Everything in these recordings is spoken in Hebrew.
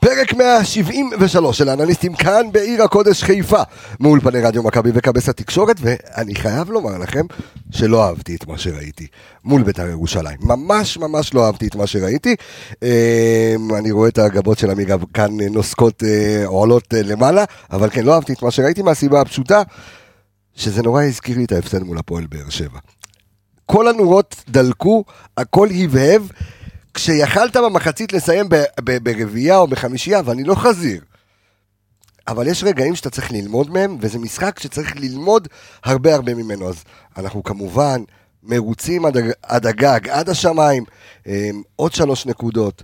פרק 173 של האנליסטים כאן בעיר הקודש חיפה, מאולפני רדיו מכבי וכבש התקשורת, ואני חייב לומר לכם שלא אהבתי את מה שראיתי מול בית"ר ירושלים. ממש ממש לא אהבתי את מה שראיתי. אה, אני רואה את הגבות של עמיגה כאן נוסקות, אה, עולות אה, למעלה, אבל כן, לא אהבתי את מה שראיתי מהסיבה הפשוטה, שזה נורא הזכיר לי את ההפסד מול הפועל באר שבע. כל הנורות דלקו, הכל הבהב. כשיכלת במחצית לסיים ברביעייה או בחמישייה, ואני לא חזיר, אבל יש רגעים שאתה צריך ללמוד מהם, וזה משחק שצריך ללמוד הרבה הרבה ממנו. אז אנחנו כמובן מרוצים עד, עד הגג, עד השמיים, אמ, עוד שלוש נקודות.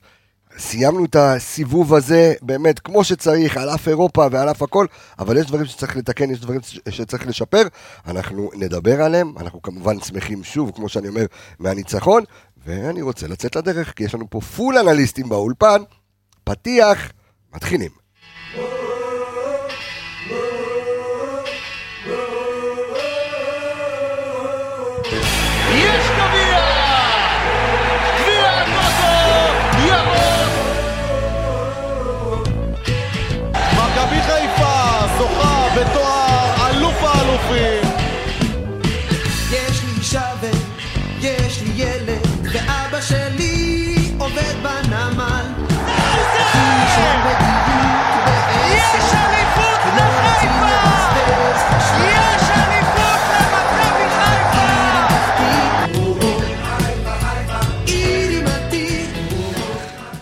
סיימנו את הסיבוב הזה באמת כמו שצריך, על אף אירופה ועל אף הכל, אבל יש דברים שצריך לתקן, יש דברים שצריך לשפר, אנחנו נדבר עליהם, אנחנו כמובן שמחים שוב, כמו שאני אומר, מהניצחון, ואני רוצה לצאת לדרך, כי יש לנו פה פול אנליסטים באולפן, פתיח, מתחילים.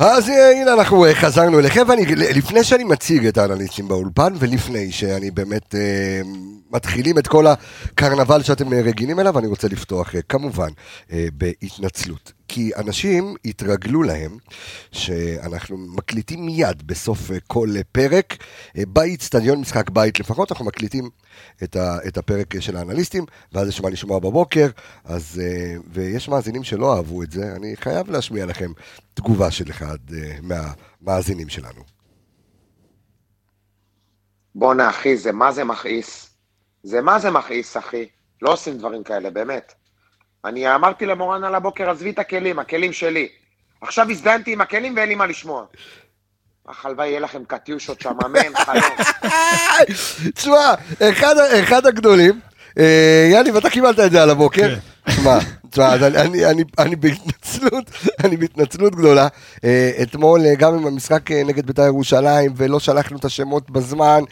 אז אה, הנה אנחנו אה, חזרנו אליכם, ולפני שאני מציג את האנליסטים באולפן, ולפני שאני באמת אה, מתחילים את כל הקרנבל שאתם אה, רגילים אליו, אני רוצה לפתוח אה, כמובן אה, בהתנצלות. כי אנשים התרגלו להם שאנחנו מקליטים מיד בסוף כל פרק, באיצטדיון משחק בית לפחות, אנחנו מקליטים את הפרק של האנליסטים, ואז יש מה לשמוע בבוקר, אז, ויש מאזינים שלא אהבו את זה, אני חייב להשמיע לכם תגובה של אחד מהמאזינים שלנו. בואנה אחי, זה מה זה מכעיס. זה מה זה מכעיס, אחי. לא עושים דברים כאלה, באמת. אני אמרתי למורן על הבוקר, עזבי את הכלים, הכלים שלי. עכשיו הזדנתי עם הכלים ואין לי מה לשמוע. הלוואי יהיה לכם קטיושות שם, אמן, חלום. תשמע, אחד הגדולים, אה, יאני, ואתה קיבלת את זה על הבוקר. תשמע, כן. תשמע, אני, אני, אני בהתנצלות, אני בהתנצלות גדולה. אה, אתמול, אה, גם עם המשחק נגד בית"ר ירושלים, ולא שלחנו את השמות בזמן,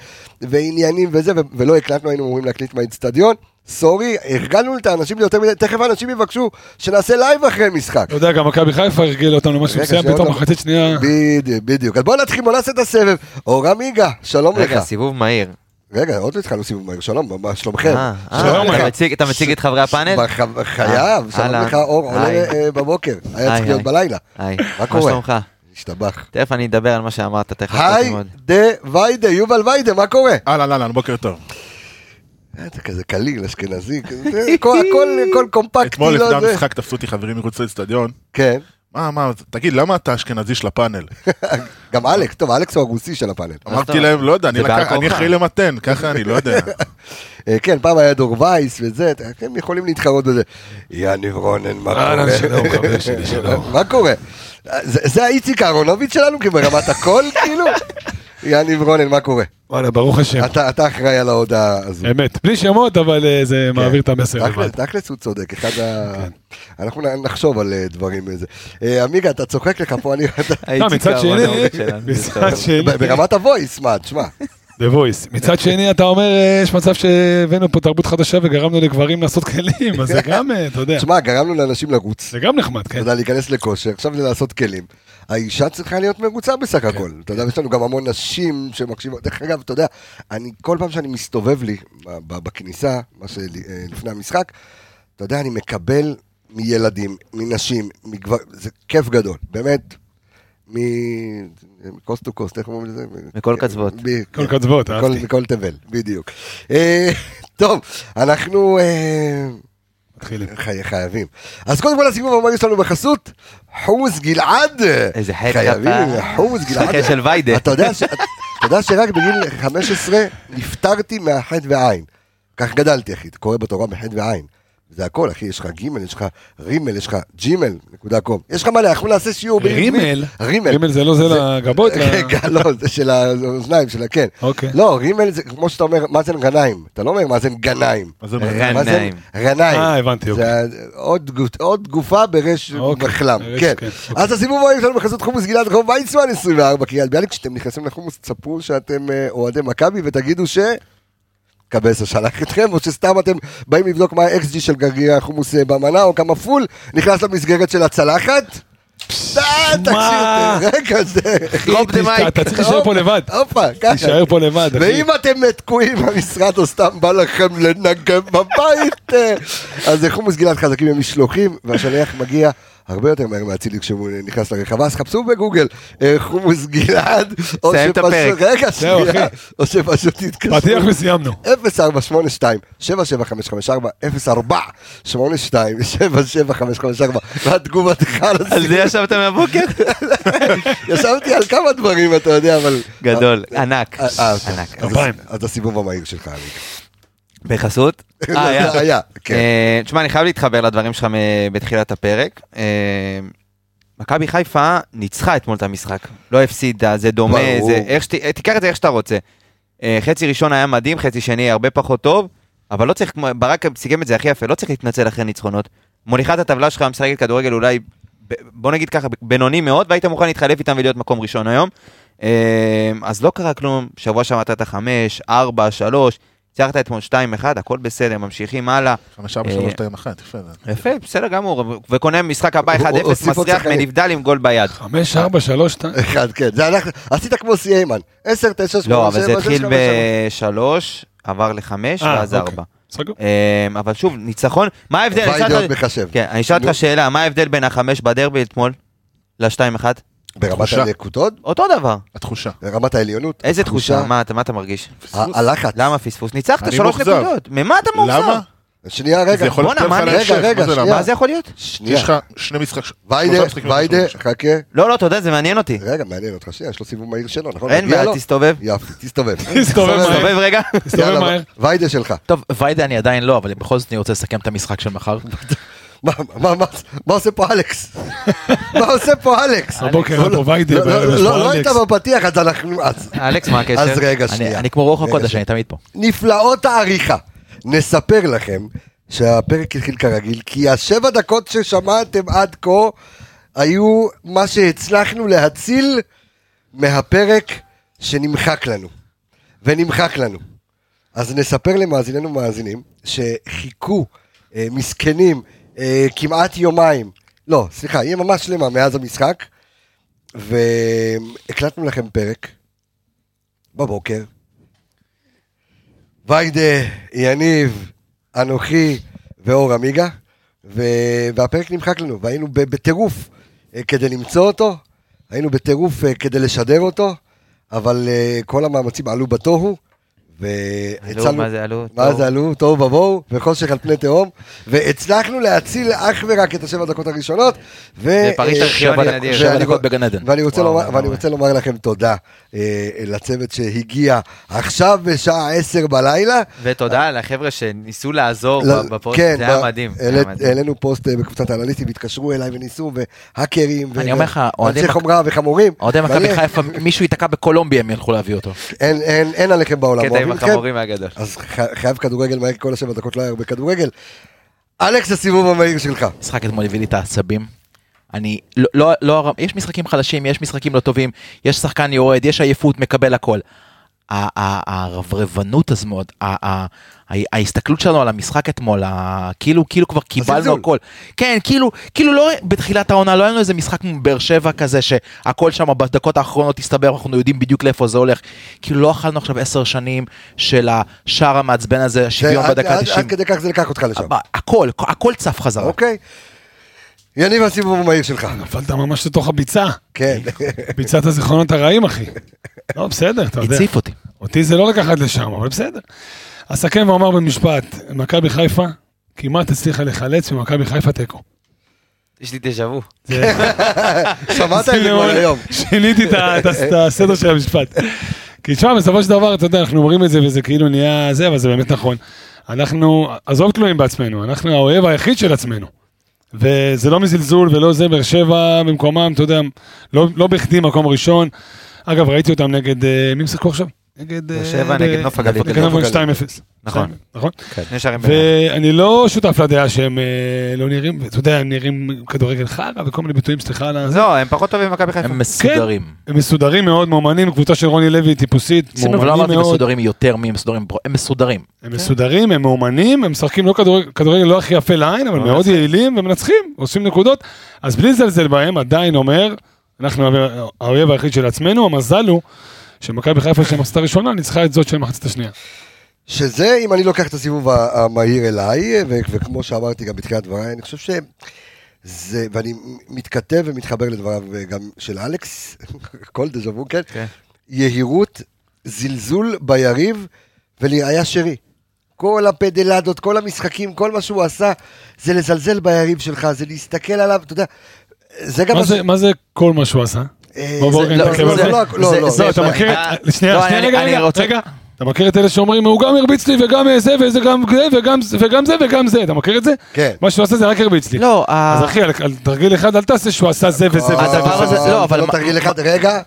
ועניינים וזה, ולא הקלטנו, היינו אמורים להקליט מהאיצטדיון. Sorry, הרגלנו את האנשים ליותר מדי, תכף האנשים יבקשו שנעשה live אחרי משחק. אתה יודע, גם מכבי חיפה הרגיל אותנו למשהו מסוים, פתאום מחצית שנייה. בדיוק, בדיוק. אז בוא נתחיל, בוא נעשה את הסבב. אורם מיגה, שלום לך. רגע, סיבוב מהיר. רגע, עוד לא התחלנו סיבוב מהיר, שלום, מה שלומכם? אה, אה, אתה מציג את חברי הפאנל? חייב, שלום לך, אור עולה אה, בבוקר, היה צריך להיות בלילה. היי, מה קורה? מה שלומך? השתבח. תכף אני אדבר על מה שאמרת, תכף. היי, דה ויידה, יובל ויידה, מה קורה? אהלן, אהלן, בוקר טוב. אתה כזה קליל, אשכנזי, הכל קומפקטי. אתמול לפני המשחק תפסו אותי חברים מחוץ לאצטדיון. כן. מה, מה, תגיד, למה אתה אשכנזי של הפאנל? גם אלכס, טוב, אלכס הוא הרוסי של הפאנל. אמרתי להם, לא יודע, אני אחראי למתן, ככה אני לא יודע. אה, כן, פעם היה דור וייס וזה, הם יכולים להתחרות בזה. יאני רונן, מה קורה? חבר שלי, שלום. מה קורה? זה האיציק אהרונוביץ' שלנו, ברמת הכל, כאילו? יניב רונן, מה קורה? וואלה, ברוך השם. אתה אחראי על ההודעה הזו. אמת, בלי שמות, אבל אה, זה כן. מעביר את המסר לבד. תכלס הוא צודק, אחד ה... כן. אנחנו נחשוב על אה, דברים איזה. אה, עמיגה, אתה צוחק לך פה, אני... לא, מצד שני, מצד שני... ברמת הוויס, מה, תשמע. The Voice. מצד שני, אתה אומר, יש מצב שהבאנו פה תרבות חדשה וגרמנו לגברים לעשות כלים, אז זה גם, אתה יודע. תשמע, גרמנו לאנשים לרוץ. זה גם נחמד, כן. אתה יודע, להיכנס לכושר, עכשיו זה לעשות כלים. האישה צריכה להיות מרוצה בסך כן. הכל. אתה יודע, יש לנו גם המון נשים שמקשיבות. דרך אגב, אתה יודע, אני, כל פעם שאני מסתובב לי בכניסה, מה שלפני המשחק, אתה יודע, אני מקבל מילדים, מנשים, מגבר... זה כיף גדול, באמת. מקוסט טו קוסט, איך אומרים לזה? מכל קצוות. מכל קצוות, אהבתי. מכל תבל, בדיוק. אה, טוב, אנחנו... אה, מתחילים. חייבים. אז קודם כל הסיבוב הבא יש לנו בחסות, חומוס גלעד. איזה חטא חייבים, חומוס גלעד. של ויידה. אתה יודע שרק בגיל 15 נפטרתי מהחטא ועין. כך גדלתי, אחי, קורא בתורה מחטא ועין. זה הכל, אחי, יש לך גימל, יש לך רימל, יש לך ג'ימל, נקודה קום. יש לך מלא, אנחנו נעשה שיעור בעברית. רימל? רימל. רימל זה לא זה לגבות? ל- רגע, לא, זה של האוזניים, של הכן. אוקיי. לא, רימל זה כמו שאתה אומר, מאזן גנאים. אתה לא אומר מאזן גנאים. מה זה גנאים. מאזן גנאים. אה, הבנתי, אוקיי. זה עוד גו- עוד גופה ברש אוקיי, מחלם, ברש, כן. כן, אוקיי. אז הסיבוב הבא שלנו בחסות חומוס גלעד רחוב ויצמן 24 קריית ביאליק, כשאתם נכנסים לחומוס תספרו שאתם אה, אוהדי מכבי ותגידו ש... קבסה שלח אתכם, או שסתם אתם באים לבדוק מה ה-XG של גרגיר החומוס אה, במנה, או כמה פול, נכנס למסגרת של הצלחת. די, מה? רגע, זה... דה מייק. אתה צריך להישאר פה לבד. הופה, ככה. תישאר פה לבד, אחי. ואם אתם תקועים במשרד או סתם בא לכם לנגב בבית, אה, אז זה חומוס גלעד חזקים והשליח מגיע הרבה יותר מהר מהצילי כשהוא נכנס לרחבה, אז חפשו בגוגל אה, חומוס גלעד, או סיים את שפשוט- הפרק. רגע, שנייה. או שפשוט תתקשרו. פתיח וסיימנו. 0482 77554 0482 77554 והתגובתך על על זה. ישבתם מהבוקר? ישבתי על כמה דברים, אתה יודע, אבל... גדול, ענק, אה, אה, ענק. אז- כפיים. אז הסיבוב המהיר שלך, אריק. בחסות? אה, היה. כן. אה, תשמע, אני חייב להתחבר לדברים שלך בתחילת הפרק. אה, מכבי חיפה ניצחה אתמול את המשחק. לא הפסידה, זה דומה. זה איך שת... אה, תיקח את זה איך שאתה רוצה. חצי ראשון היה מדהים, חצי שני הרבה פחות טוב, אבל לא צריך, ברק סיכם את זה הכי יפה, לא צריך להתנצל אחרי ניצחונות. מוליכת הטבלה שלך משחקת כדורגל אולי, בוא נגיד ככה, בינוני מאוד, והיית מוכן להתחלף איתם ולהיות מקום ראשון היום. אז לא קרה כלום, שבוע שעבר נתת חמש, ארבע, שלוש, הצלחת אתמול שתיים, אחד, הכל בסדר, ממשיכים הלאה. 5, 4, 3, 2, 1, יפה. יפה, בסדר גמור, וקונה משחק הבא הוא- 1-0, הוא הוסיף עוד מסריח. מנבדל עם גול ביד. חמש, ארבע, שלוש, שתיים. אחד, כן. זה אנחנו, עשית כמו סיימן. עשר, תשע, שמונה, לא, אבל זה התחיל חמש, ארבע. בשלוש, עבר לחמש, אה, ואז אוקיי. ארבע. סגור. אמ, אבל שוב, ניצחון, מה ההבדל? אני אשאל אותך-. כן, אני אשאל אותך. שאלה, מה ההבדל בין החמש בדרבי אתמול לשתיים אחד? ברמת תחושה. הנקודות, אותו דבר. התחושה. ברמת העליונות. איזה תחושה? מה אתה- מה אתה מרגיש? הלחץ. למה פספוס? ניצחת אני שלוש מאוכזב. נקודות. ממה אתה מאוכזב? למה? שנייה, זה רגע. יכול בואנה, להיות מה אני- רגע, רגע, מה זה שנייה. מה זה יכול להיות? שנייה. יש לך שני משחקים. ויידה, משחקים ויידה. חכה. לא, לא, אתה יודע, זה מעניין אותי. רגע, מעניין אותך, שנייה, יש לו סיבוב מהיר שלו, נכון? אין מגיע בעיה, לו? תסתובב. יופי, תסתובב. תסתובב מהר. תסתובב רגע. תסתובב יאללה, מהר. ויידה שלך. טוב, ויידה אני עדיין לא, אבל בכל זאת אני רוצה לסכם את המשחק של מחר. מה- מה- מה- מה עושה פה אלכס? מה עושה פה אלכס? הבוקר לא, היה פה ויידה, לא, לא, יש לא, פה לא אלכס. היית בפתיח, אז אנחנו... אלכס, מה הקשר? אז רגע, אני- שנייה. אני כמו רוח הקודש. אני תמיד פה. נפלאות העריכה. נספר לכם שהפרק התחיל כרגיל, כי השבע דקות ששמעתם עד כה היו מה שהצלחנו להציל מהפרק שנמחק לנו. ונמחק לנו. אז נספר למאזיננו ומאזינים שחיכו אה, מסכנים אה, כמעט יומיים, לא, סליחה, יממה שלמה מאז המשחק, והקלטנו לכם פרק בבוקר. ויידה, יניב, אנוכי ואור עמיגה, ו... והפרק נמחק לנו, והיינו בטירוף אה, כדי למצוא אותו, היינו בטירוף אה, כדי לשדר אותו, אבל אה, כל המאמצים עלו בתוהו, עלו, מה זה עלו? מה. זה עלו? תוהו ובוהו, וחושך על פני תהום, והצלחנו להציל אך ורק את השבע דקות הראשונות, ו... אה, ארכיוני שבע נדיר. דקות- שבע ואני- דקות בגן עדן. ואני רוצה, לומר, לכם תודה אה, לצוות שהגיע עכשיו בשעה עשר בלילה. ותודה לחבר'ה שניסו לעזור ל- בפוסט, כן, זה היה ב- מדהים. זה היה מדהים. העלינו פוסט אה, בקבוצת האנליסטים, התקשרו אליי וניסו, והאקרים, אני אומר לך, אוהדי חומרה וחמורים. אוהדי מכבי חיפה, מישהו ייתקע בקולומביה הם ילכו להביא אותו. אין עליכם בעולם, עם אתכם. החמורים הגדול. אז חייב כדורגל מהר, כל השבע דקות לא היה הרבה כדורגל. אלכס, הסיבוב המהיר שלך. המשחק אתמול הביא לי את העצבים. אני לא, לא, לא, יש משחקים חלשים, יש משחקים לא טובים, יש שחקן יורד, יש עייפות, מקבל הכל. הרברבנות הזאת, ההסתכלות שלנו על המשחק אתמול, כאילו כאילו כבר קיבלנו. הכל. כן, כאילו, כאילו לא בתחילת העונה, לא היה לנו איזה משחק כמו באר שבע כזה, שהכל שם בדקות האחרונות הסתבר, אנחנו יודעים בדיוק לאיפה זה הולך. כאילו לא אכלנו עכשיו עשר שנים של השער המעצבן הזה, שוויון בדקה עד- 90. עד כדי כך זה לקח אותך לשם. הכל, הכל צף חזרה. אוקיי. יניב, הסיבוב המהיר שלך. נפלת ממש לתוך הביצה. כן. ביצת הזיכרונות הרעים, אחי. לא, בסדר, אתה יודע. הציף אותי. אותי זה לא לקחת לשם, אבל בסדר. אסכם ואומר במשפט, מכבי חיפה כמעט הצליחה לחלץ ממכבי חיפה תיקו. יש לי דז'ה וו. שמעת את זה כבר היום. שיניתי את הסדר של המשפט. כי תשמע, בסופו של דבר, אתה יודע, אנחנו אומרים את זה וזה כאילו נהיה זה, אבל זה באמת נכון. אנחנו, עזוב תלויים בעצמנו, אנחנו האויב היחיד של עצמנו. וזה לא מזלזול ולא זה, באר שבע במקומם, אתה יודע, לא, לא בכדי מקום ראשון. אגב, ראיתי אותם נגד, אה, מי משחקו עכשיו? נגד... באר אה, שבע, נגד נוף הגליל. נגד נוף הגליל 2-0. נכון. נכון? שני שערים ביניהם. ואני לא שותף לדעה שהם אה, לא נראים, אתה יודע, הם נראים כדורגל חרא וכל מיני ביטויים, סליחה על ה... לא, הם פחות טובים ממכבי חיפה. הם מסודרים. הם מסודרים מאוד, מאומנים, קבוצה של רוני לוי טיפוסית, לא מאומנים אמרתי מאוד. מסודרים יותר ממסודרים, הם מסודרים. הם מסודרים, הם מאומנים, הם משחקים לא כדורגל, כדורגל לא הכי יפה לעין, אבל מאוד יעילים ומנצחים, עושים נקודות. אז בלי לזלזל בהם, עדיין אומר, אנחנו האויב היחיד של עצמנו, המזל הוא שמכבי חיפה של המחצית הראשונה ניצחה את זאת של המחצית השנייה. שזה, אם אני לוקח את הסיבוב המהיר אליי, ו- וכמו שאמרתי גם בתחילת דבריי, אני חושב שזה, ואני מתכתב ומתחבר לדבריו גם של אלכס, כל דז'ה וו, כן? כן. יהירות, זלזול ביריב ולראיה שרי. כל הפדלדות, כל המשחקים, כל מה שהוא עשה, זה לזלזל ביריב שלך, זה להסתכל עליו, אתה יודע, זה גם... מה מה זה- ש- מה זה כל מה שהוא עשה? אה, בוא, בוא, זה- נתעכב לא, על זה. לא, לא, לא, לא, אתה מכיר, אה, שנייה, שנייה, אני- רגע, רגע. אתה מכיר את אלה שאומרים, הוא גם הרביץ לי וגם זה וזה גם זה וגם זה וגם זה וגם זה, אתה מכיר את זה? כן. מה שהוא עשה זה רק הרביץ לי. לא, אז אחי, על תרגיל אחד אל תעשה שהוא עשה זה וזה וזה. הדבר וזה. הזה- לא, אבל לא תרגיל אחד, רגע.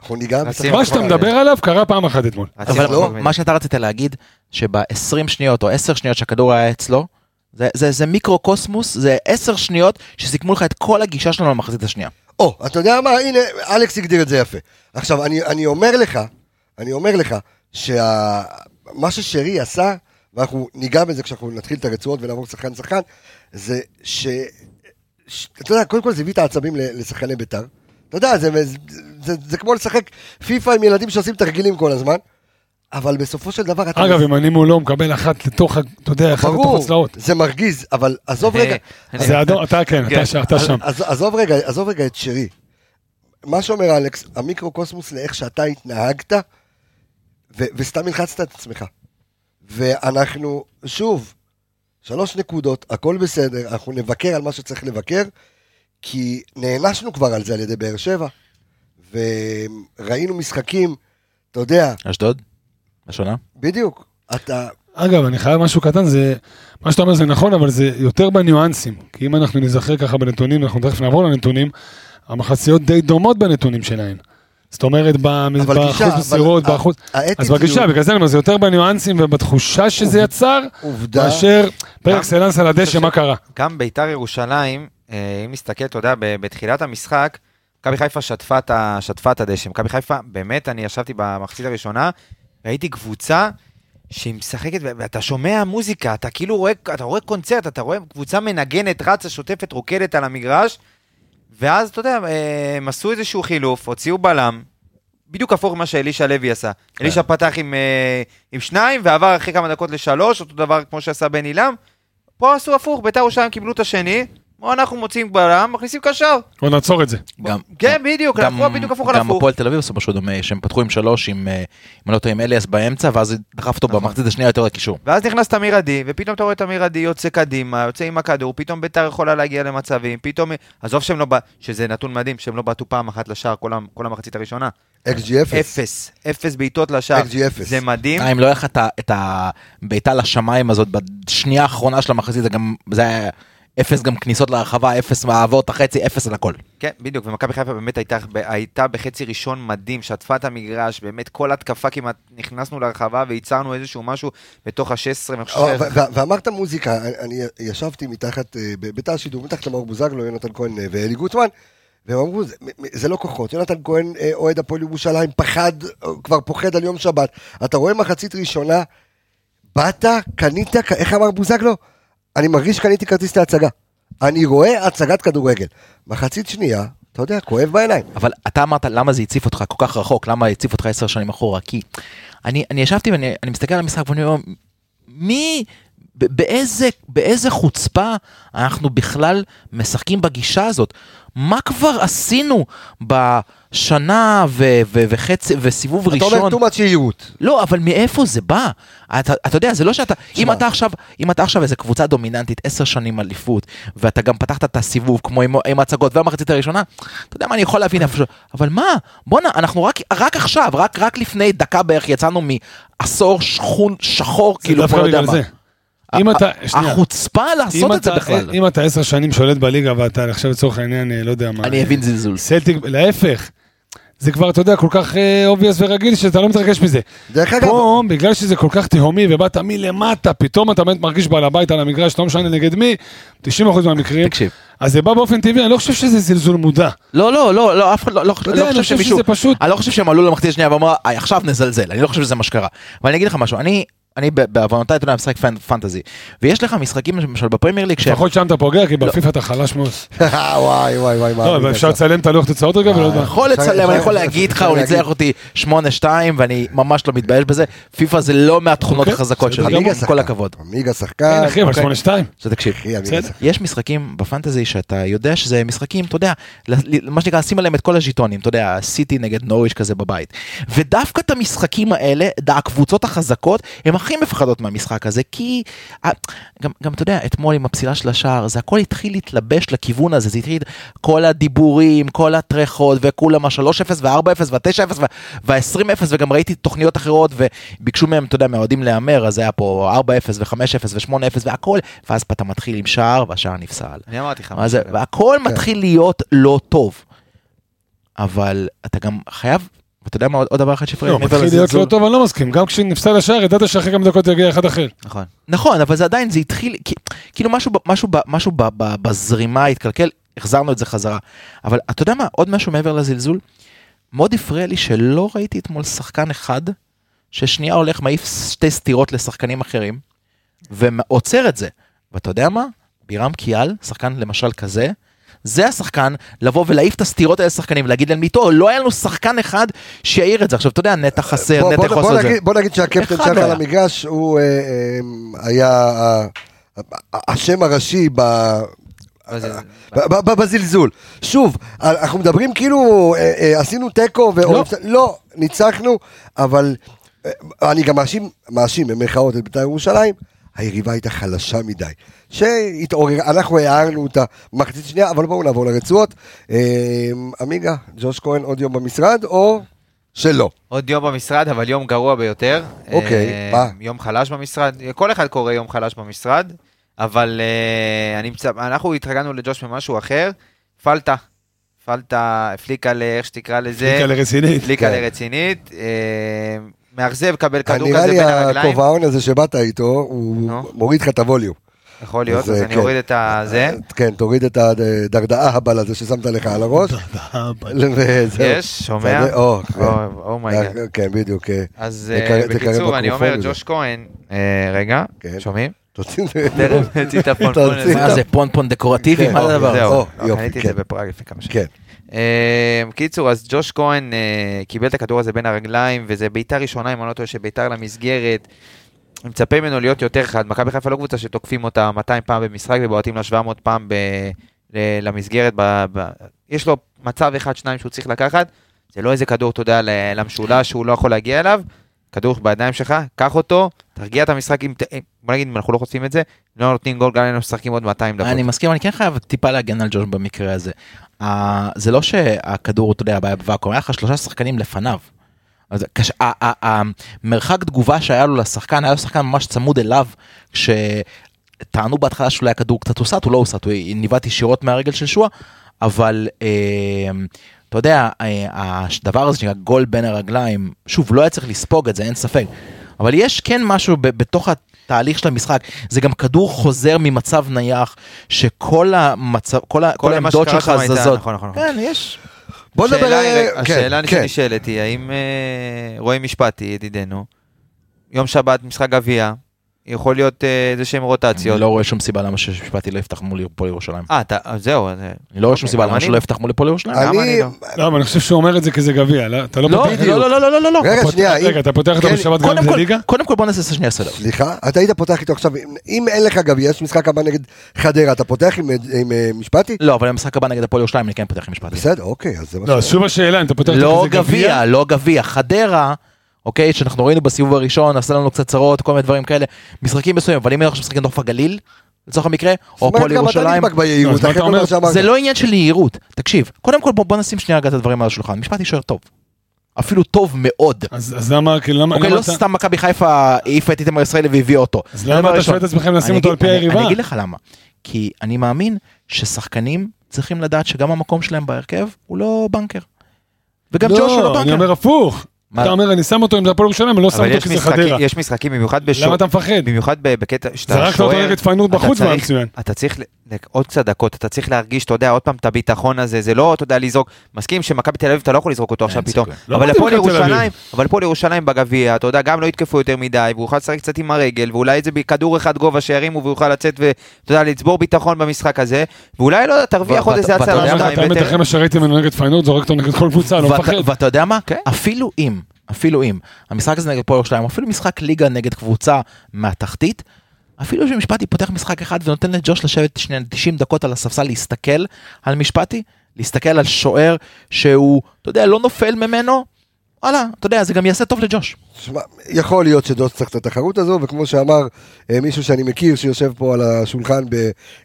אנחנו ניגע מה שאתה מדבר עליו קרה פעם אחת אתמול. אבל לא, מה שאתה רצית להגיד, שב-20 שניות או 10 שניות שהכדור היה אצלו, זה- זה זה מיקרו-קוסמוס, זה 10 שניות שסיכמו לך את כל הגישה שלנו למחצית השנייה. או, אתה יודע מה? הנה, אלכס הגדיר את זה יפה. עכשיו, אני, אני אומר לך, אני אומר לך, שמה ששרי עשה, ואנחנו ניגע בזה כשאנחנו נתחיל את הרצועות ונעבור שחקן שחקן, זה ש... ש... אתה יודע, קודם כל זה הביא את העצבים לשחקני בית"ר. אתה יודע, זה, זה, זה, זה כמו לשחק פיפא עם ילדים שעושים תרגילים כל הזמן, אבל בסופו של דבר אתה... אגב, אם אני מולו מקבל אחת לתוך, אתה יודע, אחת לתוך הצלעות. זה מרגיז, אבל עזוב רגע, זה אדום, אתה כן, אתה אתה שם. אז, עזוב רגע, עזוב רגע את שרי. מה שאומר אלכס, המיקרוקוסמוס לאיך שאתה התנהגת, וסתם הלחצת את עצמך. ואנחנו, שוב, שלוש נקודות, הכל בסדר, אנחנו נבקר על מה שצריך לבקר, כי נענשנו כבר על זה על ידי באר שבע, וראינו משחקים, אתה יודע, אשדוד? השנה? בדיוק, אתה, אגב, אני חייב משהו קטן, זה, מה שאתה אומר זה נכון, אבל זה יותר בניואנסים. כי אם אנחנו נזכר ככה בנתונים, אנחנו תכף נעבור לנתונים, המחציות די דומות בנתונים שלהן. זאת אומרת, באחוז מסירות, באחוז... אז בגישה, בגלל זה אני אומר, זה יותר בניואנסים ובתחושה שזה יצר, עובדה, מאשר פר גם- אקסלנס על הדשא, מה קרה. גם ביתר ירושלים, אה, אם נסתכל, אתה יודע, בתחילת המשחק, מכבי חיפה שטפה את הדשא. מכבי חיפה, באמת, אני ישבתי במחצית הראשונה, ראיתי קבוצה שהיא משחקת, ואתה שומע מוזיקה, אתה כאילו רואה, אתה רואה קונצרט, אתה רואה קבוצה מנגנת, רצה, שוטפת, רוקדת על המגרש, ואז, אתה יודע, אה, הם עשו איזשהו חילוף, הוציאו בלם, בדיוק הפוך ממה שאלישע לוי עשה. אלישע פתח עם, אה, עם שניים, ועבר אחרי כמה דקות לשלוש, אותו דבר כמו שעשה בן עילם. פה עשו הפוך, בית"ר ירושלים קיבלו את השני, או אנחנו מוציאים בלם, מכניסים קשר. בוא נעצור את זה. גם, כן, בדיוק, גם, לקחו בדיוק הפוך על גם הפוך. הפועל תל אביב עשו משהו דומה, שהם פתחו עם שלוש, עם, אה, אם לא טועה, עם אליאס באמצע, ואז דחף אותו נכון. במחצית השנייה יותר לקישור. ואז נכנס תמיר עדי, ופתאום אתה רואה תמיר עדי יוצא קדימה, יוצא עם הכדור, פתאום בית"ר יכולה להגיע למצבים, פתאום, עזוב שהם לא. שזה נתון מדהים, שהם לא בעטו פעם אחת לשער כל, המ... כל המחצית הראשונה. XG 0. אפס, אפס בעיטות לשער. XG אפס. זה מדהים. אה, אם לא היה לך את הבעיטה לשמיים הזאת בשנייה האחרונה של המחצית, זה גם, זה היה אפס גם כניסות להרחבה, אפס מעברות החצי, אפס על הכל. כן, בדיוק, ומכבי חיפה באמת הייתה, הייתה בחצי ראשון מדהים, שטפה את המגרש, באמת כל התקפה כמעט נכנסנו לרחבה וייצרנו איזשהו משהו בתוך ה-16, ואני חושב אבל- ש... ו- ו- ואמרת מוזיקה, אני- אני ישבתי מתחת, אה, בתא השידור, מתחת למאור בוזגלו, יונתן כהן אה, ואלי גוטמן, והם אמרו, "זה- זה לא כוחות, יונתן כהן, אה, אוהד הפועל ירושלים, פחד, כבר פוחד על יום שבת. אתה רואה מחצית ראשונה, באת, קנית, איך אמר בוזגלו? אני מרגיש שקניתי כרטיס להצגה. אני רואה הצגת כדורגל. מחצית שנייה, אתה יודע, כואב בעיניים. אבל אתה אמרת למה זה הציף אותך כל כך רחוק, למה הציף אותך עשר שנים אחורה, כי אני, אני ישבתי ואני אני מסתכל על המשחק ואני אומר, מי באיזה, באיזה חוצפה אנחנו בכלל משחקים בגישה הזאת? מה כבר עשינו בשנה ו- ו- וחצי וסיבוב אתה ראשון? אומר too much יהירות. לא, אבל מאיפה זה בא? אתה, אתה יודע, זה לא שאתה, אם שמע. אתה עכשיו, אם אתה עכשיו איזה קבוצה דומיננטית, עשר שנים אליפות, ואתה גם פתחת את הסיבוב כמו עם, עם הצגות והמחצית הראשונה, אתה יודע מה, אני יכול להבין ש... אבל מה, בואנה, אנחנו רק, רק עכשיו, רק, רק לפני דקה בערך יצאנו מעשור שכון שחור, כאילו, לא יודע בגלל מה. זה. אם אתה, שנייה, החוצפה לעשות אם את זה בכלל. אם אתה עשר שנים שולט בליגה ואתה עכשיו לצורך העניין, אה, לא יודע מה. אני אבין זלזול. סלטיק, להפך. זה כבר, אתה יודע, כל כך obvious ורגיל שאתה לא מתרגש מזה. דרך אגב, פה, בגלל שזה כל כך תהומי ובאת מלמטה, פתאום אתה באמת מרגיש בעל הבית על המגרש, לא משנה נגד מי, 90% מהמקרים. תקשיב. אז זה בא באופן טבעי, אני לא חושב שזה זלזול מודע. לא, לא, לא, לא, אף אחד לא, לא, אתה יודע, לא אני חושב שמישהו, שזה פשוט... אני לא חושב שהם עלו למחצית השנייה ואמרו, "איי, עכשיו נזלזל, אני לא חושב שזה מה שקרה. אבל אני אגיד לך משהו, אני, אני בעוונותיי, אתה יודע, משחק פנ- פנטזי, ויש לך משחקים למשל בפרמייר ליג שהם, לפחות שם אתה פוגע, כי בפיפ"א אתה חלש מאוד. וואי וואי וואי. לא, אבל? אפשר לצלם את הלוח תוצאות רגע ולא יודע. יכול אפשר- לצלם, אני יכול להגיד לך, הוא. ניצח אותי 8-2 ואני ממש לא מתבייש בזה, פיפא זה לא מהתכונות החזקות שלי. כל הכבוד. עמיגה כן, שחקן. אחי, אבל אוקיי. 8-2. עכשיו תקשיב. יש משחקים בפנטזי שאתה יודע שזה משחקים, אתה יודע, מה שנקרא, לשים עליהם את כל הז'יטונים, אתה יודע, סיטי נגד נוריש כזה בבית. ודווקא את המשחקים האלה, ד- הקבוצות החזקות, הן הכי מפחדות מהמשחק הזה, כי גם, גם אתה יודע, אתמול עם הפסילה של השער, זה הכל התחיל להתלבש לכיוון הזה, זה התחיל כל הדיבורים, כל הטרחות, וכולם ה-3-0 וה-4-0 וה-9-0 וה-20-0, וגם ראיתי תוכניות אחרות, וביקשו מהם, אתה יודע, מהאוהדים להמר, אז היה פה 4-0 ו-5-0 ו-8-0 והכל, ואז אתה מתחיל עם שער, והשער נפסל. אני אמרתי לך. והכל מתחיל להיות לא טוב. אבל אתה גם חייב, ואתה יודע מה עוד דבר אחד שהפריע לא, מתחיל להיות? לא טוב, אני לא מסכים. גם כשנפסל השער, ידעת שאחרי כמה דקות יגיע אחד אחר. נכון. נכון, אבל זה עדיין, זה התחיל, כאילו משהו, בזרימה התקלקל, החזרנו את זה חזרה. אבל אתה יודע מה, עוד משהו מעבר לזלזול? מאוד הפריע לי שלא ראיתי אתמול שחקן אחד, ששנייה הולך מעיף שתי סטירות לשחקנים אחרים, ועוצר את זה. ואתה יודע מה? בירם קיאל, שחקן למשל כזה, זה השחקן לבוא ולהעיף את הסטירות האלה לשחקנים ולהגיד להם איתו, לא היה לנו שחקן אחד שיעיר את זה. עכשיו אתה יודע, נטע חסר, בוא- נטע בוא- בוא חוסר זה. בוא נגיד שהקפטן שלך לא על. המגרש הוא אה, אה, היה ה- ה- השם הראשי ב... בזלזול. שוב, אנחנו מדברים כאילו אה, אה, עשינו תיקו, לא. לא, ניצחנו, אבל אה, אני גם מאשים, מאשים במרכאות את בית"ר ירושלים, היריבה הייתה חלשה מדי. שהתעורר, אנחנו הערנו אותה מחצית שנייה, אבל בואו נעבור לרצועות. אה, עמיגה, ג'וש כהן עוד יום במשרד, או שלא? עוד יום במשרד, אבל יום גרוע ביותר. אוקיי, אה, מה? יום חלש במשרד, כל אחד קורא יום חלש במשרד, אבל אה, אני. אנחנו התרגלנו לג'וש ממשהו אחר, פלטה. פלטה, הפליקה לאיך שתקרא לזה. פליקה לרצינית. פליקה כן. לרצינית. אה, מאכזב לקבל כדור נראה כזה לי בין הרגליים. הכובעון הזה שבאת איתו, הוא. מוריד לך את הווליום. יכול להיות, אז, אז אה, אני כן. אוריד את הזה. כן, תוריד את הדרדעה הבל הזה ששמת לך על הראש. וזהו. יש, שומע? זה- או, כן. אומייגאד. כן, בדיוק. אה, אז אה, בקיצור, אני אומר. ג'וש כהן, אה, רגע, כן. שומעים? תוציא את את הפונפון. מה זה, פונפון דקורטיבי? מה זה הדבר הזה? זהו, קניתי את כן. זה בפראג לפני כמה שנים. אה, בקיצור, אז ג'וש כהן אה, קיבל את הכדור הזה בין הרגליים, וזה בעיטה ראשונה, אם אני לא טועה, שביתר למסגרת. אני מצפה ממנו להיות יותר חד. מכבי חיפה לא קבוצה שתוקפים אותה 200 פעם במשחק ובועטים לה 700 פעם ב... למסגרת. ב... ב... יש לו מצב אחד, שניים שהוא צריך לקחת. זה לא איזה כדור, אתה יודע, למשולש שהוא לא יכול להגיע אליו. כדור בידיים שלך, קח אותו, תרגיע את המשחק. אם... בוא נגיד, אם אנחנו לא חוטפים את זה, לא נותנים גול, גם אם משחקים עוד 200 דקות. אני מסכים, אני כן חייב טיפה להגן על ג'וש במקרה הזה. זה לא שהכדור, אתה יודע, הבעיה בוואקום, היה לך שלושה שחקנים לפניו. המרחק תגובה שהיה לו לשחקן, היה לו שחקן ממש צמוד אליו, כשטענו בהתחלה שאולי הכדור קצת הוסט, הוא לא הוסט, הוא ניווט ישירות מהרגל של שועה, אבל אה, אתה יודע, אה, הדבר הזה שנקרא גול בין הרגליים, שוב, לא היה צריך לספוג את זה, אין ספק. אבל יש כן משהו ב- בתוך התהליך של המשחק, זה גם כדור חוזר ממצב נייח, שכל המצב, כל, ה- כל העמדות שלך זזות. נכון, נכון, נכון. כן, יש. בוא נדבר... השאלה אה, היא- כן, השאלה כן. שנשאלת היא, האם אה, רועי משפטי, ידידנו, יום שבת, משחק גביע, יכול להיות אה, איזה שהם רוטציות. אני לא רואה שום סיבה למה שמשפטי לא יפתח מול הפועל ירושלים. אה, אתה- זהו, אה, אני לא רואה שום אוקיי, סיבה למה שלא לא. יפתח מול הפועל ירושלים. למה אני... לא? לא, אבל אני חושב שהוא אומר את זה כי זה גביע, לא? אתה לא לא, פותח- לא, לא, לא, לא, לא, לא. רגע, שנייה, רגע, אתה פותח אותו כן, בשבת גם אם זה ליגה? קודם כל בוא נעשה שנייה סדר. סליחה, אתה היית פותח איתו עכשיו, אם אין לך גביע, יש משחק הבא נגד חדרה, אתה פותח עם, אה, משפטי? לא, אבל במשחק הבא נגד הפועל ירושלים אני כן פותח עם משפטי. בסדר, אוקיי, אז זה מה לא, ש... שוב השאלה, אם אתה פותח לא גביע, לא גביע, חדרה, אוקיי, שאנחנו ראינו בסיבוב הראשון, עשה לנו קצת צרות, כל מיני דברים כאלה, משחקים מסוימים, אבל אם אנחנו משחקים נוף הגליל, לצורך המקרה, או הפועל ירושלים. זה לא עניין של יהירות, תקשיב, קודם כל בוא נשים שנייה רגע את הדברים על השולחן, משפטי שוער טוב, אפילו טוב מאוד. אז אז למה, כאילו, למה אוקיי, למה לא אתה- סתם מכבי חיפה העיפה את איתמר ישראלי והביאה אותו. אז למה אתה. שואל את עצמכם לשים אני אותו על פי היריבה? אני אגיד לך למה. כי אני מאמין ששחקנים צריכים לדעת שגם המקום שלהם בהרכב הוא לא בנקר. וגם ג'וש הוא לא לא, אני בנקר. אומר הפוך. מה? אתה אומר, אני שם אותו עם זה הפועל ירושלים, אני לא שם אותו כי זה חדרה. יש משחקים, במיוחד בשור, למה אתה מפחד? במיוחד בקטע שאתה זרקת אותו נגד פיינורד אתה בחוץ והיה מצוין. אתה צריך עוד קצת דקות, אתה צריך להרגיש, אתה יודע, עוד פעם את הביטחון הזה, זה לא, אתה יודע, לזרוק, מסכים שמכבי תל אביב אתה לא יכול לזרוק אותו עכשיו פתאום. לא אבל הפועל תל אביב. ירושלים, אבל הפועל ירושלים בגביע, אתה יודע, גם לא יתקפו יותר מדי, והוא יוכל לשחק קצת עם הרגל, ואולי איזה כדור אחד גובה שירימו, והוא יוכל לצאת ואתה יודע, לצבור ביטחון במשחק הזה, ואולי לא יודע, תרוויח עוד איזה אתה מה נגד פיינורד, זורק אותו נגד כל קבוצה, לא מפחד. ואתה יודע מה? כן. אפילו אם, אפילו אם, המשחק הזה נגד הפועל ירושלים, אפילו משחק ליגה נגד קבוצה מהתחתית, אפילו שמשפטי פותח משחק אחד ונותן לג'וש לשבת שנייה 90 דקות על הספסל להסתכל על משפטי, להסתכל על שוער שהוא, אתה יודע, לא נופל ממנו, וואלה, אתה יודע, זה גם יעשה טוב לג'וש. שמע, יכול להיות שדוס צריך את התחרות הזו, וכמו שאמר אה, מישהו שאני מכיר שיושב פה על השולחן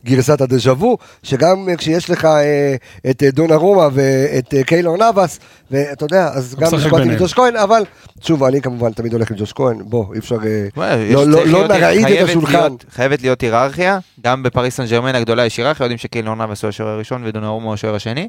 בגרסת הדז'ה וו, שגם אה, כשיש לך אה, את אה, דונה רומא ואת אה, קיילור נאבס, ואתה יודע, אז גם ביניהם. עם ג'וש כהן, אבל שוב, אני כמובן תמיד הולך עם ג'וש כהן, בוא, אי אפשר... אה, וואי, לא- לא- לא נרעיד את השולחן. להיות- חייבת להיות היררכיה, גם בפריס סן ג'רמן הגדולה יש היררכיה, יודעים שקילנור נאבס הוא השוער הראשון ודונרומו הוא השוער השני,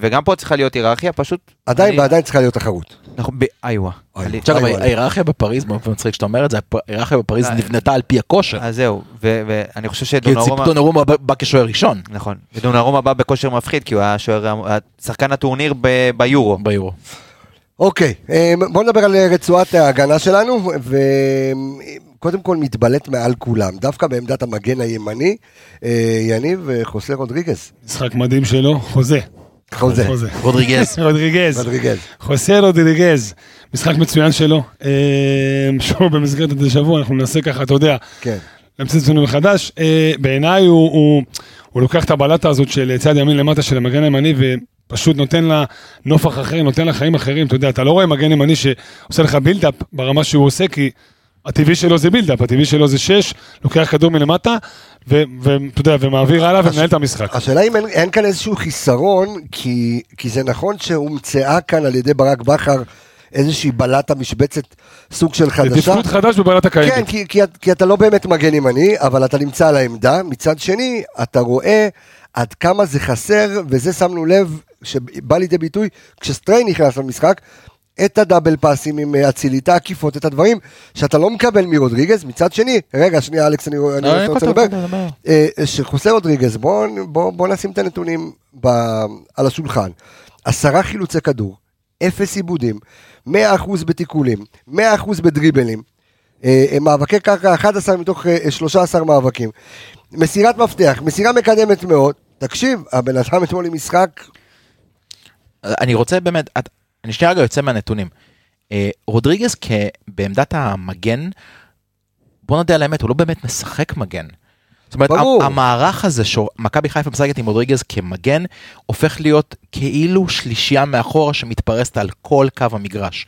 וגם פה צריכה להיות היררכיה, פשוט... עדיין ועדיין צריכה להיות תחרות. אנחנו באיווה. אוי, עלי- עכשיו. ההיררכיה בפריז, מאוד מצחיק שאתה אומר את זה, ההיררכיה בפריז אה, נבנתה על פי הכושר. אז זהו, ואני חושב כי שדונרומה... דונרומה בא כשוער ראשון נכון, ודונרומה בא בכושר מפחיד, כי הוא היה שוער, שחקן הטורניר ביורו. ביורו. אוקיי, אה, בוא נדבר על אה, רצועת ההגנה שלנו, וקודם כל מתבלט מעל כולם, דווקא בעמדת המגן הימני, אה, יניב אה, חוסה רודריגז. משחק מדהים שלו, חוזה. חוזה. רודריגז. רודריגז. רודריגז. חוסה רודריגז. משחק מצוין שלו. אה, שוב, במסגרת הדשבוע אנחנו ננסה ככה, אתה יודע, כן. להמציא את עצמנו מחדש. אה, בעיניי הוא, הוא, הוא לוקח את הבלטה הזאת של צד ימין למטה של המגן הימני ופשוט נותן לה נופח אחר, נותן לה חיים אחרים. אתה יודע, אתה לא רואה מגן ימני שעושה לך build-up ברמה שהוא עושה, כי הטבעי שלו זה build-up, הטבעי שלו זה שש, לוקח כדור מלמטה, ואתה יודע, ומעביר הלאה ומנהל את המשחק. השאלה אם אין, אין כאן איזשהו חיסרון, כי, כי זה נכון שהומצאה כאן על ידי ברק בכר איזושהי בלטה משבצת סוג של זה חדשה. תפקוד חדש בבעלת הקיימת. כן, כי, כי, כי אתה לא באמת מגן ימני, אבל אתה נמצא על העמדה. מצד שני, אתה רואה עד כמה זה חסר, וזה שמנו לב, שבא לידי ביטוי, כשסטריי נכנס למשחק, את הדאבל פאסים עם אה, אצילי, את העקיפות, את הדברים שאתה לא מקבל מרודריגז. מצד שני, רגע, שנייה, אלכס, אני, אני אה, רוצה לדבר. אה, שחוסה רודריגז, בוא, בוא, בוא נשים את הנתונים ב, על השולחן. עשרה חילוצי כדור, אפס עיבודים, 100% בתיקולים, 100% בדריבלים, אה, מאבקי קרקע 11 מתוך אה, 13 מאבקים, מסירת מפתח, מסירה מקדמת מאוד, תקשיב, הבן אדם אתמול עם משחק, אני רוצה באמת, את- אני שנייה רגע יוצא מהנתונים. אה, רודריגז בעמדת המגן, בוא נודה על האמת, הוא לא באמת משחק מגן. זאת אומרת, ברור. המ- המערך הזה שמכבי חיפה משחקת עם רודריגז כמגן, הופך להיות כאילו שלישייה מאחורה שמתפרסת על כל קו המגרש.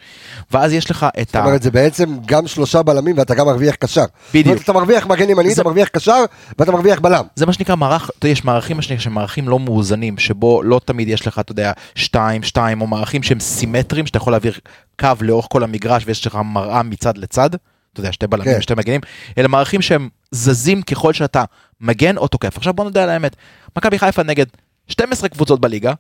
ואז יש לך את זאת ה... אומרת, זה בעצם גם שלושה בלמים ואתה גם מרוויח קשר. בדיוק. זאת אומרת, אתה מרוויח מגן ימני, זה- אתה מרוויח קשר ואתה מרוויח בלם. זה מה שנקרא מערך, אתה יודע, יש מערכים, שהם מערכים לא מאוזנים, שבו לא תמיד יש לך, אתה יודע, שתיים, שתיים, או מערכים שהם סימטריים, שאתה יכול להעביר קו לאורך כל המגרש ויש לך מראה מצד לצד, אתה יודע, שתי בלמים, כן. שתי מגנים, אלה מערכים שהם זזים ככל שאתה מגן או תוקף. עכשיו בוא נדע על האמת, מכבי חיפה נגד 12 קבוצות בליגה,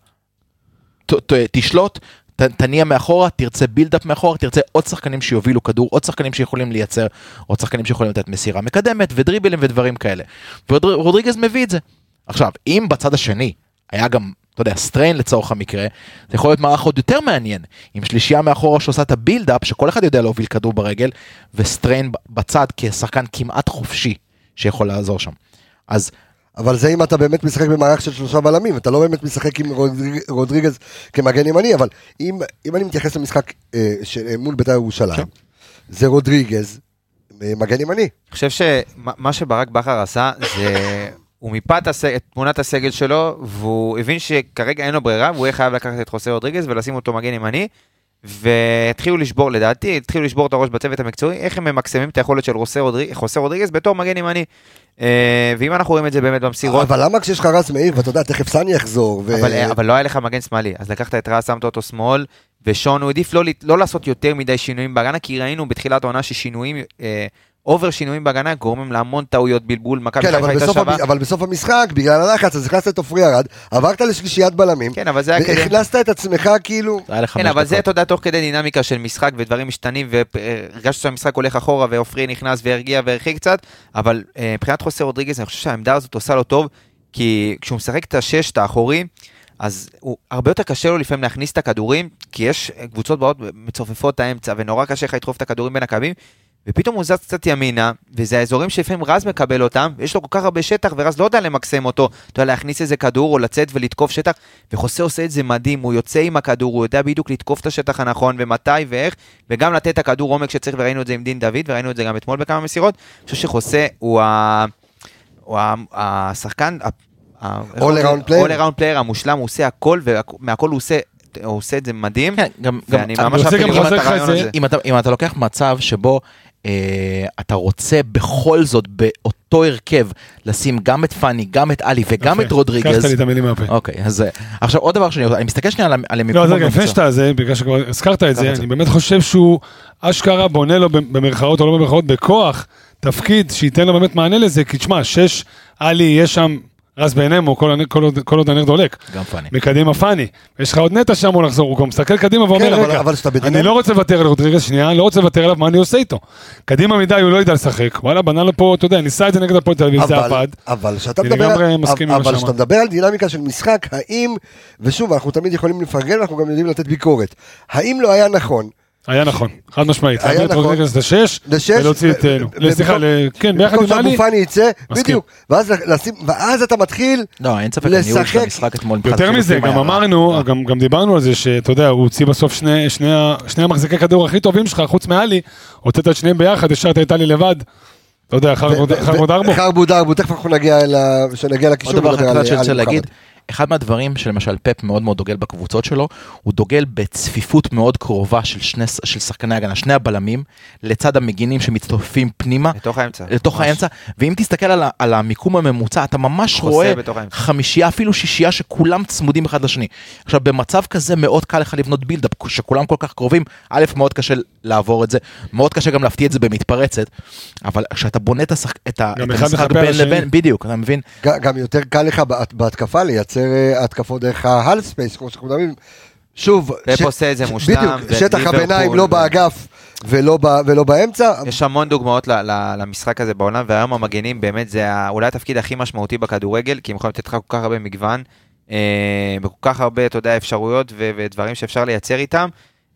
ת, ת, תשלוט, ת, תניע מאחורה, תרצה בילדאפ מאחורה, תרצה עוד שחקנים שיובילו כדור, עוד שחקנים שיכולים לייצר, עוד שחקנים שיכולים לתת מסירה מקדמת ודריבלים ודברים כאלה. ורודריגז מביא את זה. עכשיו, אם בצד השני היה גם אתה יודע, סטריין לצורך המקרה, זה יכול להיות מערך עוד יותר מעניין, עם שלישייה מאחורה שעושה את ה build-up, שכל אחד יודע להוביל כדור ברגל, וסטריין בצד כשחקן כמעט חופשי שיכול לעזור שם. אז אבל זה אם אתה באמת משחק במערך של שלושה בלמים, אתה לא באמת משחק עם רודריג, רודריגז כמגן ימני, אבל אם, אם אני מתייחס למשחק אה, של, אה, מול בית"ר ירושלים, כן. זה רודריגז, אה, מגן ימני. אני חושב שמה שברק בכר עשה זה, הוא מיפה את הסג- תמונת הסגל שלו, והוא הבין שכרגע אין לו ברירה, והוא יהיה חייב לקחת את חוסה רודריגז ולשים אותו מגן ימני, והתחילו לשבור, לדעתי, התחילו לשבור את הראש בצוות המקצועי, איך הם ממקסמים את היכולת של רודריג- חוסה רודריגז בתור מגן ימני. אה, ואם אנחנו רואים את זה באמת במסירות, אבל למה כשיש לך רז מאיר, ואתה יודע, תכף סני יחזור, ו... אבל, אבל לא היה לך מגן שמאלי, אז לקחת את רז, שמת אותו שמאל, ושון, הוא העדיף לא, לא לעשות יותר מדי שינויים בהגנה, כי ראינו בתחילת העונה ששינויים, אה, אובר שינויים בהגנה גורמים להמון טעויות בלבול, מכבי כן, חיפה אבל הייתה שווה. אבל בסוף המשחק, בגלל הלחץ, אז הכנסת את עופרי ארד, עברת לשלישיית בלמים, כן, אבל זה היה כדי... והכנסת את עצמך כאילו... כן, אבל זה. אתה יודע, תוך כדי דינמיקה של משחק ודברים משתנים, והרגשת שהמשחק הולך אחורה, ועופרי נכנס והרגיע והרחיק קצת, אבל אה, מבחינת חוסר רודריגז, אני חושב שהעמדה הזאת עושה לו טוב, כי כשהוא משחק את השש, את האחורי, אז הוא הרבה יותר קשה לו לפעמים להכניס את הכדורים, כי יש קבוצות באות מצופפות את האמצע, ונורא קשה לך לדחוף את הכדורים בין הקווים, ופתאום הוא זז קצת ימינה, וזה האזורים שלפעמים רז מקבל אותם, ויש לו כל כך הרבה שטח, ורז לא יודע למקסם אותו, אתה יודע, להכניס איזה כדור או לצאת ולתקוף שטח, וחוסה עושה את זה מדהים, הוא יוצא עם הכדור, הוא יודע בדיוק לתקוף את השטח הנכון, ומתי ואיך, וגם לתת את הכדור עומק שצריך, וראינו את זה עם דין דוד, וראינו את זה גם אתמול בכמה מסירות. אני חושב שחוסה הוא, ה... הוא ה... השחקן, ה- ה- איך All אומרים? around player. המושלם, הוא עושה הכל, ומהכל הוא עושה, הוא עושה את זה מדהים, כן, גם, גם, ואני אני ממש גם לראות את הרעיון זה. הזה. אם אתה, אם אתה לוקח מצב שבו אתה רוצה בכל זאת באותו הרכב לשים גם את פאני, גם את עלי וגם את רודריגז. לקחת לי את המילים מהפה. אוקיי, אז אה, עכשיו עוד דבר שאני רוצה, אני מסתכל שנייה על המ- על לא, המיקום אז רגע, לפני הממוצע. שאתה זה, בגלל שכבר הזכרת את זה. אני באמת חושב שהוא אשכרה בונה לו במרכאות או לא במרכאות בכוח, תפקיד שייתן לו באמת מענה לזה, כי תשמע, שש, עלי, יש שם רז בעינימו, כל, כל, עוד- כל עוד הנר דולק. גם פאני. מקדימה פאני. יש לך עוד נטע שאמור לחזור, הוא גם מסתכל קדימה כן, ואומר, אבל- רגע, אבל אני לא רוצה לוותר על רודריגז, שנייה, אני לא רוצה לוותר עליו, מה אני עושה איתו? קדימה מדי הוא לא ידע לשחק, וואלה, בנה לו פה, אתה יודע, ניסה את זה נגד הפועל תל אביב, זה אבל, עבד. אבל כשאתה מדבר, מדבר על דינמיקה של משחק, האם, ושוב, אנחנו תמיד יכולים לפרגן, אנחנו גם יודעים לתת ביקורת, האם לא היה נכון, היה נכון, חד משמעית, היה להעביר את נכון. רודריגז לשש, לשש, ולהוציא את, אה, ו- סליחה, במקום- ל- כן, ביחד במקום עם עלי, שאבו פאני יצא. בדיוק, ואז לשים, ואז אתה מתחיל, לא, אין ספק, הניהול של לשחק- המשחק אתמול. יותר מזה, גם. אמרנו, גם, גם דיברנו על זה שאתה יודע, הוא הוציא בסוף שני, שני, ה- שני המחזיקי כדור הכי טובים שלך, חוץ מעלי, הוצאת את שניהם ביחד, השארת את עלי לבד. אתה יודע, חרבו דרבו. חרבו דרבו, תכף אנחנו נגיע אל ה- כשנגיע עוד לקישור, דבר נדבר אחד שאני רוצה להגיד. אחד מהדברים שלמשל פפ מאוד מאוד דוגל בקבוצות שלו, הוא דוגל בצפיפות מאוד קרובה של שני, של שחקני הגנה, שני הבלמים, לצד המגינים שמצטופפים פנימה, לתוך האמצע. לתוך ממש. האמצע, ואם תסתכל על, על המיקום הממוצע, אתה ממש חוסה רואה. חמישייה, אפילו שישייה, שכולם צמודים אחד לשני. עכשיו, במצב כזה מאוד קל לך לבנות בילדאפ, שכולם כל כך קרובים, א', מאוד קשה לעבור את זה, מאוד קשה גם להפתיע את זה במתפרצת, אבל כשאתה בונה את, השח... את, את המשחק בין השני. לבין, בדיוק, אתה מבין? גם יותר קל לך בהת- בהתקפה לייצר אה, התקפות דרך ה half space, כמו שאנחנו מדברים. שוב, פפ ש- עושה את זה מושלם, בדיוק, שטח הביניים לא באגף ולא ב- ולא באמצע. יש המון דוגמאות ל- ל- למשחק הזה בעולם, והיום המגנים באמת זה אולי התפקיד הכי משמעותי בכדורגל, כי הם יכולים לתת לך כל כך הרבה מגוון, אה, וכל כך הרבה, אתה יודע, אפשרויות ו- ודברים שאפשר לייצר איתם.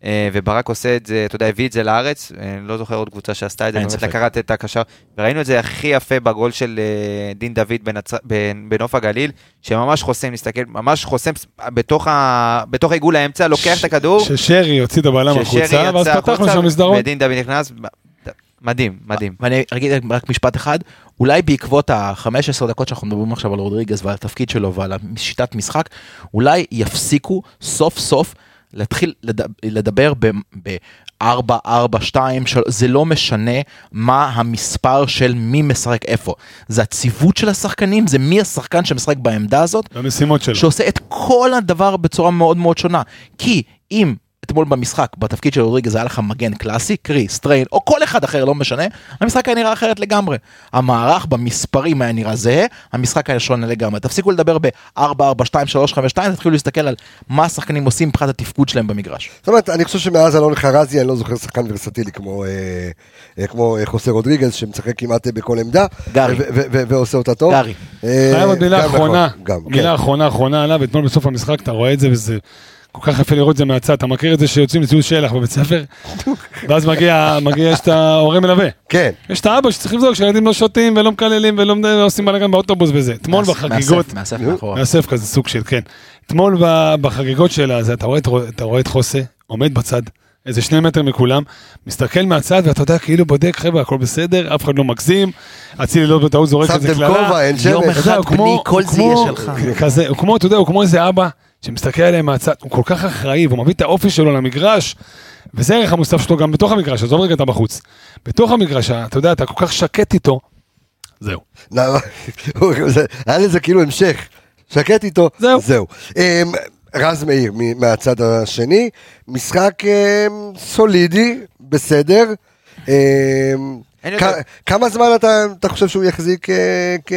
אה, וברק עושה את זה, אתה יודע, הביא את זה לארץ, אה, לא זוכר עוד קבוצה שעשתה את זה, באמת. לקחת את הקשר, וראינו את זה הכי יפה בגול של אה, דין דוד בנצר- בנ- בנוף הגליל, שממש חוסם, נסתכל, ממש חוסם בתוך ה- בתוך עיגול האמצע, לוקח את הכדור, ששרי הוציא את הבלם החוצה, ואז פתחנו שם מסדרון. ודין דוד נכנס, מדהים, מדהים. ואני אגיד רק משפט אחד, אולי בעקבות ה-15 דקות שאנחנו מדברים עכשיו על רודריגז ועל התפקיד שלו ועל השיטת משחק, אולי יפסיקו סוף סוף להתחיל לד- לדבר ב-4, 4, 2, זה לא משנה מה המספר של מי משחק איפה. זה הציוות של השחקנים, זה מי השחקן שמשחק בעמדה הזאת, במשימות שלו. שעושה את כל הדבר בצורה מאוד מאוד שונה. כי אם אתמול במשחק, בתפקיד של רודריגז היה לך מגן קלאסי, קרי, סטריין, או כל אחד אחר, לא משנה, המשחק היה נראה אחרת לגמרי. המערך במספרים היה נראה זהה, המשחק היה שונה לגמרי. תפסיקו לדבר ב-4, 4, 2, 3, 5, 2, תתחילו להסתכל על מה השחקנים עושים מבחינת התפקוד שלהם במגרש. זאת אומרת, אני חושב שמאז אלון חרזי, אני לא זוכר שחקן ורסטילי כמו, אה, אה, כמו אה, חוסה רודריגז, שמשחק כמעט אה, בכל עמדה. גרי. ו- ו- ו- ועושה אותה טוב. גרי. אה, חייב עוד מילה נכון, אחרונה, מילה כן. אחרונה אחרונה עליו, אתמול בסוף המשחק אתה רואה את זה וזה כל כך יפה לראות את זה מהצד, אתה מכיר את זה שיוצאים לציון שלח בבית ספר, ואז מגיע, מגיע, יש את ההורה מלווה, כן. יש את האבא שצריך לבדוק שילדים לא שותים ולא מקללים ולא לא עושים בלאגן באוטובוס וזה, אתמול בחגיגות, מאסף, מאסף מאחורה. מאסף כזה סוג של, כן, אתמול בחגיגות של הזה, אתה רואה את- אתה רואה את חוסה, עומד בצד, איזה שני מטר מכולם, מסתכל מהצד ואתה יודע כאילו בודק חבר'ה הכל בסדר, אף אחד לא מגזים, אצילי לא בטעות זורק איזה שמתם קללה. כובע, אין יום שמש. אחד יודע, הוא בני, כל זה יהיה כמו- שלך. כזה, הוא כמו, אתה יודע, הוא כמו איזה אבא שמסתכל עליהם מהצד, הוא כל כך אחראי, והוא מביא את האופי שלו למגרש, וזה הערך המוסף שלו גם בתוך המגרש, עזוב רגע את הבחוץ. בתוך המגרש, אתה יודע, אתה כל כך שקט איתו, זהו. זה- היה לזה כאילו המשך. שקט איתו, זהו. זהו. אמ, רז מאיר מהצד השני, משחק אמ, סולידי, בסדר. אמ. כמה זמן אתה, אתה חושב שהוא יחזיק אה, כ...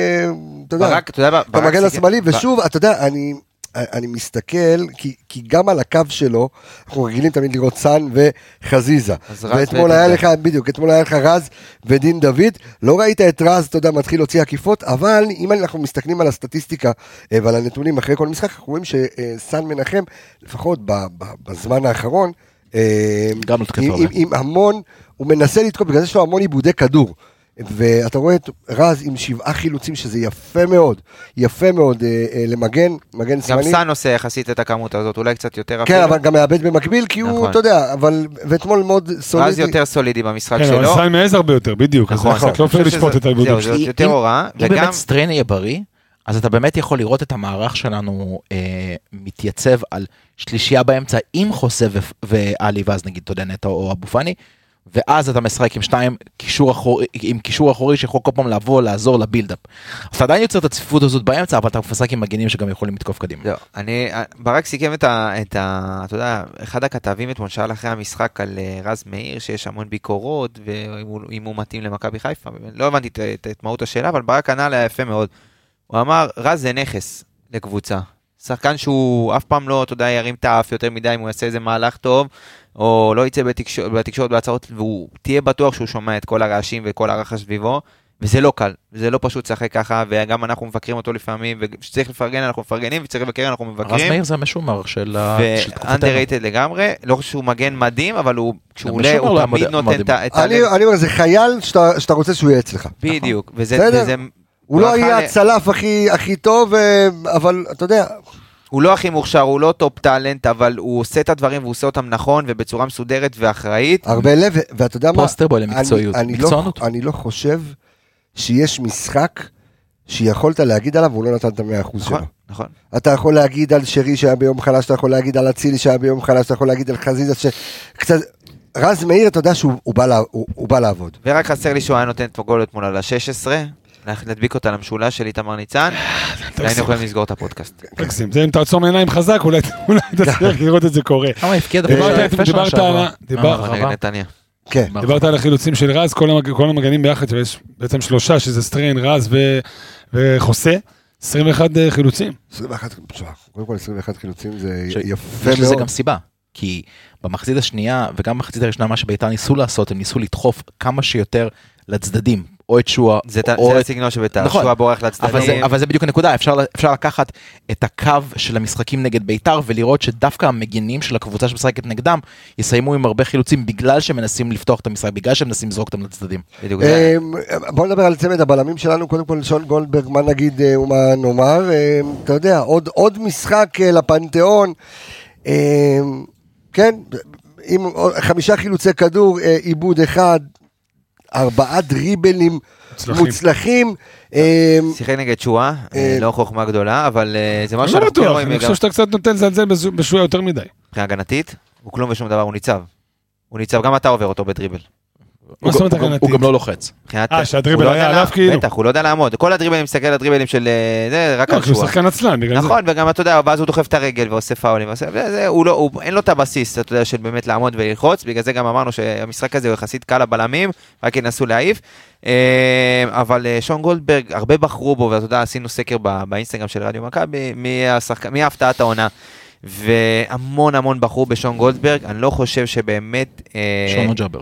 אתה יודע, אתה במגן השמאלי, ושוב, אתה יודע, אני, אני מסתכל, כי, כי גם על הקו שלו, אנחנו רגילים תמיד לראות סאן וחזיזה. ואתמול היה. לך, בדיוק, אתמול היה לך רז ודין דוד, לא ראית את רז, אתה יודע, מתחיל להוציא עקיפות, אבל אם אנחנו מסתכלים על הסטטיסטיקה אה, ועל הנתונים אחרי כל משחק, אנחנו רואים שסאן מנחם, לפחות ב- ב- בזמן האחרון, אה, גם עם-. עם- עם המון, הוא מנסה לתקוף, בגלל זה יש לו המון עיבודי כדור. ואתה רואה את רז עם שבעה חילוצים, שזה יפה מאוד, יפה מאוד אה, אה, למגן, מגן גם שמאלי. סאן עושה יחסית את הכמות הזאת, אולי קצת יותר כן, אבל גם מאבד במקביל, כי הוא, נכון. אתה יודע, אבל, ואתמול מאוד סולידי. רז יותר סולידי במשחק כן, אבל שלו. סיים מעז הרבה יותר, בדיוק, אז נכון, זה קצת לא אני פייר חושב לשפוט שזה- את האיבודים זהו, שלו. זה יותר הוראה, אם וגם... באמת סטריין יהיה בריא, אז אתה באמת יכול לראות את המערך שלנו אה, מתייצב על שלישייה באמצע עם חוסה ו- ואלי, ואז נגיד, אתה יודע, נטו או אבו פאני, ואז אתה משחק עם שתיים, קישור אחורי, עם קישור אחורי שיכול כל פעם לבוא, לעזור ל build-up. אז אתה עדיין יוצר את הצפיפות הזאת באמצע, אבל אתה משחק עם מגנים שגם יכולים לתקוף קדימה. לא, אני, ברק סיכם את ה, את ה... אתה יודע, אחד הכתבים אתמול שאל אחרי המשחק על אה, רז מאיר, שיש המון ביקורות, ואם הוא, הוא מתאים למכבי חיפה. לא הבנתי את, את, את מהות השאלה, אבל ברק ענה עליה יפה מאוד. הוא אמר, רז זה נכס לקבוצה. שחקן שהוא אף פעם לא, אתה יודע, ירים את האף יותר מדי אם הוא יעשה איזה מהלך טוב, או לא יצא בתקשורת, בתקשורת בהצהרות, והוא תהיה בטוח שהוא שומע את כל הרעשים וכל הרחש סביבו. וזה לא קל, זה לא פשוט לשחק ככה, וגם אנחנו מבקרים אותו לפעמים, וכשצריך לפרגן אנחנו מפרגנים, וצריך לבקר אנחנו רז מבקרים. מאיר זה המשומר של תקופתנו. ו-underrated לגמרי, לא חושב שהוא מגן מדהים, אבל הוא, כשהוא עולה, הוא לא תמיד נותן. את ה... אני, אני אומר, זה חייל שאתה, שאתה רוצה שהוא יהיה אצלך. בדיוק, וזה... הוא לא ל- הצלף הכי, הכי טוב, אה, אבל אתה יודע, הוא לא הכי מוכשר, הוא לא top talent, אבל הוא עושה את הדברים והוא עושה אותם נכון ובצורה מסודרת ואחראית. הרבה לב, ואתה יודע מה, poster boy אני- למקצועיות. אני לא- מקצוענות. אני לא חושב שיש משחק שיכולת להגיד עליו והוא לא נתן את המאה אחוז שלו. נכון, נכון. אתה יכול להגיד על שרי שהיה ביום חלש, אתה יכול להגיד על אצילי שהיה ביום חלש, אתה יכול להגיד על חזיזה שקצת... רז מאיר, אתה יודע שהוא הוא בא, לה- הוא, הוא בא לעבוד. ורק חסר לי שהוא היה נותן את הגול אתמול על ה-16, להדביק אותה למשולש של איתמר ניצן, והיינו יכולים לסגור את הפודקאסט. תגזים, זה אם תעצום עיניים חזק, אולי אולי תצליח לראות את זה קורה. כמה הפקיע דיברת-. על אה, רבה. נתניה. כן. דיברת על החילוצים של רז, כל המג- כל המגנים ביחד, שיש בעצם שלושה, שזה סטריין, רז ו- וחוסה, 21 חילוצים. 21, תשמע, קודם כל 21 חילוצים זה ש- יפה יש לזה מאוד. גם סיבה, כי במחצית השנייה וגם במחצית הראשונה מה שביתר ניסו לעשות, הם ניסו לדחוף כמה שיותר לצדדים, או את שועה, זה או זה את... הסגנון של בית"ר, נכון. שועה בורח אבל זה, לצדדים. אבל זה בדיוק הנקודה, אפשר, אפשר לקחת את הקו של המשחקים נגד ביתר ולראות שדווקא המגינים של הקבוצה שמשחקת נגדם יסיימו עם הרבה חילוצים בגלל שהם מנסים לפתוח את המשחק, בגלל שהם מנסים לזרוק אותם לצדדים. בדיוק זה. אמ, בוא נדבר על צמד הבלמים שלנו, קודם כל שון גולדברג, מה נגיד אה, ומה נאמר, אמ, אתה יודע, עוד, עוד משחק אה, לפנתיאון, אמ, כן, עם חמישה חילוצי כדור, אה, עיבוד אחד, ארבעה דריבלים מוצלחים. מוצלחים, אמ, שיחק נגד שועה, אה, אה, לא חוכמה גדולה, אבל אה, זה משהו לא שאנחנו כן בטוח, רואים אני חושב שאתה קצת נותן לזלזל בזו- בשויה יותר מדי. מבחינה הגנתית, הוא כלום ושום דבר, הוא ניצב. הוא ניצב, גם אתה עובר אותו בדריבל. מה זאת אומרת הוא גם- הגנתית? הוא גם לא לוחץ. אה, שהדריבל לא היה עליו כאילו? בטח, הוא לא יודע לעמוד. כל הדריבלים, אני מסתכל על הדריבלים של אה, זה, רק לא, על כי הוא. שחקן עצלן, בגלל זה. נכון, וגם אתה יודע, ואז הוא דוחף את הרגל ועושה פאולים, לא, אין לו את הבסיס, אתה יודע, של באמת לעמוד וללחוץ, בגלל זה גם אמרנו שהמשחק הזה הוא יחסית קל לבלמים, רק ינסו להעיף. אה, אבל אה, שון גולדברג, הרבה בחרו בו, ואתה יודע, עשינו סקר באינסטגרם של רדיו מכבי, מי הפתעת העונה. והמון המון בחרו בשון גולדברג, אני לא חושב שבאמת... אה, שונו ג'אבר.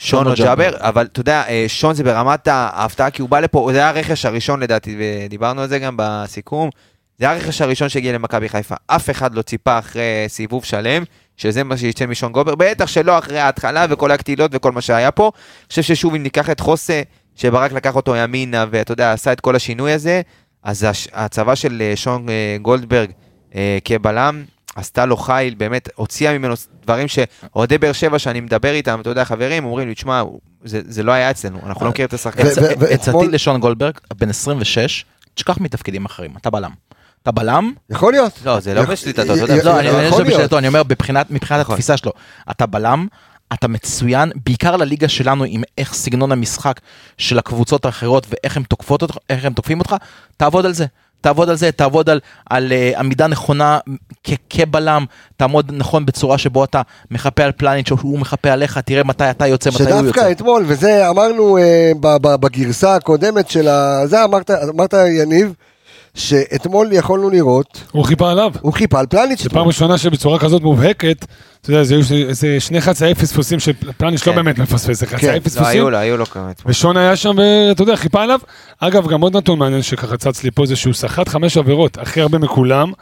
שון או ג'אבר. אבל אתה יודע, אה, שון זה ברמת ההפתעה, כי הוא בא לפה, זה היה הרכש הראשון לדעתי, ודיברנו על זה גם בסיכום, זה היה הרכש הראשון שהגיע למכבי חיפה. אף אחד לא ציפה אחרי סיבוב שלם, שזה מה שיצא משון גולדברג, בטח שלא אחרי ההתחלה וכל הקטילות וכל מה שהיה פה. אני חושב ששוב, אם ניקח את חוסה, שברק לקח אותו ימינה, ואתה יודע, עשה את כל השינוי הזה, אז ההצבה של אה, שון אה, גולדברג כבלם, עשתה לו חיל, באמת הוציאה ממנו דברים שאוהדי באר שבע שאני מדבר איתם, אתה יודע, חברים, אומרים לי, תשמע, זה, זה לא היה אצלנו, אנחנו לא מכירים את השחקן. עצתי לשון גולדברג, בן 26, תשכח מתפקידים אחרים, אתה בלם. אתה בלם, יכול להיות. לא, זה לא בשליטתו, אתה יודע. לא, אני חושב להיות. בשביל אני אומר מבחינת נכון. התפיסה שלו, אתה בלם, אתה מצוין, בעיקר לליגה שלנו עם איך סגנון המשחק של הקבוצות האחרות ואיך הם תוקפים אותך, תעבוד על זה. תעבוד על זה, תעבוד על, על uh, עמידה נכונה כ- כבלם, תעמוד נכון בצורה שבו אתה מחפה על פלניץ' שהוא מחפה עליך, תראה מתי אתה יוצא, מתי הוא יוצא. שדווקא אתמול, וזה אמרנו ב- בגרסה הקודמת של ה... זה אמרת, אמרת יניב, שאתמול יכולנו לראות, הוא חיפה עליו. הוא חיפה על פלניץ'. זו פעם ראשונה שבצורה כזאת מובהקת, אתה יודע, זה שני חצאי פספוסים שפלניש לא כן. באמת מפספס, זה כן. חצאי לא, היו פספוסים, לו, היו לו כמה אתמול. ושון היה שם, ואתה יודע, חיפה עליו. אגב, גם עוד נתון מעניין שככה צץ לי פה, זה שהוא סחט חמש עבירות, הכי הרבה מכולם.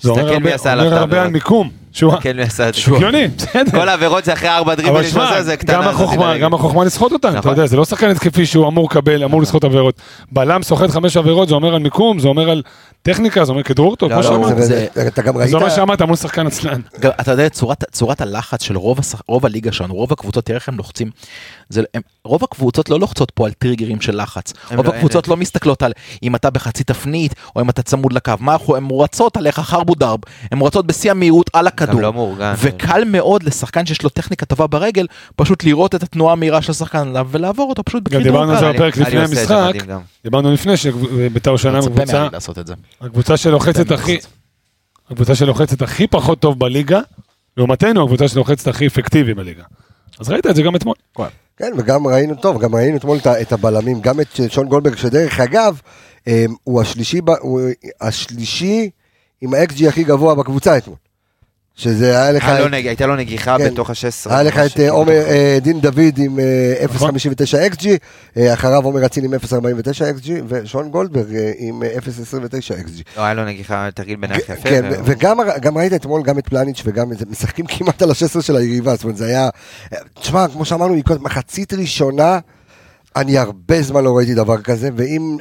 זה אומר מי הרבה- על. מיקום. שהוא כן, מי עשה את זה. הגיוני, בסדר. כל העבירות זה אחרי ארבע דריבלים שהוא שמע, עושה, זה קטנה. גם החוכמה. גם החוכמה לסחוט אותן, אתה נכון. יודע, זה לא שחקן התקפי שהוא אמור לקבל, אמור לסחוט עבירות. בלם סוחט חמש עבירות, זה אומר על מיקום, זה אומר על טכניקה, זה אומר כדרור טוב, לא, כמו לא, שאמרת. זה- מה שאמרת מול שחקן עצלן. אתה יודע, צורת, צורת הלחץ של רוב, הליגה שלנו, רוב הקבוצות, תראה איך הם לוחצים. רוב הקבוצות לא לוחצות פה על טריגרים של לחץ. רוב לא- הקבוצות לא מסתכלות על אם אתה בחצי תפנית, או אם אתה צמוד לקו. מה, אנחנו- הן רצות עליך חרבו דרב, הן רצות בשיא המהירות על הכדור. גם לא מאורגן. וקל מאוד לשחקן שיש לו טכניקה טובה ברגל, פשוט לראות את התנועה המהירה של השחקן עליו ולעבור אותו פשוט גם בכדרור דיברנו על. זה בפרק לפני המשחק. דיברנו לפני שביתר ירושלים הקבוצה. הקבוצה שלוחצת הכי, הקבוצה שלוחצת הכי פחות טוב בליגה, לעומתנו הקבוצה שלוחצת הכי אפקטיבי בליגה. אז ראית את זה גם אתמול. כן, וגם ראינו, טוב, גם ראינו אתמול את הבלמים, גם את שון גולדברג, שדרך אגב, אה, הוא השלישי, הוא השלישי עם האקס-ג'י הכי גבוה בקבוצה אתמול. שזה היה לך... היה לו את- נג- הייתה לו נגיחה כן. בתוך ה-16. היה לך את אה, עומר, אה, דין דוד עם אה, נכון. 0.59 XG, אה, אחריו עומר אצילי עם 0.49 XG, ושון גולדברג אה, עם אה, 0.29 XG. לא, היה לו נגיחה, תרגיל בנייח יפה. כן, והוא- וגם גם ראית אתמול גם את פלניץ' וגם את זה, משחקים כמעט על ה-16 של היריבה, זאת אומרת זה היה, תשמע, כמו שאמרנו, מחצית ראשונה, אני הרבה זמן לא ראיתי דבר כזה, ואם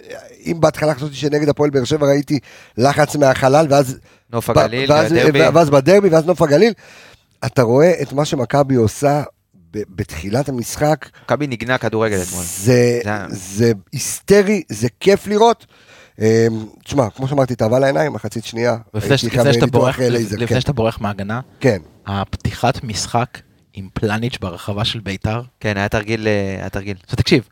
אם בהתחלה חשבתי שנגד הפועל באר שבע ראיתי לחץ מהחלל, ואז נוף הגליל ואז- והדרבי. ואז בדרבי, ואז נוף הגליל, אתה רואה את מה שמכבי עושה בתחילת המשחק, מכבי נגנה כדורגל אתמול. זה, זה- זה היסטרי, זה כיף לראות. אמ, תשמע, כמו שאמרתי, תאווה לעיניים, מחצית שנייה. לפני בורח- כן, שאתה בורח מהגנה, כן. הפתיחת משחק עם פלניץ' ברחבה של ביתר, כן, היה תרגיל, אה, היה תרגיל. עכשיו תקשיב,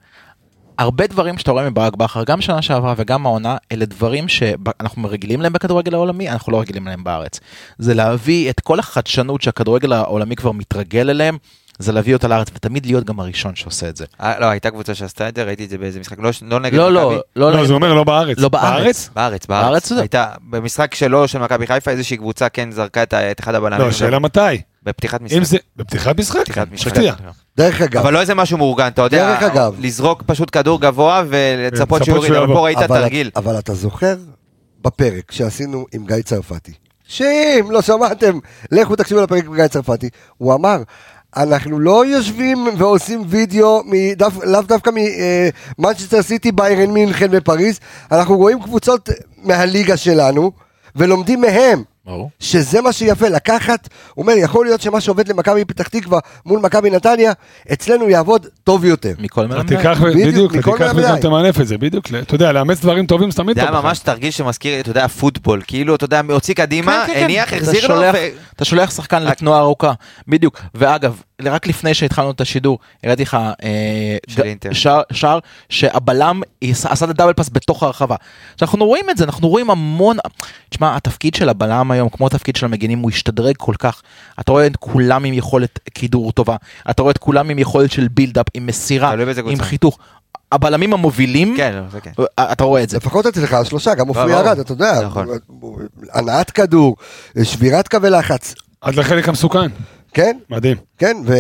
הרבה דברים שאתה רואה מברק בכר, גם שנה שעברה וגם העונה, אלה דברים שאנחנו רגילים להם בכדורגל העולמי, אנחנו לא רגילים להם בארץ. זה להביא את כל החדשנות שהכדורגל העולמי כבר מתרגל אליהם, זה להביא אותה לארץ, ותמיד להיות גם הראשון שעושה את זה. אה, לא, הייתה קבוצה שעשתה את זה, ראיתי את זה באיזה משחק, לא לא נגד לא, לא, מכבי. לא, לא, זה אומר לא בארץ. לא בארץ. בארץ, בארץ הייתה, במשחק שלו, של מכבי חיפה, איזושהי קבוצה כן זרקה את אחד הבלמים. לא, שאלה מתי. בפתיחת משחק. בפתיחת משחק? פתיחת משחק. דרך אגב, אבל לא איזה משהו מאורגן, אתה יודע, דרך אגב. לזרוק פשוט כדור גבוה ולצפות לצפות שהוא יוריד, אבל. פה ראית אבל- תרגיל. אבל אתה זוכר בפרק שעשינו עם גיא צרפתי, שאם לא שמעתם, לכו תקשיבו לפרק עם גיא צרפתי, הוא אמר, אנחנו לא יושבים ועושים וידאו מדף, לאו דווקא ממנצ'סטר סיטי, ביירן מינכן ופריז, אנחנו רואים קבוצות מהליגה שלנו ולומדים מהם. ברור. שזה מה שיפה, לקחת, הוא אומר, יכול להיות שמה שעובד למכבי פתח תקווה מול מכבי נתניה, אצלנו יעבוד טוב יותר. מכל אתה מלמדי. תיקח, בדיוק, תיקח. וגם תמנף את זה, בדיוק. אתה יודע, לאמץ דברים טובים זה תמיד זה טוב. היה בחיים. ממש תרגיל שמזכיר, אתה יודע, פוטבול. כאילו, אתה יודע, הוציא קדימה, כן, כן, כן. הניח, החזיר לו, אתה שולח שחקן לתנועה ארוכה, בדיוק. ואגב, רק לפני שהתחלנו את השידור, הראיתי לך אה. שער- שהבלם עשה עשה את הדאבל פאס בתוך הרחבה. עכשיו, אנחנו רואים את זה, אנחנו רואים המון... תשמע, התפקיד של הבלם היום, כמו התפקיד של המגינים, הוא השתדרג כל כך. אתה רואה את כולם עם יכולת קידור טובה, אתה רואה את כולם עם יכולת של בילדאפ, עם מסירה, עם. חיתוך. הבלמים המובילים, כן, זה כן. אתה רואה את זה. לפחות אצלך השלושה, גם עופרי ברור. ארד, אתה יודע, נכון. הנעת כדור, שבירת קווי לחץ, עד לחלק המסוכן, כן, מדהים. כן, ו...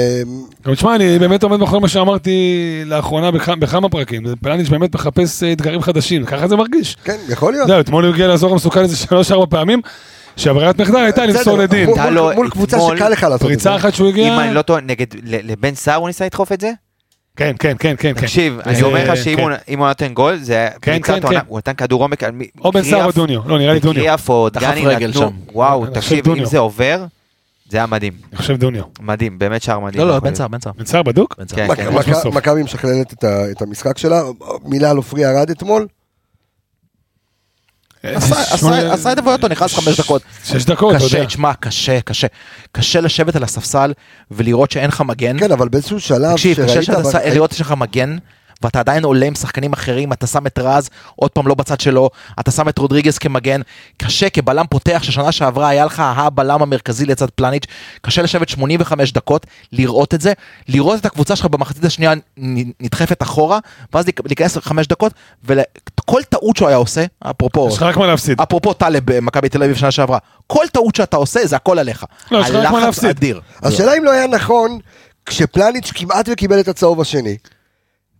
גם תשמע, אני באמת עומד מאחורי מה שאמרתי לאחרונה בכ- בכמה פרקים. פלניץ' באמת מחפש אה, אתגרים חדשים, ככה זה מרגיש. כן, יכול להיות. אתה יודע, אתמול הוא הגיע לאזור המסוכן איזה שלוש-ארבע פעמים, שהברירת מחדל הייתה למסור לדין. מול- קבוצה שקל לך לעשות את זה. פריצה אחת שהוא הגיע... אם אני לא טועה, נגד, לבן סער הוא ניסה לדחוף את זה? כן, כן, כן, כן. כן. תקשיב, אני זה- אומר לך שאם כן. הוא- אם הוא נותן גול, זה היה כן, פריצת עונה. הוא נתן כדור עומק על מי- או בן סער או דוניו. לא, נראה לי דוניו. קריאף או דגני נתנו. וואו, אני תקשיב, אם. זה עובר, זה היה מדהים, אני חושב דוניו. מדהים, באמת שער מדהים. לא, לא, בן סער. בן סער. בן סער בדוק? כן, כן. מכבי משכללת את המשחק שלה, מילה על עופרי ארד אתמול, עשה- עשה- את עבודתו, נכנס חמש דקות. שש דקות, אתה קשה, יודע. תשמע, קשה, קשה. קשה לשבת על הספסל ולראות שאין לך מגן. כן, אבל באיזשהו שלב תקשיב, קשה לראות שיש לך מגן, ואתה עדיין עולה עם שחקנים אחרים, אתה שם את רז, עוד פעם לא בצד שלו, אתה שם את רודריגז כמגן. קשה כבלם פותח, ששנה שעברה היה לך הבלם המרכזי לצד פלניץ', קשה לשבת 85 דקות, לראות את זה, לראות את הקבוצה שלך במחצית השנייה נדחפת אחורה, ואז להיכ- להיכנס לחמש דקות, וכל טעות שהוא היה עושה, אפרופו... יש לך רק מה להפסיד. אפרופו טלב במכבי תל אביב שנה שעברה, כל טעות שאתה עושה זה הכל עליך. לא, יש לך רק מה הלחץ להפסיד. אדיר. השאלה אם לא היה נכון, כשפלניץ' כמעט וקיבל את הצהוב השני,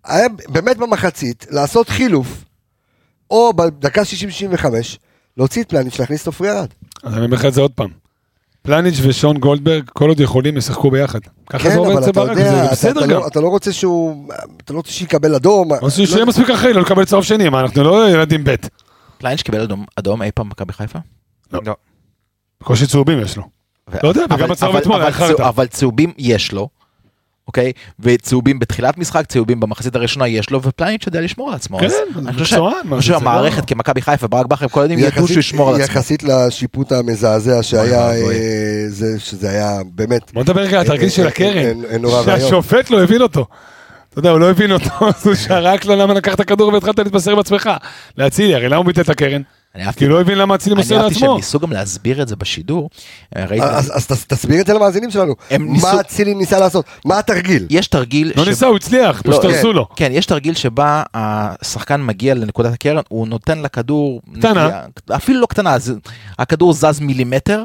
היה באמת במחצית לעשות חילוף, או בדקה 60-65, להוציא את פלניץ' להכניס את עופרי ארד. אז אני אומר לך את זה עוד פעם. פלניץ' ושון גולדברג, כל עוד יכולים, ישחקו ביחד. ככה כן, זה עובד אצל אתה ברק, זה בסדר גם. לא- אתה לא רוצה שהוא, אתה לא רוצה שיקבל אדום. או לא- שיהיה מספיק אחראי לא לקבל צהוב שני, מה, אנחנו לא ילדים ב'. פליינש קיבל אדום, אדום אי פעם במכבי חיפה? לא. בקושי צהובים יש לו. לא יודע, וגם הצהוב אתמול היה חרטא. אבל צהובים יש לו, אוקיי? וצהובים בתחילת משחק, צהובים במחצית הראשונה יש לו, ופליינש יודע לשמור על עצמו. כן, מצוין, אני חושב שהמערכת לא- כמכבי חיפה, ברק בכר, כל יודעים ידעו שהוא ישמור על עצמו. יחסית לשיפוט המזעזע שהיה. אה, זה- שזה היה באמת, בוא נדבר רגע על התרגיל של אין- הקרן. שהשופט לא הבין אותו. אתה יודע, הוא לא הבין אותו, אז הוא שרק לו למה לקחת כדור והתחלת להתבשר עם עצמך. להצילי, הרי למה הוא ביטל את הקרן? אני כי הוא לא הבין למה אצילי אני מוסר אהבתי שהם לעצמו. ניסו גם להסביר את זה בשידור. אה, אז אז תס- תסביר את זה למאזינים שלנו. מה אצילי ניסה לעשות? מה התרגיל? יש תרגיל... לא ניסה, הוא הצליח, לא, פשוט כן. הרסו לו. כן, יש תרגיל שבה השחקן מגיע לנקודת הקרן, הוא נותן לכדור... קטנה. אפילו לא קטנה, הכדור זז מילימטר,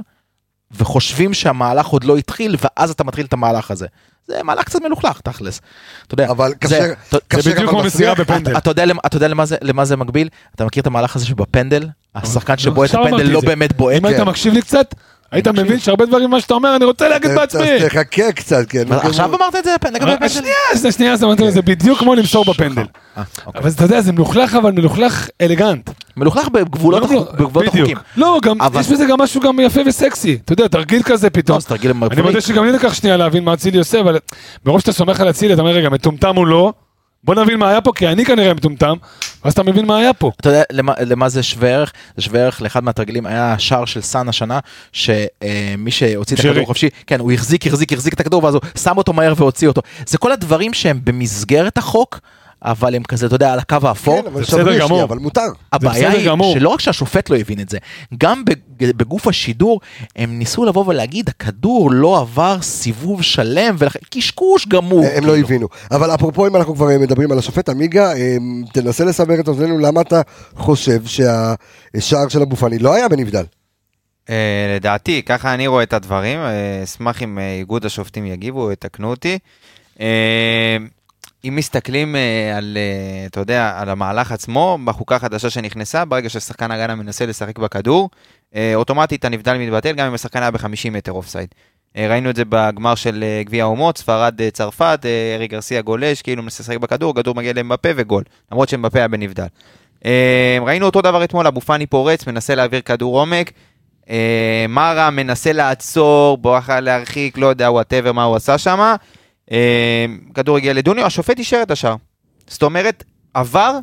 וחושבים שהמהלך עוד לא התחיל, ואז אתה מתחיל את המהלך הזה. זה מהלך קצת מלוכלך, תכלס. אתה יודע, אבל זה- כאשר- אתה- כאשר זה בדיוק כמו מסירה בפנדל. אתה- אתה יודע אתה יודע למה זה- למה זה מקביל? אתה מכיר את המהלך הזה שבפנדל, השחקן שבועט את עכשיו הפנדל לא זה. באמת בועט? אם היית כן. מקשיב לי קצת, היית. מבין שהרבה דברים ממה שאתה אומר, אני רוצה להגיד אז בעצמי. תחכה קצת, כן. עכשיו אמרת את זה לגבי הפנדל? שנייה, שנייה, זה בדיוק כמו למסור בפנדל. אה, אוקיי. אבל אתה יודע, זה מלוכלך, אבל מלוכלך אלגנט. מלוכלך בגבולות לא, לא. החוקים. לא, גם, אבל- יש בזה גם משהו גם יפה וסקסי. אתה יודע, תרגיל כזה פתאום. אני. מודה שגם לי לקח שנייה להבין מה אצילי עושה, אבל מרוב שאתה סומך על אצילי, אתה אומר, רגע, מטומטם הוא לא, בוא נבין מה היה פה, כי אני כנראה מטומטם, ואז אתה מבין מה היה פה. אתה יודע למה, למה זה שווה ערך? זה שווה ערך לאחד מהתרגילים, היה שער של סאן השנה, שמי שהוציא את. הכדור חופשי, כן, הוא החזיק, החזיק, החזיק את הכדור, ואז הוא שם אותו מהר והוציא אותו. זה כל הדברים שהם במסגרת החוק, אבל הם כזה, אתה יודע, על הקו האפור. כן, אבל זה בסדר גמור. אבל מותר. הבעיה היא גמור. שלא רק שהשופט לא הבין את זה, גם בג- בגוף השידור הם ניסו לבוא ולהגיד הכדור לא עבר סיבוב שלם ולכן קשקוש גמור. הם לא הבינו. אבל אפרופו אם אנחנו כבר מדברים על השופט עמיגה, אה, תנסה לסבר את אוזנינו למה אתה חושב שהשער של אבו פאני לא היה בנבדל. אה, לדעתי, ככה אני רואה את הדברים, אה, אשמח אם אה, איגוד השופטים יגיבו, יתקנו אותי. אה, אם מסתכלים אה, על, אה, אתה יודע, על המהלך עצמו, בחוקה החדשה שנכנסה, ברגע ששחקן הגנה מנסה לשחק בכדור, אה, אוטומטית הנבדל מתבטל, גם אם השחקן היה ב-50 מטר אופסייד. ראינו את זה בגמר של גביע האומות, ספרד צרפת, אה, ארי גרסיה גולש, כאילו מנסה לשחק בכדור, הכדור מגיע למבפה וגול, למרות שמבפה היה בנבדל. ראינו אותו דבר אתמול, אבו פאני פורץ, מנסה להעביר כדור עומק, מרה מנסה לעצור, בואכה להרחיק, לא יודע, whatever מה הוא עשה שם. אה, כדור הגיע לדוניו, השופט אישר את השער. זאת אומרת, עבר,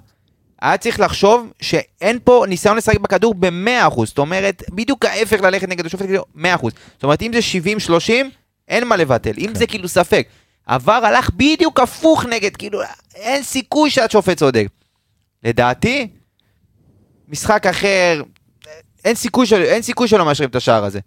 היה צריך לחשוב שאין פה ניסיון לשחק בכדור ב-100%, זאת אומרת, בדיוק ההפך ללכת נגד השופט, כאילו, 100%. זאת אומרת, אם זה 70-30, אין מה לבטל, אם זה כאילו ספק. עבר הלך בדיוק הפוך נגד, כאילו, אין סיכוי שהשופט צודק. לדעתי, משחק אחר, אין סיכוי, של, אין סיכוי שלא מאשרים את השער הזה.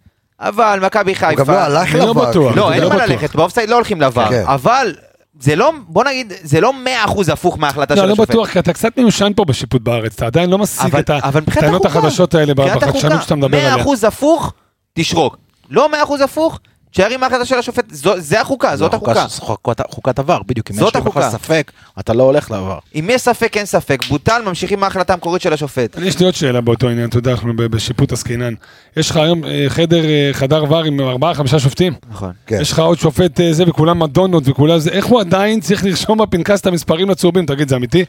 אבל מכבי הוא חיפה... גם לא הלך אני לא לבר. בטוח. לא, זה אין לא מה בטוח. ללכת, באופסייד לא הולכים לבר, כן. אבל זה לא, בוא נגיד, זה לא 100% הפוך מההחלטה לא, של לא השופט. בטוח, כי אתה קצת מיושן פה בשיפוט בארץ, אתה עדיין לא משיג אבל- את הטענות החדשות האלה בחדשנות שאתה מדבר עליה. 100% הפוך, תשרוק. לא 100% הפוך, תשאר עם ההחלטה של השופט, זו- זה החוקה, זאת החוקה. ש- חוקת- חוקת עבר, בדיוק. אם יש לך החוקה. ספק, אתה לא הולך לעבר. אם יש ספק, אין ספק, בוטל, ממשיכים מההחלטה המקורית של השופט. יש לי עוד שאלה באותו עניין, אתה יודע, אנחנו בשיפוט עסקינן. יש לך היום אה, חדר, אה, חדר ור עם ארבעה, חמישה שופטים. נכון. כן. יש לך עוד שופט אה, זה, וכולם מדונות וכולם זה, איך הוא עדיין צריך לרשום בפנקס את המספרים לצהובים? תגיד, זה אמיתי?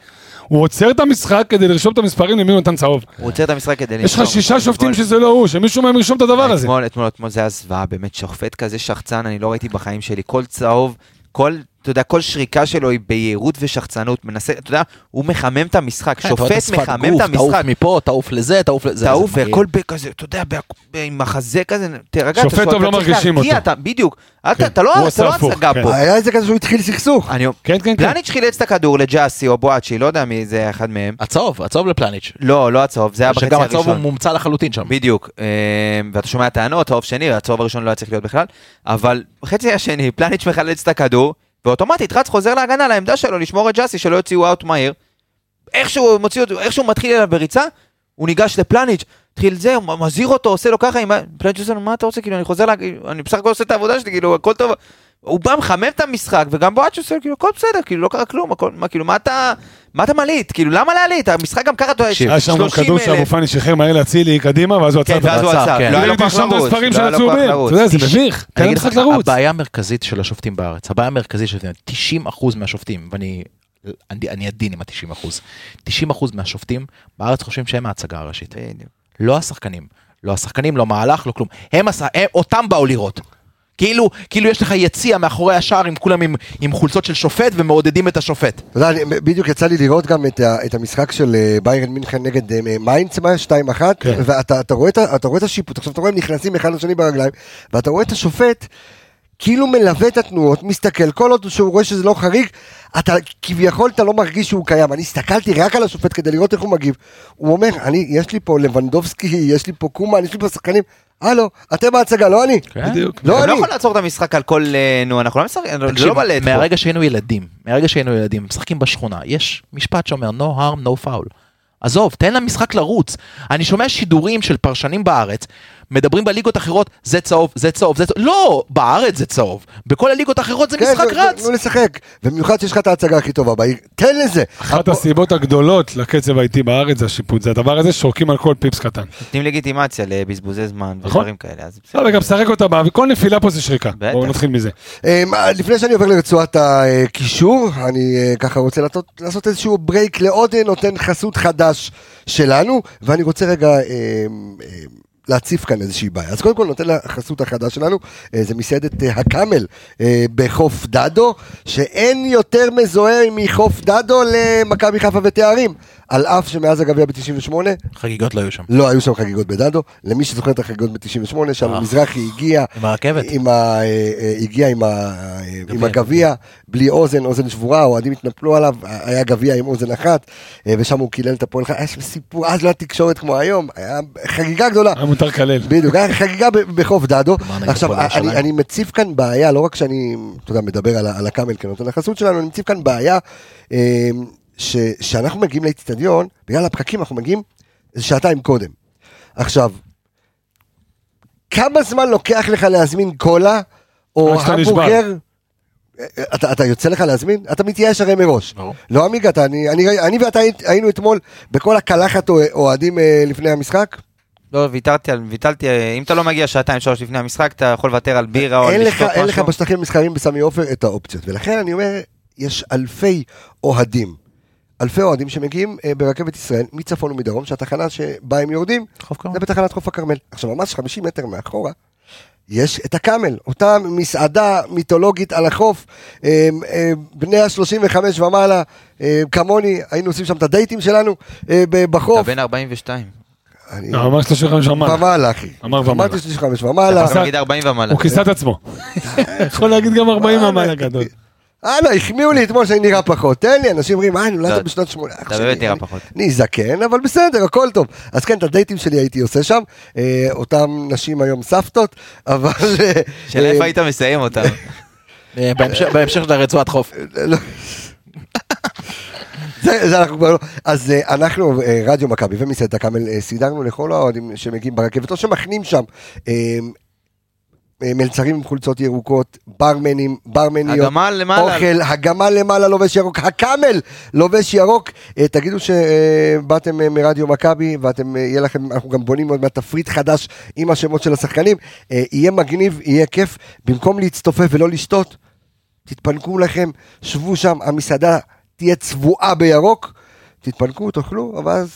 הוא עוצר את המשחק כדי לרשום את המספרים למי הוא נתן צהוב. הוא עוצר את המשחק כדי יש לך לרשום. שישה שופטים שזה לא הוא, שמישהו מהם ירשום את הדבר הזה. אתמול, אתמול, אתמול זה היה זוועה, באמת, שופט כזה שחצן, אני לא ראיתי בחיים שלי. כל צהוב, כל, אתה יודע, כל שריקה שלו היא ביהירות ושחצנות. מנסה, אתה יודע, הוא מחמם את המשחק. כן, שופט מחמם גוף, את המשחק. תעוף מפה, תעוף לזה, תעוף לזה. תעוף. והכל בכזה, אתה יודע, עם החזה כזה, תרגע, שופט אתה- טוב אתה לא מרגישים אותו. אתה- בדיוק. אתה- כן, לא לא הצגה כן. פה. היה איזה כזה שהוא התחיל סכסוך. אני- כן, כן, כן. פלניץ' חילץ את הכדור לג'אסי או בואצ'י, לא יודע מי זה אחד מהם. הצהוב, הצהוב לפלניץ'. לא, לא הצהוב, זה היה בחצי שגם הצהוב הוא הראשון. מומצא לחלוטין שם. בדיוק, אה, ואתה שומע טענות, צהוב שני, הצהוב הראשון לא היה צריך להיות בכלל, אבל בחצי השני פלניץ' מחלץ את הכדור, ואוטומטית רץ חוזר להגנה לעמדה שלו לשמור את ג'אסי שלא יוציאו אאוט מהיר. איכשהו מוציא אותו, איכשהו מתחיל אליו בריצה, הוא ניגש לפלניץ', התחיל זה, הוא מזהיר אותו, עושה לו ככה, עם פלניץ' עושה לו, מה אתה רוצה, כאילו, אני חוזר, לה... אני בסך הכל עושה את העבודה שלי, כאילו, הכל טוב. הוא בא מחמם את המשחק, וגם בואץ' עושה, כאילו, הכל בסדר, כאילו, לא קרה כלום, הכל, מה, כאילו, מה אתה, מה אתה מלהיט? כאילו, למה להלהיט? המשחק גם ככה, אתה יודע, היה שם גם 30 כדור. שאבו פאני שחרר מהר להצילי קדימה, ואז הוא עצר כן, ואז הוא עצר, כן. לא היה לו כוח לרוץ, לא של היה לו כוח הצהובים. לרוץ. אתה יודע, זה מביך, תן אני להם אגיד לך, משחק לרוץ. הבעיה המרכזית של השופטים בארץ, הבעיה המרכזית של השופטים, 90% מהשופטים, ואני אני, אני עדין עם ה-90%, 90% מהשופטים בארץ חושבים שהם ההצגה הראשית. בדיוק. לא השחקנים. לא השחקנים, לא מהלך, לא כלום. הם אותם באו לראות. כאילו, כאילו יש לך יציע מאחורי השער עם כולם עם, עם חולצות של שופט ומעודדים את השופט. אתה יודע, אני- בדיוק יצא לי לראות גם את, ה, את המשחק של אה, ביירן מינכן נגד אה, מיינדס, מה, 2-1, כן. ואתה אתה רואה, את ה- אתה רואה את השיפוט, עכשיו אתה רואה הם נכנסים אחד לשני ברגליים, ואתה רואה את השופט כאילו מלווה את התנועות, מסתכל, כל עוד שהוא רואה שזה לא חריג, אתה כביכול אתה לא מרגיש שהוא קיים. אני הסתכלתי רק על השופט כדי לראות איך הוא מגיב. הוא אומר, אני, יש לי פה לבנדובסקי, יש לי פה קומן, יש לי פה שחקנים, הלו, אתם ההצגה, לא אני. בדיוק. לא לא אני. יכול לעצור את המשחק על כל... אה, נו, אנחנו לא משחקים, זה לא בלט פה. מהרגע שהיינו ילדים, מהרגע שהיינו ילדים, משחקים בשכונה, יש משפט שאומר no harm, no foul. עזוב, תן למשחק לרוץ. אני שומע שידורים של פרשנים בארץ, מדברים בליגות אחרות, זה צהוב, זה צהוב, זה צהוב. לא, בארץ זה צהוב. בכל הליגות האחרות זה משחק נו- רץ. נו לשחק. במיוחד שיש לך את ההצגה הכי טובה בעיר, תן לזה. אחת הסיבות הגדולות לקצב האיטי בארץ זה השיפוט, זה הדבר הזה שורקים על כל פיפס קטן. נותנים לגיטימציה לבזבוזי זמן נכון. ודברים כאלה, אז לא, וגם שחק אותה כל נפילה פה זה שריקה. בטח. בואו נתחיל מזה. אמ, לפני שאני עובר לרצועת הקישור, אני אה, ככה רוצה לעשות, לעשות איזשהו ברייק לעוד אה, נותן חסות חדש שלנו, ואני רוצה רגע אמ, אמ, להציף כאן איזושהי בעיה. אז קודם כל נותן לחסות החדש שלנו, אה, זה מסעדת אה, הקאמל אה, בחוף דדו, שאין יותר מזוהה מחוף דדו למכבי חיפה ותארים, על אף שמאז הגביע ב-98 חגיגות לא היו שם. לא היו שם חגיגות בדדו, למי שזוכר את החגיגות ב-98, שם אה. מזרחי הגיע, עם הרכבת. עם ה, אה, אה, הגיע עם, ה, עם הגביע, בלי אוזן, אוזן שבורה, האוהדים התנפלו עליו, היה גביע עם אוזן אחת, ושם הוא קילל את הפועל חיפה, היה שם סיפור, אז לא היה תקשורת כמו היום, היה חגיגה גדולה. היה מותר לקלל. בדיוק, היה חגיגה בחוף דדו. עכשיו, אני. אני מציף כאן בעיה, לא רק שאני, אתה יודע, מדבר על, על הקאמל כנותן החסות שלנו, אני מציף כאן בעיה, אה, ש, שאנחנו מגיעים לאצטדיון, בגלל הפקקים אנחנו מגיעים איזה שעתיים קודם. עכשיו, כמה זמן לוקח לך להזמין קולה, או המבורגר? אה, אתה, אתה יוצא לך להזמין? אתה מתייאש הרי מראש. ברור. לא עמיגה, אתה, אני, אני, אני ואתה היינו אתמול בכל הקלחת אוה- אוהדים אה, לפני המשחק. לא, ויתרתי על, ויתרתי, אה, אם אתה לא מגיע שעתיים שלוש לפני המשחק, אתה יכול לוותר על בירה או אין לך, לשתות אין לך משהו. בשטחים המסחריים בסמי עופר את האופציות, ולכן אני אומר, יש אלפי אוהדים, אלפי אוהדים שמגיעים אה, ברכבת ישראל מצפון ומדרום, שהתחנה שבה הם יורדים. זה בתחנת חוף הכרמל. עכשיו ממש 50 מטר מאחורה. יש את הקאמל, אותה מסעדה מיתולוגית על החוף, אה, אה, בני ה-35 ומעלה, כמוני, היינו עושים שם את הדייטים שלנו אה, ב- אתה בחוף. בן 42. אני- לא, ממש 35 ומעלה. ומעלה, אחי. אמר ומעלה. אמרתי 35 אתה ומעלה. יכול להגיד 40 ומעלה. הוא כיסה את עצמו. יכול להגיד גם 40 ומעלה גדול. הלאה, החמיאו לי אתמול שאני נראה פחות. תן לי, אנשים אומרים, אה, לא, נולדת בשנות שמונה. אתה באמת נראה פחות. אני זקן, אבל בסדר, הכל טוב. אז כן, את הדייטים שלי הייתי עושה שם. אה, אותם נשים היום סבתות, אבל... אה, שאלה איפה היית מסיים אותם. אה, בהמשך- של הרצועת חוף. לא. זה, זה אנחנו כבר לא. אז אה, אנחנו, אה, רדיו מכבי ומסעדת הקאמל, אה, סידרנו לכל האוהדים שמגיעים ברכבת, או שמחנים שם. אה, אה, מלצרים עם חולצות ירוקות, ברמנים, ברמניות, הגמל למעלה. אוכל, הגמל למעלה לובש ירוק, הקאמל לובש ירוק. אה, תגידו שבאתם אה, מרדיו מכבי, ואתם, אה, יהיה לכם, אנחנו גם בונים עוד מעט תפריט חדש עם השמות של השחקנים. אה, יהיה מגניב, יהיה כיף, במקום להצטופף ולא לשתות, תתפנקו לכם, שבו שם, המסעדה תהיה צבועה בירוק, תתפנקו, תאכלו, אבל אז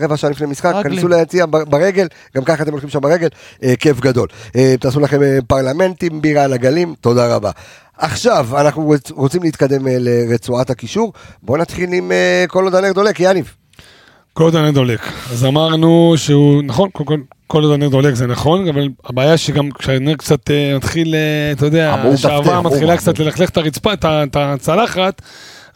רבע שעה לפני משחק. כנסו ליציע ברגל, גם ככה אתם הולכים שם ברגל, אה, כיף גדול. אה, תעשו לכם אה, פרלמנטים, בירה על הגלים, תודה רבה. עכשיו, אנחנו רוצ- רוצים להתקדם אה, לרצועת הקישור, בואו נתחיל עם אה, כל עוד הנר דולק, יניב. כל עוד הנר דולק. אז אמרנו שהוא, נכון, כל, כל, כל עוד הנר דולק זה נכון, אבל הבעיה שגם כשהנר קצת אה, מתחיל, אה, אתה יודע, דפדף, מתחילה אמור. קצת ללכלך את הרצפה, את הצלחת,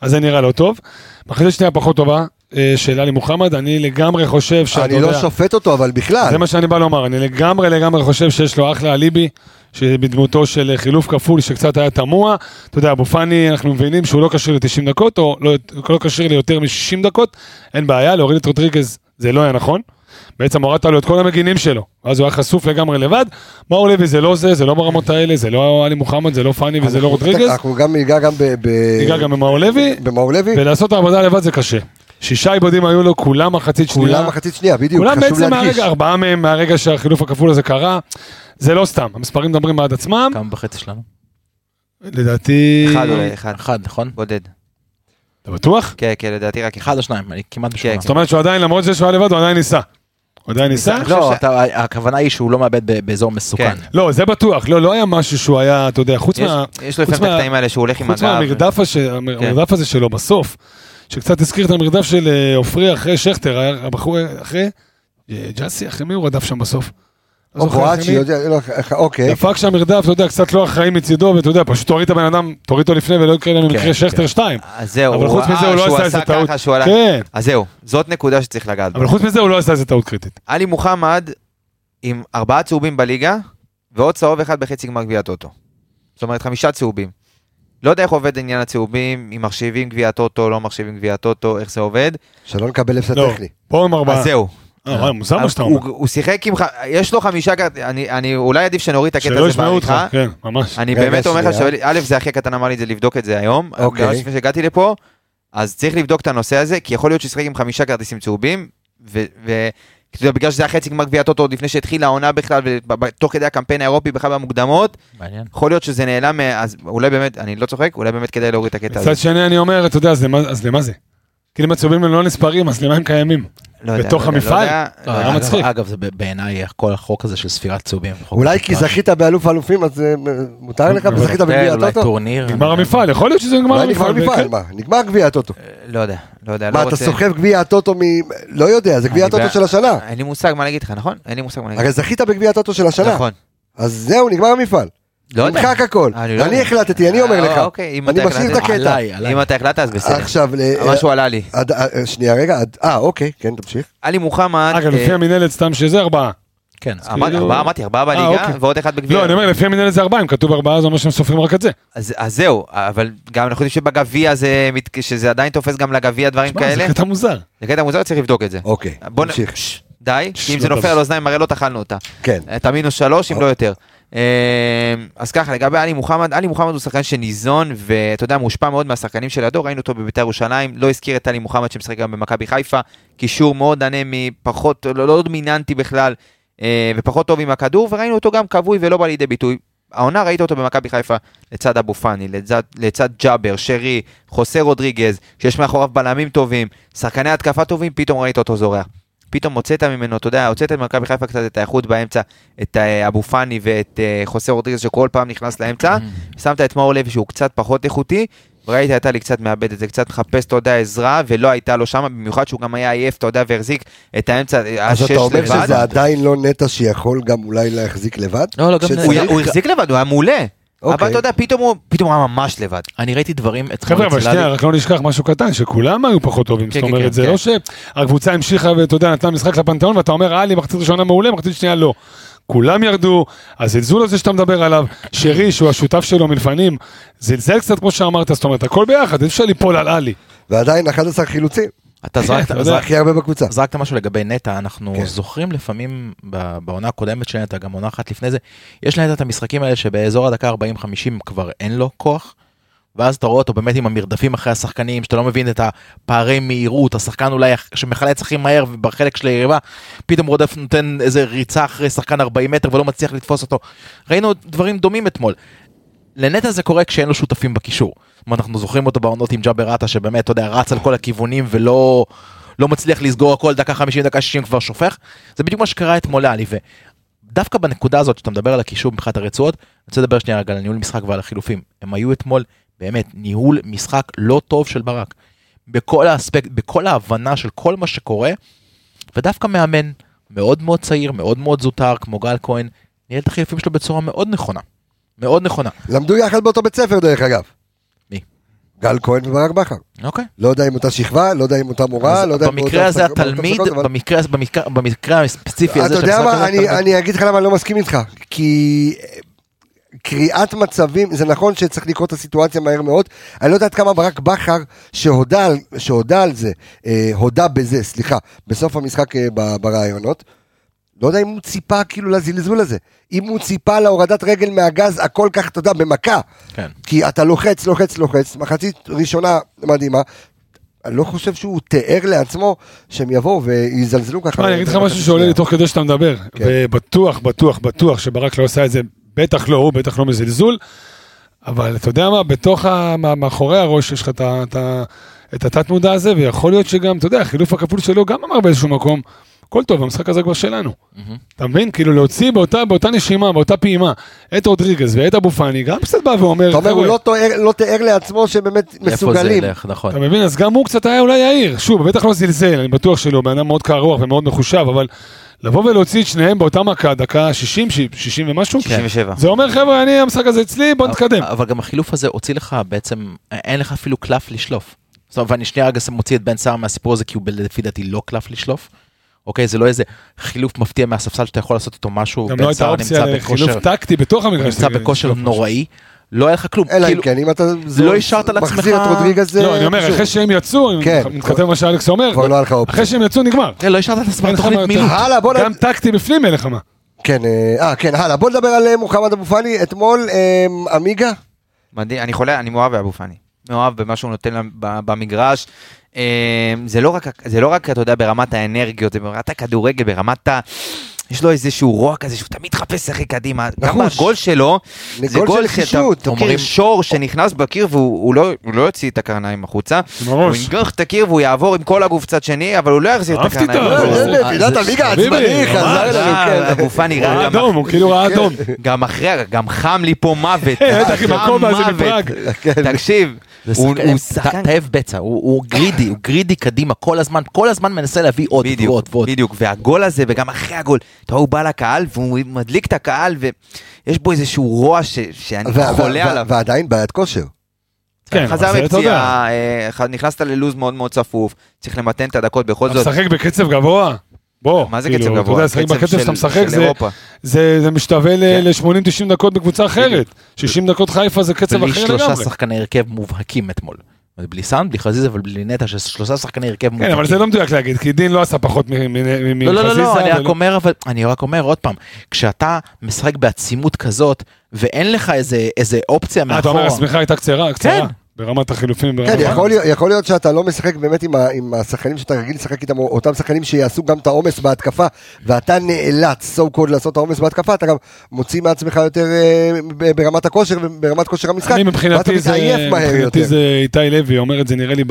אז זה נראה לא טוב. מחצית שנייה פחות טובה, אה, של עלי מוחמד, אני לגמרי חושב שאתה אני יודע... לא שופט אותו, אבל בכלל. זה מה שאני בא לומר, אני לגמרי לגמרי חושב שיש לו אחלה אליבי, שבדמותו של חילוף כפול שקצת היה תמוה. אתה יודע, אבו פאני, אנחנו מבינים שהוא לא כשיר ל-90 דקות, או לא, לא כשיר ליותר מ-60 דקות, אין בעיה, להוריד את רודריגז זה לא היה נכון. בעצם הורדת לו את כל המגינים שלו, אז הוא היה חשוף לגמרי לבד. מאור לוי זה לא זה, זה לא ברמות האלה, זה לא עלי מוחמד, זה לא פאני וזה לא רודריגז. אנחנו גם ניגע גם. ב- ניגע גם במאור לוי, במאור לוי. ולעשות את העבודה לבד זה קשה. שישה עיבודים היו לו, כולם מחצית שנייה. כולם מחצית שנייה, בדיוק, כולם חשוב בעצם להדגיש. מהרגע, ארבעה מהם מהרגע שהחילוף הכפול הזה קרה, זה לא סתם, המספרים מדברים בעד עצמם, כמה בחצי שלנו? לדעתי... אחד אולי, אחד. אחד, נכון? בודד. אתה בטוח? כן, כן, לדעתי רק אחד. או שניים, אני כמעט בשמונה. זאת אומרת שהוא עדיין, למרות זה שהוא היה לבד, הוא עדיין ניסה. הוא עדיין ניסה? לא, ש- אתה- הכוונה היא שהוא לא מאבד באזור מסוכן. כן. לא, זה בטוח, לא, לא היה משהו שהוא היה, אתה יודע, חוץ יש- מה... יש לו חוץ לפעמים את הקטעים האלה שהוא הולך עם חוץ הגב. מהמרדף הש- המר- כן. הזה שלו בסוף, שקצת הזכיר את המרדף של אה, עופרי אחרי שכטר, הבחור אחרי, אה, ג'אסי, אחרי מי הוא רדף שם בסוף? לא או בואצ'י, לא, אוקיי. דפק שם מרדף, אתה יודע, קצת לא אחראי מצידו, ואתה יודע, פשוט תוריד את הבן אדם, תוריד אותו לפני ולא יקרה לנו כן, מקרה שכטר כן. 2. אז זהו, אבל חוץ מזה הוא לא עשה איזה טעות. כן, אז זהו, זאת נקודה שצריך לגעת בה. אבל חוץ מזה הוא לא עשה איזה טעות קריטית. עלי מוחמד עם ארבעה צהובים בליגה, ועוד צהוב אחד בחצי גמר גביע טוטו. זאת אומרת, חמישה צהובים. לא יודע איך עובד עניין הצהובים, אם מחשיבים גביע טוטו, לא מחשיבים גביע טוטו, איך זה עובד. שלא נקבל הפסד לא, טכני. פה עם ארבעה. אז זהו. אה, מוזר מה שאתה אומר. הוא שיחק עם, ח- יש לו חמישה, אני אני- אולי עדיף שנוריד את הקטע שלא הזה ישמעו אותך, בעריכה. כן, ממש. אני באמת אומר לך. שא' זה אחי הקטן אמר לי את זה לבדוק את זה היום, אוקיי. ממש לפני שהגעתי לפה, אז צריך לבדוק את הנושא הזה, כי יכול להיות שהוא שיחק עם חמישה כרטיסים צהובים, בגלל שזה היה חצי גמר גביע טוטו עוד לפני שהתחילה העונה בכלל, ותוך כדי הקמפיין האירופי בכלל במוקדמות, מעניין. יכול להיות שזה נעלם, מה- אז אולי באמת, אני לא צוחק, אולי באמת כדאי להוריד את הקטע הזה. מצד שני אני אומר, אתה יודע, אז למה- אז למה זה? כאילו אם הצהובים האלה לא נספרים, אז למה הם קיימים? לא יודע, בתוך לא יודע, המפעל? לא יודע, לא, לא מצחיק. אגב, זה בעיניי כל החוק הזה של ספירת צהובים. אולי כי. זכית באלוף האלופים, אז אה, מותר לך וזכית בגביע אולי הטוטו? טורניר. נגמר המפעל, יכול להיות שזה נגמר המפעל. כן. מה? נגמר גביע הטוטו. לא יודע, לא יודע, מה, לא אתה רוצה. סוחב גביע הטוטו מ... לא יודע, זה גביע הטוטו של השנה. אין לי מושג מה להגיד לך, נכון? אין לי מושג מה להגיד הרי זכית בגביע הטוטו של השנה. נכון. אז זהו, נגמר המפעל. לא יודע. נמחק הכל. אני לא אני יודע. החלטתי, אני אומר אה, לך. אוקיי, אם אני אתה משאיר את החלטת. הקטע. עליי, עליי. אם אתה החלטת אז בסדר. עכשיו, ל- משהו עלה לי. עד- אה, שנייה רגע, עד- אה אוקיי, כן תמשיך. עלי מוחמד, אגב, אה, לפי המינהלת סתם שזה ארבעה. כן, אז אמרתי, כאילו- ארבעה, אמרתי, ארבעה אה, בליגה, אוקיי. ועוד אחד בגביע. לא, אני אומר, לפי המינהלת זה ארבעה, אם כתוב ארבעה זה אומר שהם סופרים רק את זה. אז אז זהו, אבל גם אנחנו יודעים שבגביע זה, מת- שזה עדיין תופס גם לגביע דברים שמע, זה כאלה. קטע מוזר. זה קטע מוזר, צריך לבדוק את זה. אוקיי, בוא נ... תמשיך. ש- די, ש- כי אם זה לא נופל טוב. על אוזניים הרי לא טחלנו אותה. כן. את המינוס שלוש, אם לא יותר. אה, אז ככה, לגבי עלי מוחמד, עלי מוחמד הוא שחקן שניזון, ואתה יודע, מושפע מאוד מהשחקנים שלידו, ראינו אותו בביתר ירושלים, לא הזכיר את עלי מוחמד שמשחק גם במכבי חיפה, קישור מאוד אנמי, פחות, לא, לא דומיננטי בכלל, אה, ופחות טוב עם הכדור, וראינו אותו גם כבוי ולא בא לידי ביטוי. העונה ראית אותו במכבי חיפה לצד אבו פאני, לצד, לצד ג'אבר, שרי, חוסה רודריגז, שיש מאחוריו בלמים טובים, שחקני התקפה טובים, פתאום ראית אותו זורח. פתאום הוצאת ממנו, אתה יודע, הוצאת ממכבי חיפה קצת את האיכות באמצע, את אה, אבו פאני ואת אה, חוסה רודריגז שכל פעם נכנס לאמצע, שמת את מאור לוי שהוא קצת פחות איכותי, וראית את לי קצת מאבד את זה, קצת מחפש, אתה יודע, עזרה, ולא הייתה לו שם, במיוחד שהוא גם היה עייף, אתה יודע, והחזיק את האמצע, אה, אז השש אתה אומר לבד. שזה עדיין לא נטע שיכול גם אולי להחזיק לבד? לא, לא, גם- הוא החזיק לבד, הוא היה מעולה. אבל אוקיי. אתה יודע, פתאום הוא פתאום הוא היה ממש לבד. אני ראיתי דברים אתמול חבר'ה, אבל שנייה. רק לא נשכח משהו קטן, שכולם היו פחות טובים. כן, זאת כן, אומרת, כן, זה כן. לא שהקבוצה המשיכה ואתה יודע, נתנה משחק לפנתיאון, ואתה אומר, עלי, מחצית ראשונה מעולה, מחצית שנייה לא. כולם ירדו, הזלזול הזה שאתה מדבר עליו, שרי, שהוא השותף שלו מלפנים, זלזל קצת כמו שאמרת, זאת אומרת, הכל ביחד, אי אפשר ליפול על עלי. ועדיין 11 חילוצים, אתה זרקת, אתה יודע. זרק- הכי הרבה בקבוצה. זרקת משהו לגבי נטע, אנחנו כן. זוכרים לפעמים בעונה הקודמת של נטע, גם עונה אחת לפני זה, יש לנטע את המשחקים האלה שבאזור הדקה 40-50 כבר אין לו כוח, ואז אתה רואה אותו באמת עם המרדפים אחרי השחקנים, שאתה לא מבין את הפערי מהירות, השחקן אולי שמחלץ הכי מהר בחלק של היריבה, פתאום רודף נותן איזה ריצה אחרי שחקן 40 מטר ולא מצליח לתפוס אותו. ראינו דברים דומים אתמול. לנטע זה קורה כשאין לו שותפים בקישור. אומרת, אנחנו זוכרים אותו בעונות עם ג'אבר עטה שבאמת, אתה יודע, רץ על כל הכיוונים ולא לא מצליח לסגור הכל דקה 50, דקה 60 כבר שופך. זה בדיוק מה שקרה אתמול לאלי, ודווקא בנקודה הזאת שאתה מדבר על הקישור מבחינת הרצועות, אני רוצה לדבר שנייה רגע על ניהול משחק ועל החילופים. הם היו אתמול, באמת, ניהול משחק לא טוב של ברק. בכל האספקט, בכל ההבנה של כל מה שקורה, ודווקא מאמן מאוד מאוד צעיר, מאוד מאוד זוטר, כמו גל כהן, ניהל את החילופים שלו בצורה מאוד נכונה. מאוד נכונה. למדו יחד באותו בית ספר דרך אגב. מי? גל כהן וברק בכר. אוקיי. לא יודע אם אותה שכבה, לא יודע אם אותה מורה, לא יודע אם במקרה הזה התלמיד, במקרה הספציפי הזה אתה יודע מה, אני- אגיד לך למה אני לא מסכים איתך. כי אה, קריאת מצבים, זה נכון שצריך לקרוא את הסיטואציה מהר מאוד. אני לא יודע כמה ברק בכר, שהודה שהודה על זה, אה, הודה בזה, סליחה, בסוף המשחק אה, ב- בראיונות. לא יודע אם הוא ציפה כאילו לזלזול הזה. אם הוא ציפה להורדת רגל מהגז, הכל כך, אתה יודע, במכה. כן. כי אתה לוחץ, לוחץ, לוחץ, מחצית ראשונה מדהימה. אני לא חושב שהוא תיאר לעצמו שהם יבואו ויזלזלו ככה. אני אגיד לך במחצית משהו שעולה. לי תוך כדי שאתה מדבר, כן. ובטוח, בטוח, בטוח שברק לא עושה את זה, בטח לא הוא, בטח לא מזלזול, אבל אתה יודע מה, בתוך, ה- מה- מאחורי הראש יש לך את את את התת מודע הזה, ויכול להיות שגם, אתה יודע, החילוף הכפול שלו גם אמר באיזשהו מקום, הכל טוב, המשחק הזה כבר שלנו. אתה מבין? כאילו להוציא באותה, באותה נשימה, באותה פעימה, את רודריגז ואת אבו פאני, גם קצת בא ואומר, אתה אומר, הוא "חבר'ה, לא תיאר- לא תיאר לעצמו שבאמת לאיפה זה מסוגלים. ילך, נכון. אתה מבין? אז גם הוא קצת היה אולי יאיר. שוב, בטח לא זלזל, אני בטוח שלא, בן אדם מאוד קר רוח ומאוד מחושב, אבל לבוא ולהוציא את שניהם באותה מכה, דקה 60, ש- 60 ומשהו, 67. זה אומר, חבר'ה, אני, המשחק הזה אצלי, בוא נתקדם. אבל גם החילוף הזה הוציא לך בעצם, אין לך אפילו קלף לשלוף. זאת אומרת, ואני שנייה רגע מוציא את בן סער מהסיפור הזה, כי הוא לפי דעתי לא קלף לשלוף. אוקיי, זה לא איזה חילוף מפתיע מהספסל שאתה יכול לעשות איתו משהו, גם לא הייתה אופציה לחילוף טקטי בתוך הוא המגרש. נמצא בכושר משהו. נוראי, לא היה לך כלום. אלא אם כאילו, כן, אם אתה לא השארת לעצמך- מחזיר את רודריגז, לא, אני אומר. אחרי שהם יצאו, אני כן. מתכתב מה שאלכס אומר, לא. אחרי שהם יצאו נגמר. כן, לא השארת לעצמך אין לך תוכנית. מילוט. גם טקטי בפנים אין לך מה. כן, אה, אה, כן, הלאה, בוא נדבר על אה, מוחמד אבו פאני. אתמול, אה, עמיגה, מדהים, אני חולה, אני מאוהב באבו פאני. מאוהב במה שהוא נותן במגרש. אה, זה לא רק, זה לא רק, אתה יודע, ברמת האנרגיות, זה ברמת הכדורגל, ברמת ה... יש לו איזשהו רוע כזה שהוא תמיד מחפש לשחק קדימה. גם. בגול שלו, זה גול שאתה חישות. אתה מכיר אומרים- שור שנכנס בקיר והוא הוא לא, לא יוציא את הקרניים החוצה. הוא. ינגח את הקיר והוא יעבור עם כל הגוף צד שני, אבל הוא לא יחזיר את אהבתי הקרניים. אותו. החוצה. אה, אה, פינת עמיגה חביבי, עצבני, חזר. אלינו, אה, כן. אבו פאני הוא ראה ראה גם אדום, הוא כאילו ראה אדום. גם אחרי, גם חם לי פה מוות. אה, בטח עם חם הכובע הזה מוות. מפראג. תקשיב, הוא. תאב בצע, הוא הוא גרידי, הוא גרידי קדימה כל הזמן, כל הזמן מנסה להביא עוד בדיוק, ועוד ועוד. בדיוק, והגול הזה, וגם אחרי הגול, אתה רואה, הוא בא לקהל, והוא מדליק את הקהל, ויש בו איזשהו רוע ש- שאני חולה עליו. ועדיין בעיית כושר. כן, חזר אתה יודע. מפציעה, אה, נכנסת ללוז מאוד מאוד צפוף, צריך למתן את הדקות בכל אתה זאת. משחק בקצב גבוה. בוא, מה זה כאילו, קצב אתה גבוה? יודע, לשחק קצב בקצב של- שאתה משחק זה-. זה זה משתווה כן. ל-80-90 דקות בקבוצה אחרת. 60 דקות חיפה זה קצב בלי אחר שלושה לגמרי. שחקני הרכב מובהקים אתמול. בלי סאן, בלי חזיזה ובלי נטע, שלושה שחקני הרכב כן, מובהקים. אבל זה לא מדויק להגיד, כי דין לא עשה פחות מ- מ- מ- לא, לא, לא, לא, מחזיזה, אני רק אומר, אבל, אני רק אומר עוד פעם, כשאתה משחק בעצימות כזאת, ואין לך איזה, אופציה אה, אתה אומר, מאחורה, השמיכה הייתה קצרה, קצרה. כן, ברמת החילופים. כן, ברמת- יכול להיות- יכול להיות שאתה לא משחק באמת עם ה- עם השחקנים שאתה רגיל לשחק איתם, או אותם שחקנים שיעשו גם את העומס בהתקפה, ואתה נאלץ, so called, לעשות את העומס בהתקפה, אתה גם מוציא מעצמך יותר אה, ב- ברמת הכושר וברמת כושר המשחק. אני מבחינתי זה, מבחינתי. זה איתי לוי, אומר את זה נראה לי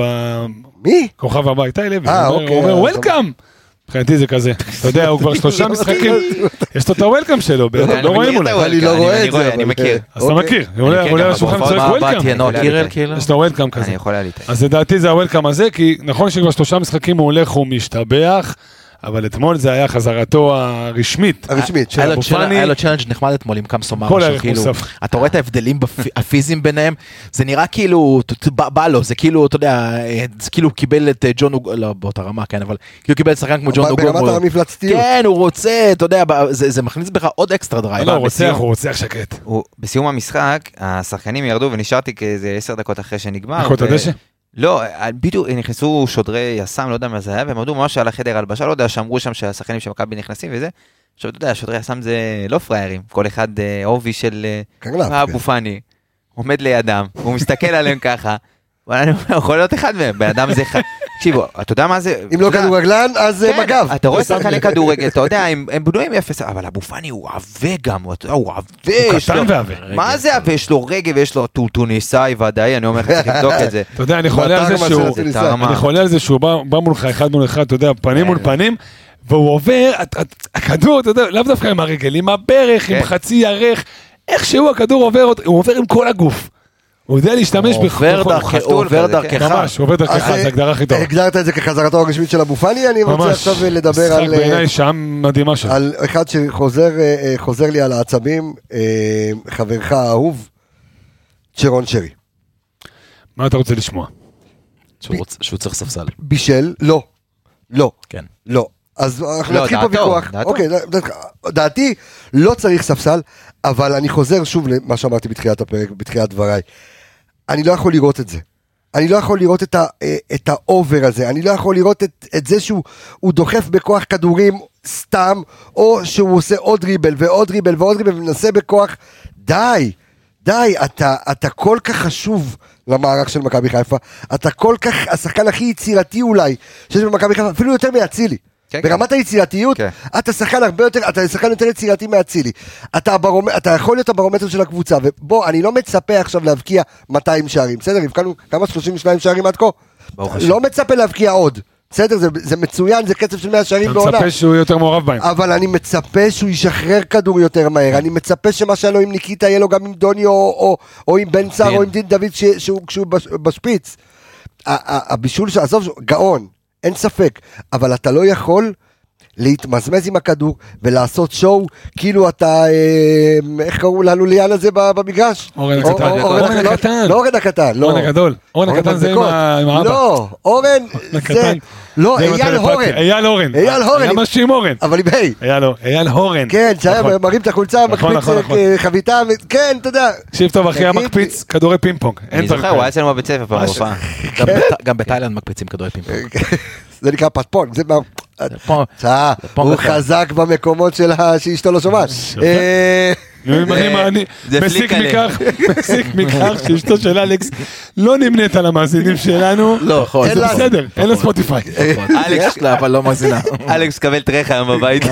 מי? בכוכב הבא, איתי לוי, אה, אוקיי, הוא אומר וולקאם. מבחינתי זה כזה, אתה יודע, הוא כבר שלושה משחקים, יש לו את ה welcome שלו, אתם לא רואים אולי, אני לא רואה את זה. אני מכיר. אז אתה אוקיי. מכיר, עולה וצועק מה הבא welcome? יש לו welcome כזה. אז לדעתי זה ה welcome הזה, כי נכון שכבר שלושה משחקים הוא הולך, הוא משתבח, אבל אתמול זה היה חזרתו הרשמית. הרשמית. של אבו פאני. היה לו challenge נחמד אתמול עם כל הערך שכאילו, מוסף. אתה רואה את ההבדלים הפיזיים ביניהם, זה נראה כאילו, בא לו, זה כאילו, אתה יודע, אה, זה כאילו קיבל את אה, ג'ון אוגו, לא באותה רמה, כן, אבל כאילו קיבל שחקן כמו ג'ון אוגו. ברמת המפלצתיות. כן, הוא רוצה, אתה יודע, זה זה מכניס בך עוד extra drive. לא, הוא רוצח, בסיום. הוא רוצח שקט. בסיום המשחק, השחקנים ירדו ונשארתי כאיזה עשר דקות אחרי שנגמר. לא, בדיוק נכנסו שודרי יס"מ, לא יודע מה זה היה, והם עמדו ממש על החדר הלבשה, לא יודע, שאמרו שם שהשחקנים של מכבי נכנסים וזה. עכשיו, אתה יודע, שודרי יס"מ זה לא פראיירים, כל אחד אה, עובי של אה, קרנף, אבו כן. פאני, עומד לידם, הוא מסתכל עליהם ככה. וואלה, אני אומר, יכול להיות אחד מהם, בן אדם זה... תקשיבו, אתה יודע מה זה? אם לא כדורגלן, אז אה, כן, מג"ב. אתה רואה שחקני כדורגל, אתה יודע, הם הם בנויים אפס, אבל אבו פאני הוא עבה גם, הוא- עבה, הוא יש קטן ועבה. מה זה עבה? יש לו רגל ויש לו טו- טוניסאי ודאי, אני אומר לך, צריך לבדוק את זה. אתה יודע, אני חולה על זה שהוא... אני חולה על זה שהוא בא, מולך אחד מול אחד, אתה יודע, פנים מול פנים, והוא עובר, את- את- הכדור, אתה יודע, לאו דווקא עם הרגל, עם הברך, עם כן. חצי ירך, איכשהו הכדור עובר, הוא עובר עם כל הגוף. הוא יודע להשתמש עובר בכל- דרכך, חתול הוא עובר כן. דרכך. ממש, הוא עובר דרכך, אה, זו הגדרה הכי טובה. הגדרת את זה כחזרתו הרשמית של אבו פאני, אני רוצה. עכשיו אה, לדבר משחק על... אה, בעיניי שעה מדהימה שלו. על אחד שחוזר אה, אה, חוזר לי על העצבים, אה, חברך האהוב, צ'רון שרי. מה אתה רוצה לשמוע? שהוא צריך ספסל. בישל, לא, לא, כן. לא. אז אנחנו לא, נתחיל פה ויכוח. אוקיי, דעתי, לא צריך ספסל, אבל אני חוזר שוב למה שאמרתי בתחילת הפרק, בתחילת דבריי. אני לא יכול לראות את זה. אני לא יכול לראות את, ה, אה, את ה over הזה, אני לא יכול לראות את, את זה שהוא הוא דוחף בכוח כדורים סתם, או שהוא עושה עוד דריבל ועוד דריבל ועוד דריבל ומנסה בכוח. די, די, אתה, אתה כל כך חשוב למערך של מכבי חיפה, אתה כל כך, השחקן הכי יצירתי אולי שיש במכבי חיפה, אפילו יותר מאצילי. כן, כן. ברמת היצירתיות, כן. אתה שחקן הרבה יותר, אתה שחקן יותר יצירתי מאצילי. אתה, הברומ... אתה יכול להיות הברומטר של הקבוצה, ובוא, אני לא מצפה עכשיו להבקיע 200 שערים, בסדר? הבקענו כמה? 32 שערים עד כה? ברוך השם. לא מצפה להבקיע עוד, בסדר? זה, זה מצוין, זה קצב של 100 שערים אתה בעונה. מצפה שהוא יהיה יותר מעורב בהם. אבל אני מצפה שהוא ישחרר כדור יותר מהר, אני מצפה שמה שהיה לו עם ניקיטה יהיה לו גם עם דוני או, או, או עם בן סער. או עם דין דוד כשהוא בש- בשפיץ. ה- ה- הבישול, של- עזוב, גאון, אין ספק, אבל אתה לא יכול להתמזמז עם הכדור ולעשות שואו כאילו אתה, אה, איך קראו ללוליאן הזה במגרש? אורן או- הקטן. אורן לא- הקטן. לא אורן הקטן, לא. אורן הגדול. אורן הקטן זה עם האבא. לא, אורן זה. לא, אייל. הורן. אייל הורן. אייל הורן. היה משהו עם אורן. אבל עם ה'. היה לו, אייל הורן. כן, שהיה נכון. מרים את החולצה, נכון, מקפיץ נכון. אה, חביתה, כן, אתה יודע. תקשיב טוב, אחי היה תגיד מקפיץ כדורי פינג פונג. אני זוכר, הוא. היה אצלנו בבית ספר פעם. גם גם בתאילנד מקפיצים כדורי פינג-פונג. זה נקרא פטפון, זה פה הוא. חזק במקומות של שאשתו לא שומעת. אה, מסיק. מכך, מסיק מכך שאשתו של אלכס לא נמנית על המאזינים שלנו. לא, נכון. זה בסדר, אין לה ספוטיפיי. אלכס יש לה, אבל לא מאזינה. אלכס קבל טרחה היום בבית.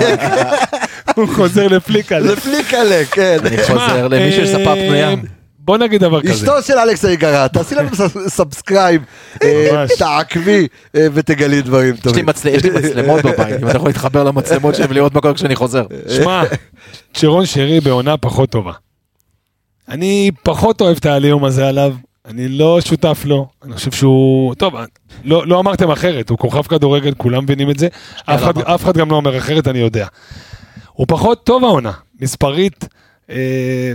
הוא חוזר לפליקה. לפליקלה, כן. אני חוזר למי שיש ספה אה, פנויה. בוא נגיד דבר כזה. אשתו של אלכס היקרה, תעשי לנו סאבסקרייב, אה. תעקבי אה, ותגלי דברים יש לי טובים. יש לי מצלמות בבית, אם אתה יכול להתחבר למצלמות שלי ולראות מה קורה כשאני חוזר. שמע, צ'רון שרי בעונה פחות טובה. אני פחות אוהב את העליהום הזה עליו, אני לא שותף לו, אני חושב שהוא... טוב, לא, לא אמרתם אחרת, הוא כוכב כדורגל, כולם מבינים את זה, אף אחד, אף אחד גם לא אומר אחרת, אני יודע. הוא פחות טוב העונה, מספרית,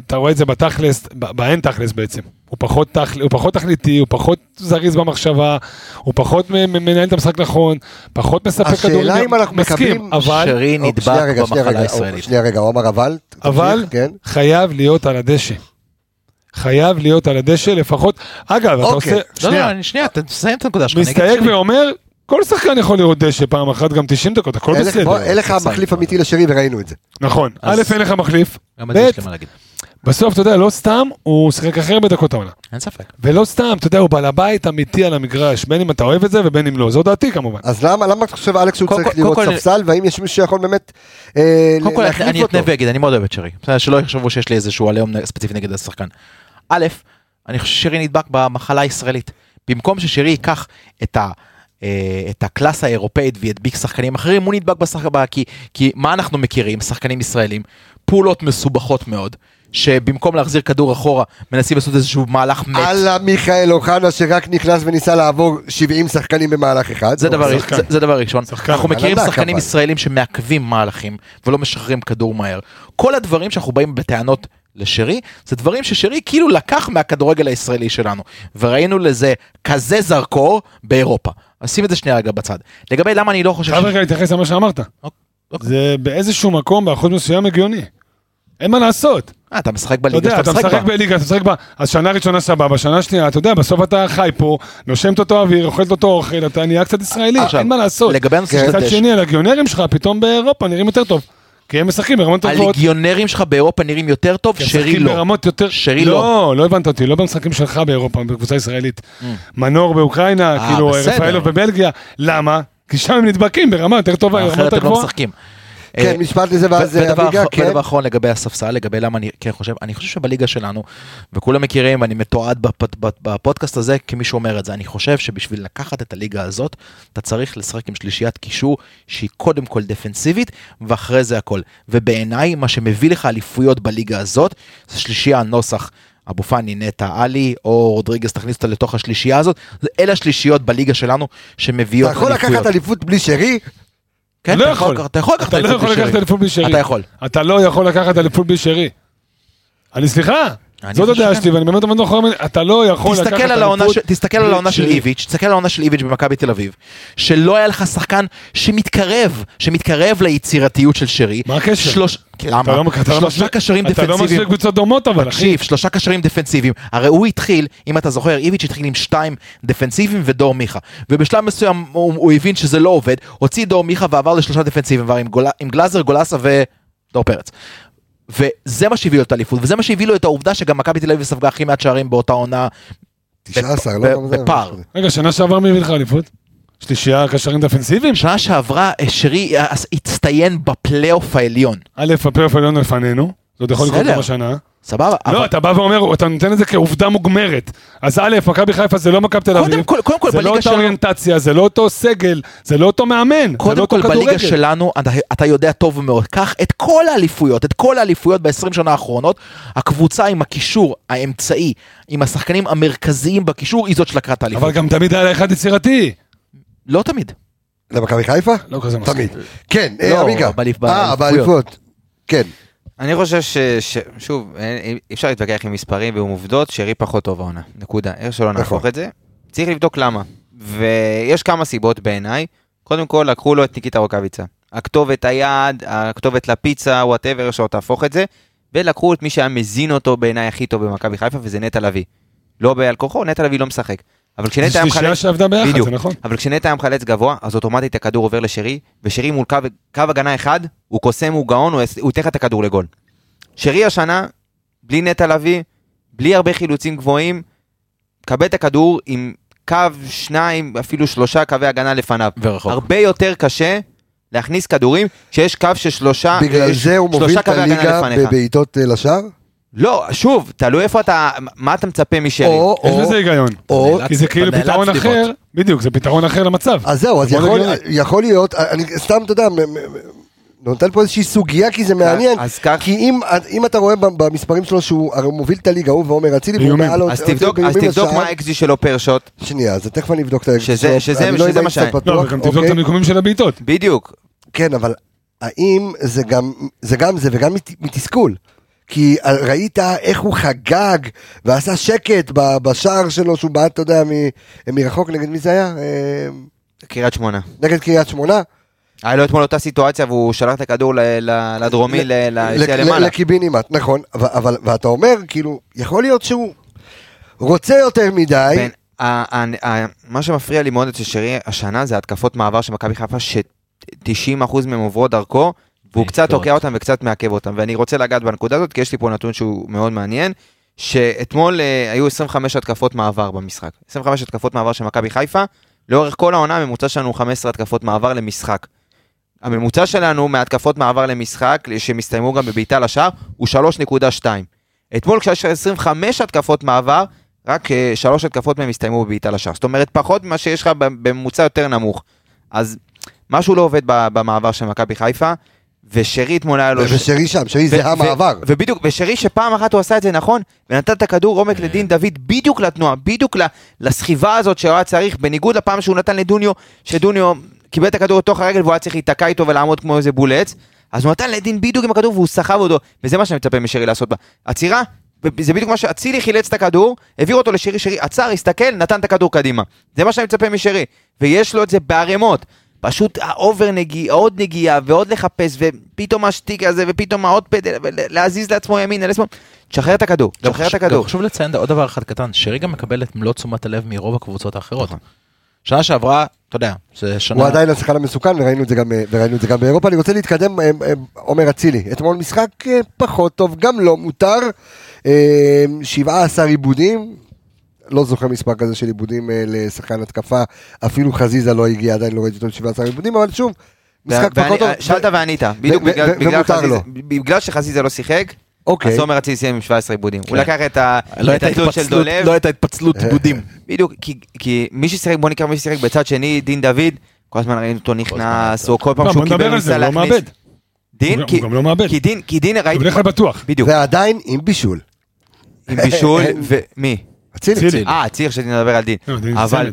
אתה רואה את זה בתכלס, באין תכלס בעצם. הוא פחות, תכל, הוא פחות תכליתי, הוא פחות זריז במחשבה, הוא פחות מ- מ- מנהל את המשחק נכון, פחות מספק כדורים. השאלה אם אנחנו מסכים, מקבלים- אבל... שרי נדבק שנייה שנייה במחלה רגע, הישראלית. שנייה רגע, הוא אמר אבל, אבל תמשיך, כן. חייב להיות על הדשא. חייב להיות על הדשא לפחות, אגב, אתה אוקיי. עושה, לא, לא, שנייה, שנייה, תסיים את הנקודה שלך. מסתייג. ואומר, כל שחקן יכול לראות דשא פעם אחת, גם 90 דקות, הכל בסדר. אין לך מחליף אמיתי לשרי וראינו את זה. נכון, א', אז- אין לך מחליף, ב'. בסוף, אתה יודע, לא סתם, הוא שיחק הכי הרבה דקות העונה. אין ספק. ולא סתם, אתה יודע, הוא בעל הבית אמיתי על המגרש, בין אם אתה אוהב את זה ובין אם לא. זו דעתי כמובן. אז למה, למה אתה חושב, אלכס, שהוא צריך כל- לראות ספסל, והאם יש מישהו שיכול באמת אה, קודם כל להחליף אני אותו? אתנה ואגיד, אני מאוד אוהב את שרי. בסדר, שלא יחשבו שיש לי איזשהו עליהום ספציפי נגד השחקן. א', אני חושב ששרי נדבק במחלה הישראלית. במקום ששרי ייקח את ה... אה, את הקלאסה האירופאית וידביק שחקנים אחרים, הוא נדבק בשחק הבא, כי, כי מה אנחנו מכירים, שחקנים ישראלים? פעולות מסובכות מאוד, שבמקום להחזיר כדור אחורה, מנסים לעשות איזשהו מהלך מת. אללה מיכאל אוחנה שרק נכנס וניסה לעבור 70 שחקנים במהלך אחד. זה דבר, שחקן. זה, זה דבר ראשון, שחקן. אנחנו מכירים שחקנים. ישראלים שמעכבים מהלכים ולא משחררים כדור מהר. כל הדברים שאנחנו באים בטענות לשרי, זה דברים ששרי כאילו לקח מהכדורגל הישראלי שלנו, וראינו לזה כזה זרקור באירופה. שים את זה שנייה רגע בצד. לגבי למה אני לא חושב חייב רגע להתייחס למה שאמרת. אוקיי. זה באיזשהו מקום, באחוז מסוים הגיוני. אין מה לעשות. אה, אתה משחק אתה בליגה שאתה אתה משחק משחק בה. בליגה, אתה משחק בה, אז שנה ראשונה סבבה, שנה שנייה, אתה יודע, בסוף אתה חי פה, נושמת אותו אוויר, אוכלת אותו אוכל, אתה נהיה קצת ישראלי, אין מה לעשות. לגבי הנושא. של מצד הדשא, שני, הלגיונרים שלך פתאום באירופה נראים יותר טוב. כי הם משחקים ברמות טובות. הליגיונרים שלך באירופה נראים יותר טוב, שרי לא. ברמות יותר... שרי לא, לא הבנת אותי, לא במשחקים שלך באירופה, בקבוצה ישראלית. מנור באוקראינה, אה, כאילו. רפאלוב בבלגיה, למה? כי שם הם נדבקים ברמה יותר טובה, אחרת הם לא. משחקים. כן, אה, משפט לזה, ואז ודבר אביגה, כן. ודבר אחרון לגבי הספסל, לגבי למה אני כן חושב, אני חושב שבליגה שלנו, וכולם מכירים, אני מתועד בפ- בפ- בפודקאסט הזה כמי שאומר את זה, אני חושב שבשביל לקחת את הליגה הזאת, אתה צריך לשחק עם שלישיית קישור שהיא קודם כל דפנסיבית, ואחרי זה הכל. ובעיניי, מה שמביא לך אליפויות בליגה הזאת, זה שלישייה הנוסח. אבו פאני, נטע, עלי, או רודריגז, תכניס אותה לתוך השלישייה הזאת, אלה השלישיות בליגה שלנו שמביאות אתה יכול לקחת אליפות בלי שרי? כן, לא אתה יכול. אתה יכול לקחת אתה לא יכול לקחת אליפות בלי שרי. אתה יכול. אתה לא יכול לקחת אליפות בלי שרי. אני סליחה, זאת הדעה. שלי, ואני באמת עומד מאחורי, אתה לא יכול לקחת תסתכל על העונה, אליפות ש... תסתכל על העונה של. איביץ', תסתכל על העונה של איביץ' במכבי תל אביב, שלא היה לך שחקן שמתקרב, שמתקרב ליצירתיות של שרי. מה הקשר? למה? לא- לא שלושה משווה- קשרים אתה לא משווה דפנסיביים. קבוצות דומות אבל, אחי. תקשיב, שלושה קשרים דפנסיביים. הרי הוא התחיל, אם אתה זוכר, איביץ' התחיל עם שתיים דפנסיביים ודור מיכה. ובשלב מסוים הוא, הבין שזה לא עובד, הוציא דור מיכה ועבר לשלושה דפנסיביים, ועבר עם גלאזר, גולסה ודור פרץ. וזה מה שהביא לו את האליפות, וזה מה שהביא לו את העובדה שגם מכבי תל אביב ספגה הכי מעט שערים באותה עונה 19, בפ- לא? גם זה- בפער. רגע, שנה שעבר מי הביא לך אליפות? שלישייה קשרים דפנסיביים? שנה שעברה אה, שרי אה, הצטיין בפלייאוף העליון. א', הפלייאוף העליון לפנינו, זה עוד יכול לקרות. גם השנה. סבבה? לא, אבל- אתה בא ואומר, אתה נותן את זה כעובדה מוגמרת. אז א', מכבי חיפה זה לא מכבי תל אביב. קודם כל, קודם כל, זה לא אותה שלנו, אוריינטציה, זה לא אותו סגל, זה לא אותו מאמן, זה לא קודם אותו כל כדורגל. בליגה שלנו, אתה, אתה יודע טוב מאוד, קח את כל האליפויות, את כל האליפויות ב-20 שנה האחרונות, הקבוצה עם הקישור האמצעי, עם השחקנים המרכזיים בקישור, היא זאת שלקחה את האליפות. אבל גם תמיד היה לה אחד יצירתי. לא תמיד. למכבי חיפה? לא כזה מסכים. תמיד. כן, לא, אה. באליפ- אה, באליפויות. באליפות. כן. אני חושב ש... ש... שוב, אין- אי אפשר להתווכח עם מספרים ועם עובדות, שרי פחות טוב העונה. נקודה. איך שלא נהפוך נכון. את זה, צריך לבדוק למה. ויש כמה סיבות בעיניי. קודם כל, לקחו לו את ניקיטה רוקאביצה. הכתובת היעד, הכתובת לפיצה, whatever, איך שלא תהפוך את זה. ולקחו את מי שהיה מזין אותו בעיניי הכי טוב במכבי חיפה, וזה נטע לביא. לא בעל כוחו, נטע לביא לא משחק. אבל זו כשנטע היה שלישייה מחלץ... שעבדה ביחד, בדיוק. זה נכון. אבל כשנטע היה מחלץ גבוה, אז אוטומטית הכדור עובר לשרי, ושרי מול קו, קו הגנה אחד, הוא קוסם, הוא גאון, הוא ייתן לך את הכדור לגול. שרי השנה, בלי נטע לביא, בלי הרבה חילוצים גבוהים, קבל את הכדור עם קו שניים, אפילו שלושה קווי הגנה לפניו. ורחוק. הרבה יותר קשה להכניס כדורים כשיש קו של שלושה, בגלל אה, זה הוא שלושה מוביל את הליגה. בבעיטות אה, לשער? לא, שוב, תלוי איפה אתה, מה אתה מצפה משרי. או, יש או, בזה היגיון. או, כי זה כאילו פתרון. אחר, בדיוק, זה פתרון אחר למצב. אז זהו, אז יכול. יכול להיות, אני סתם, אתה יודע, נותן פה איזושהי סוגיה כי זה מעניין. אז כך, כי אם, אם אתה רואה במספרים שלו שהוא הרי הוא מוביל את הליגה, הוא ועומר אצילי, והוא. מעל עוד- אז תבדוק, אז תבדוק. מה ה xG שלו per shot. שנייה, אז תכף אני אבדוק את האקזיט שזה- שלו. שזה- לא מה שאני- לא, וגם תבדוק אוקיי? את המיקומים של הבעיטות. בדיוק. כן, אבל האם זה גם זה, גם זה וגם מת- מתסכול? כי ראית איך הוא חגג ועשה שקט בשער שלו שהוא בעט, אתה יודע, מ- מרחוק נגד מי זה היה? אה, קריית שמונה. נגד קריית שמונה? היה לו אתמול אותה סיטואציה והוא שלח את הכדור לדרומי, ל- ליציע לק- למעלה. לקיבינימט, נכון, אבל, ואתה אומר, כאילו, יכול להיות שהוא רוצה יותר מדי, מה שמפריע לי מאוד אצל שרי השנה זה התקפות מעבר של מכבי חיפה ש-90% מהם עוברות דרכו, והוא קצת. תוקע אותם וקצת מעכב אותם, ואני רוצה לגעת בנקודה הזאת, כי יש לי פה נתון שהוא מאוד מעניין, שאתמול אה, היו 25 התקפות מעבר במשחק. 25 התקפות מעבר של מכבי חיפה, לאורך כל העונה הממוצע שלנו הוא 15 התקפות מעבר למשחק. הממוצע שלנו מהתקפות מעבר למשחק, שמסתיימו גם בבעיטה לשער, הוא 3.2. אתמול כשיש 25 התקפות מעבר, רק אה, שלוש התקפות מהם הסתיימו בבעיטה לשער. זאת אומרת, פחות ממה שיש לך בממוצע יותר נמוך. אז משהו לא עובד במעבר של מכבי חיפה, ושרי אתמול היה לו... ושרי שם, שרי זה המעבר. ובדיוק, ושרי שפעם אחת הוא עשה את זה נכון, ונתן את הכדור עומק לדין דוד בדיוק לתנועה, בדיוק לסחיבה הזאת שהוא היה צריך, בניגוד לפעם שהוא נתן לדוניו, שדוניו קיבל את הכדור לתוך הרגל והוא היה צריך להיתקע איתו ולעמוד כמו איזה בולץ, אז הוא נתן לדין בדיוק עם הכדור והוא סחב אותו, וזה מה שאני מצפה משרי לעשות בה. עצירה, זה בדיוק מה שאצילי חילץ את הכדור, העביר אותו לשרי, שרי עצר, הסתכל, נתן את הכדור קדימה. זה מה שאני מצפה משרי, ויש לו את זה בערימות. פשוט ה over נגיעה, עוד נגיעה, ועוד לחפש, ופתאום השטיק הזה, ופתאום העוד פדל, ולהזיז לעצמו ימינה, לשמאל. תשחרר את הכדור, תשחרר את חשוב- הכדור. חשוב לציין עוד דבר אחד קטן, שרי גם מקבל את מלוא תשומת הלב מרוב הקבוצות האחרות. נכון. שנה שעברה, אתה יודע, זה שנה... הוא עדיין השחקן המסוכן וראינו את זה גם, אה, וראינו את זה גם באירופה. אני רוצה להתקדם, אה, אה, עומר אצילי. אתמול משחק פחות טוב, גם לא מותר. אה, 17 עיבודים. לא זוכר מספר כזה של עיבודים אה, לשחקן התקפה. אפילו חזיזה לא הגיע, עדיין לא ראיתי אותו עם 17 עיבודים, אבל שוב, משחק פחות טוב. שאלת וענית, בדיוק ו- בגלל- שחזיזה לא שיחק, אוקיי. אז עומר אצילי סיים עם 17 עיבודים. הוא כן. לקח את ה- לא התלות של דולב, לא הייתה התפצלות עיבודים. בדיוק, כי- מי ששיחק, בוא נקרא מי ששיחק בצד שני, דין דוד, כל הזמן ראינו אותו נכנס, או כל פעם לא, שהוא קיבל ניסה הוא לא להכניס. דין, הוא גם לא מאבד. כי דין, כי דין הוא ראיתי, בדרך כלל בטוח. בדיוק, ועדיין עם בישול. עם בישול, ומי? אצילי. אצילי. אה, צריך שנדבר על דין. לא, אבל.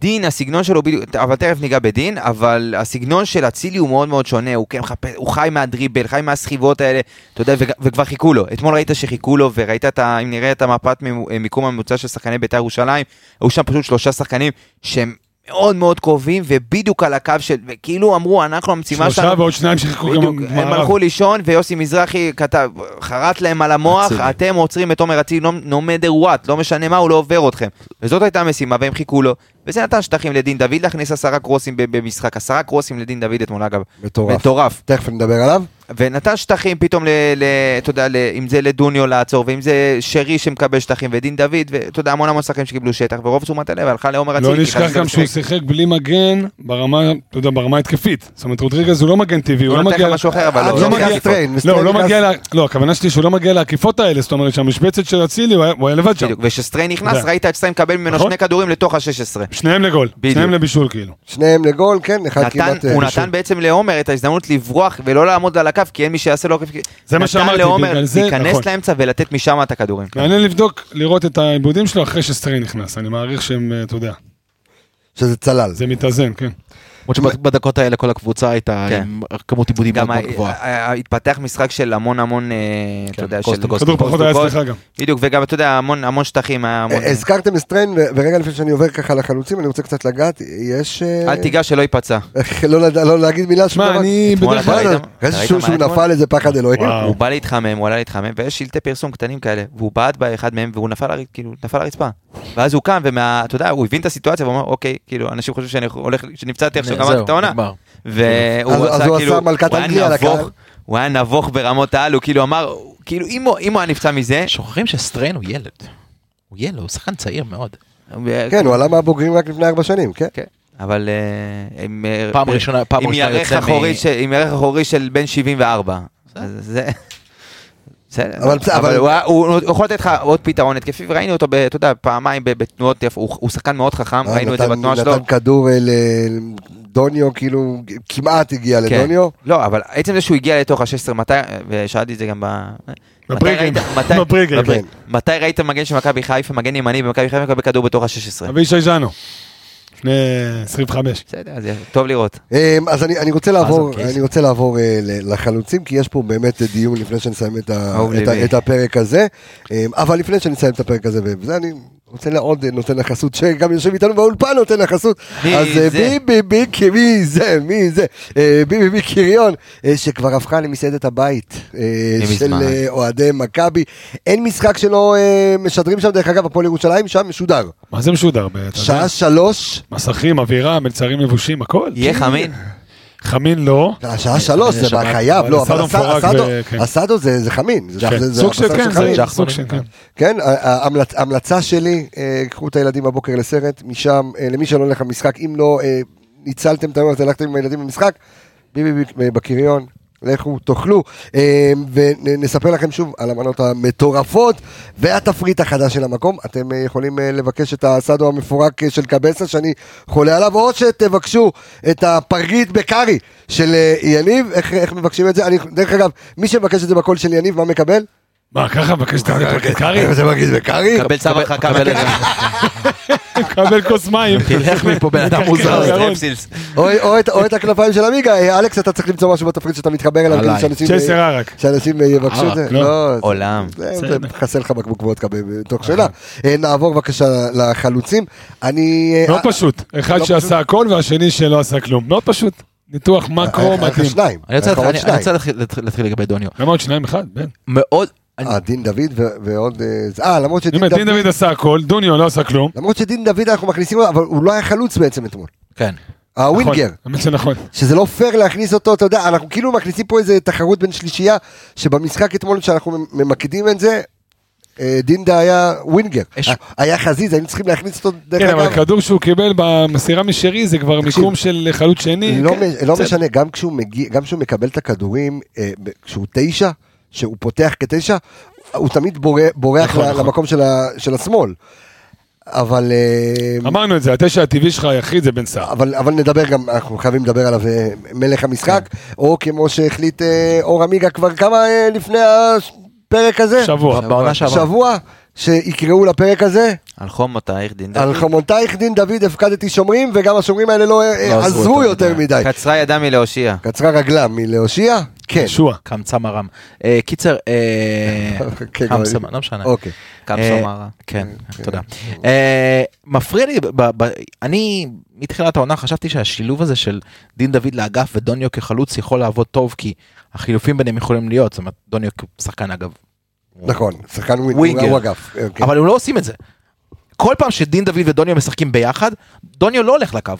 דין, הסגנון שלו בדיוק, אבל תכף ניגע בדין, אבל הסגנון של אצילי הוא מאוד מאוד שונה, הוא כן מחפש, הוא חי מהדריבל, חי מהסחיבות האלה, אתה יודע, וכבר חיכו לו. אתמול ראית שחיכו לו, וראית את ה... אם נראה את המפת מיקום הממוצע של שחקני בית"ר ירושלים, היו שם פשוט שלושה שחקנים שהם מאוד מאוד קרובים, ובדיוק על הקו של, וכאילו אמרו, אנחנו המשימה שלושה שלנו... ועוד שניים שחיכו בדיוק, גם הם במערב. הלכו לישון ויוסי מזרחי כתב, חרט להם על המוח, אצילי. אתם עוצרים את עומר אצילי, no matter what, לא משנה מה, הוא לא עובר אתכם. וזאת הייתה המשימה, והם חיכו לו, וזה נתן שטחים לדין דוד להכניס עשרה קרוסים ב- במשחק, עשרה קרוסים לדין דוד אתמול אגב, מטורף. מטורף. תכף נדבר עליו. ונתן שטחים פתאום, ל, ל, אתה יודע, ל, אם זה לדוניו לעצור, ואם זה שרי שמקבל שטחים, ודין דוד, ואתה יודע, המון המון שחקנים שקיבלו שטח, ורוב תשומת הלב הלכה לעומר אצילי. לא נשכח גם שהוא. שיחק בלי מגן ברמה, אתה יודע, ברמה התקפית. זאת אומרת, רודריגז הוא לא מגן טבעי, הוא הוא לא נותן מגיע... לך משהו אחר, אבל עד הוא לא מגיע- לא, הוא לא נכנס- מגיע, לא, הכוונה שלי שהוא לא מגיע לעקיפות האלה, זאת אומרת שהמשבצת של אצילי, הוא היה- לבד שם. וכשסטריין נכנס. ראית את סטריין מקבל ממנו נכון. שני כדורים לתוך ה-16. שניהם לגול. שניהם לבישול כאילו. שניהם לגול, כן, אחד כמעט... אה, הוא. נתן בעצם לעומר את ההזדמנות לברוח ולא לעמוד על הקו, כי אין מי שיעשה לו... זה מה שאמרתי, נתן לעומר בגלל זה, להיכנס נכון. לאמצע ולתת משם את הכדורים. מעניין לבדוק, לראות את העיבודים שלו אחרי שסטריין נכנס. אני מעריך שהם, אה, אתה יודע, שזה צלל. זה מתאזן, כן. למרות שבדקות האלה כל הקבוצה הייתה כן. עם כמות עיבודים מאוד גם מאוד גבוהה. התפתח משחק של המון המון, אה, אתה יודע, קוסט של... כדור פחות היה. אצלך גם. בדיוק, וגם, אתה יודע, המון המון שטחים, היה המון... אה, הזכרתם את סטריין, ורגע לפני שאני עובר ככה לחלוצים, אני רוצה קצת לגעת, יש... אה, אל תיגע שלא ייפצע. לא לא להגיד מילה שום דבר. אני אתמול בדרך כלל... ראית שהוא מה? נפל איזה פחד אלוהים. הוא בא להתחמם, הוא עלה להתחמם, ויש שלטי פרסום קטנים כאלה, והוא בעט באחד מהם, והוא נפל, כאילו, נפל לרצפה. ואז הוא קם, ומה... אתה יודע, הוא הבין את הסיטואציה, והוא אמר, אוקיי, כאילו, אנשים חושבים שאני הולך, שנפצעתי עכשיו, גמרתי זהו, את העונה. והוא עשה כאילו, עשה מלכת הוא היה אנגליה נבוך, לקהל. הוא היה נבוך ברמות העל, הוא כאילו אמר, כאילו אם הוא היה נפצע מזה, שוכחים שסטריין הוא ילד. הוא ילד, הוא שחקן צעיר מאוד. כן, הוא עלה מהבוגרים רק לפני ארבע שנים, כן. כן, אבל אה, עם אה, פעם ראשונה- פעם עם ראשונה יוצא מ- עם ירך אחורי של בן 74. אז זה... בסדר, אבל בסדר, אבל- אבל הוא היה- הוא הוא יכול לתת לך עוד פתרון התקפי, וראינו אותו, אתה יודע, פעמיים בתנועות, הוא הוא שחקן מאוד חכם, אה, ראינו את זה בתנועה שלו. נתן כדור אה, לדוניו, כאילו, כמעט הגיע כן. לדוניו. לא, אבל עצם זה שהוא הגיע לתוך ה-16, מתי, ושאלתי את זה גם ב... כן. מתי ראית מגן של מכבי חיפה, מגן ימני במכבי חיפה מקבל כדור בתוך ה-16? אבישי ז'אנו. לפני 25. בסדר, אז טוב לראות. אה, אז אני, אני רוצה לעבור, קייס. אני רוצה לעבור אה, לחלוצים, כי יש פה באמת דיון לפני שנסיים את, ה, את, ה. את הפרק הזה. אה, אבל לפני שנסיים את הפרק הזה, וזה אני רוצה לעוד אה, נותן החסות, שגם יושב איתנו באולפן נותן החסות. מי אז אה, זה? בי בי בי, כי- מי זה, מי זה? אה, בי בי בי קריון, אה, שכבר הפכה למסעדת הבית אה, של. אה, אוהדי מכבי. אין משחק שלא אה, משדרים שם, דרך אגב, הפועל ירושלים, שם משודר. מה זה משודר? שעה שלוש. מסכים, אווירה, מלצרים לבושים, הכל. יהיה חמין. חמין לא. השעה שלוש, זה חייב, אבל לא, אבל אסדו הסד- מפורק אסדו- ו-. אסדו זה זה חמין. זה- זה- זה סוג של הבשר כן. זה סוג של כן. כן, ההמלצה שלי, אה, קחו את הילדים בבוקר לסרט, משם, אה, למי שלא הולך למשחק, אם לא אה, ניצלתם את היום הזה, הלכתם עם הילדים למשחק, ביבי בקריון, לכו, תאכלו, אה, ונספר לכם שוב על המנות המטורפות והתפריט החדש של המקום. אתם אה, יכולים אה, לבקש את הסאדו המפורק אה, של קבסה, שאני חולה עליו, או שתבקשו את הפרגית בקארי של יניב, איך, איך מבקשים את זה? אני, דרך אגב, מי שמבקש את זה בקול של יניב, מה מקבל? מה, ככה מבקש את הקארי? זה פרגית בקארי? קבל צו הרחקה קבל- כוס מים. תלך מפה בן אדם מוזר. או, או, את, הכנפיים של עמיגה, אה, אלכס אתה צריך למצוא משהו בתפריט שאתה מתחבר אליו, עליי. כדי שאנשים, צ'סר ערק. שאנשים אה, יבקשו את זה, לא. לא, עולם. זה. חסר לך בקבוק וודקה בתוך שאלה. אה, נעבור בבקשה לחלוצים, אני... אה, מאוד פשוט. אחד לא שעשה הכל והשני שלא עשה כלום. מאוד פשוט. ניתוח מקרו. שניים, אני רוצה להתחיל- לגבי דוניו. למה עוד שניים אחד? בן. מאוד, אה, דין דוד ו- ועוד... אה, זה- אה, למרות שדין אומר, דין דוד... דוד עשה הכל, דוניו לא עשה כלום. למרות שדין דוד אנחנו מכניסים אותו, אבל הוא לא היה חלוץ בעצם אתמול. כן. הווינגר. נכון, האמת שנכון. שזה לא פייר להכניס אותו, אתה יודע, אנחנו כאילו מכניסים פה איזה תחרות בין שלישייה, שבמשחק אתמול שאנחנו ממקדים את זה, אה, דין דוד היה ווינגר, יש- אה, היה חזיז, היינו צריכים להכניס אותו, דרך כן, אבל אגב, כדור שהוא קיבל במסירה משרי זה כבר תקשיב, מיקום של חלוץ שני. לא כן, לא. משנה, גם כשהוא מגיע, גם כשהוא מקבל את הכדורים, אה, כשהוא תשע, שהוא פותח כתשע, הוא תמיד בורח- בורח נכון, נכון. למקום של ה- של השמאל. אבל... אה, אמרנו את זה, התשע הטבעי שלך היחיד זה בן סער. אבל, אבל נדבר גם, אנחנו חייבים לדבר עליו, אה, מלך המשחק, כן. או כמו שהחליט אה, אור עמיגה כבר כמה לפני הפרק הזה? שבוע. בעונה שעברה. שבוע, שיקראו לפרק הזה, על חומותייך דין על דוד. חומותייך דין דוד הפקדתי שומרים, וגם השומרים האלה לא אה, לא עזרו עזרו יותר מדי. קצרה ידה מלהושיע. קצרה רגלם מלהושיע? כן. ישוע. קמצא מרם. אה, קיצר, אה, כן, חמסה, אבל- לא משנה. אוקיי. אה, סומרה. כן, תודה. אה, מפריע לי, ב- ב- אני מתחילת העונה חשבתי שהשילוב הזה של דין דוד לאגף ודוניו כחלוץ יכול לעבוד טוב, כי החילופים ביניהם יכולים להיות, זאת אומרת, דוניו כשחקן אגב. נכון, שחקן ווינגר. הוא אגף. אוקיי. אבל הם לא עושים את זה. כל פעם שדין דוד ודוניו משחקים ביחד, דוניו לא הולך לקו.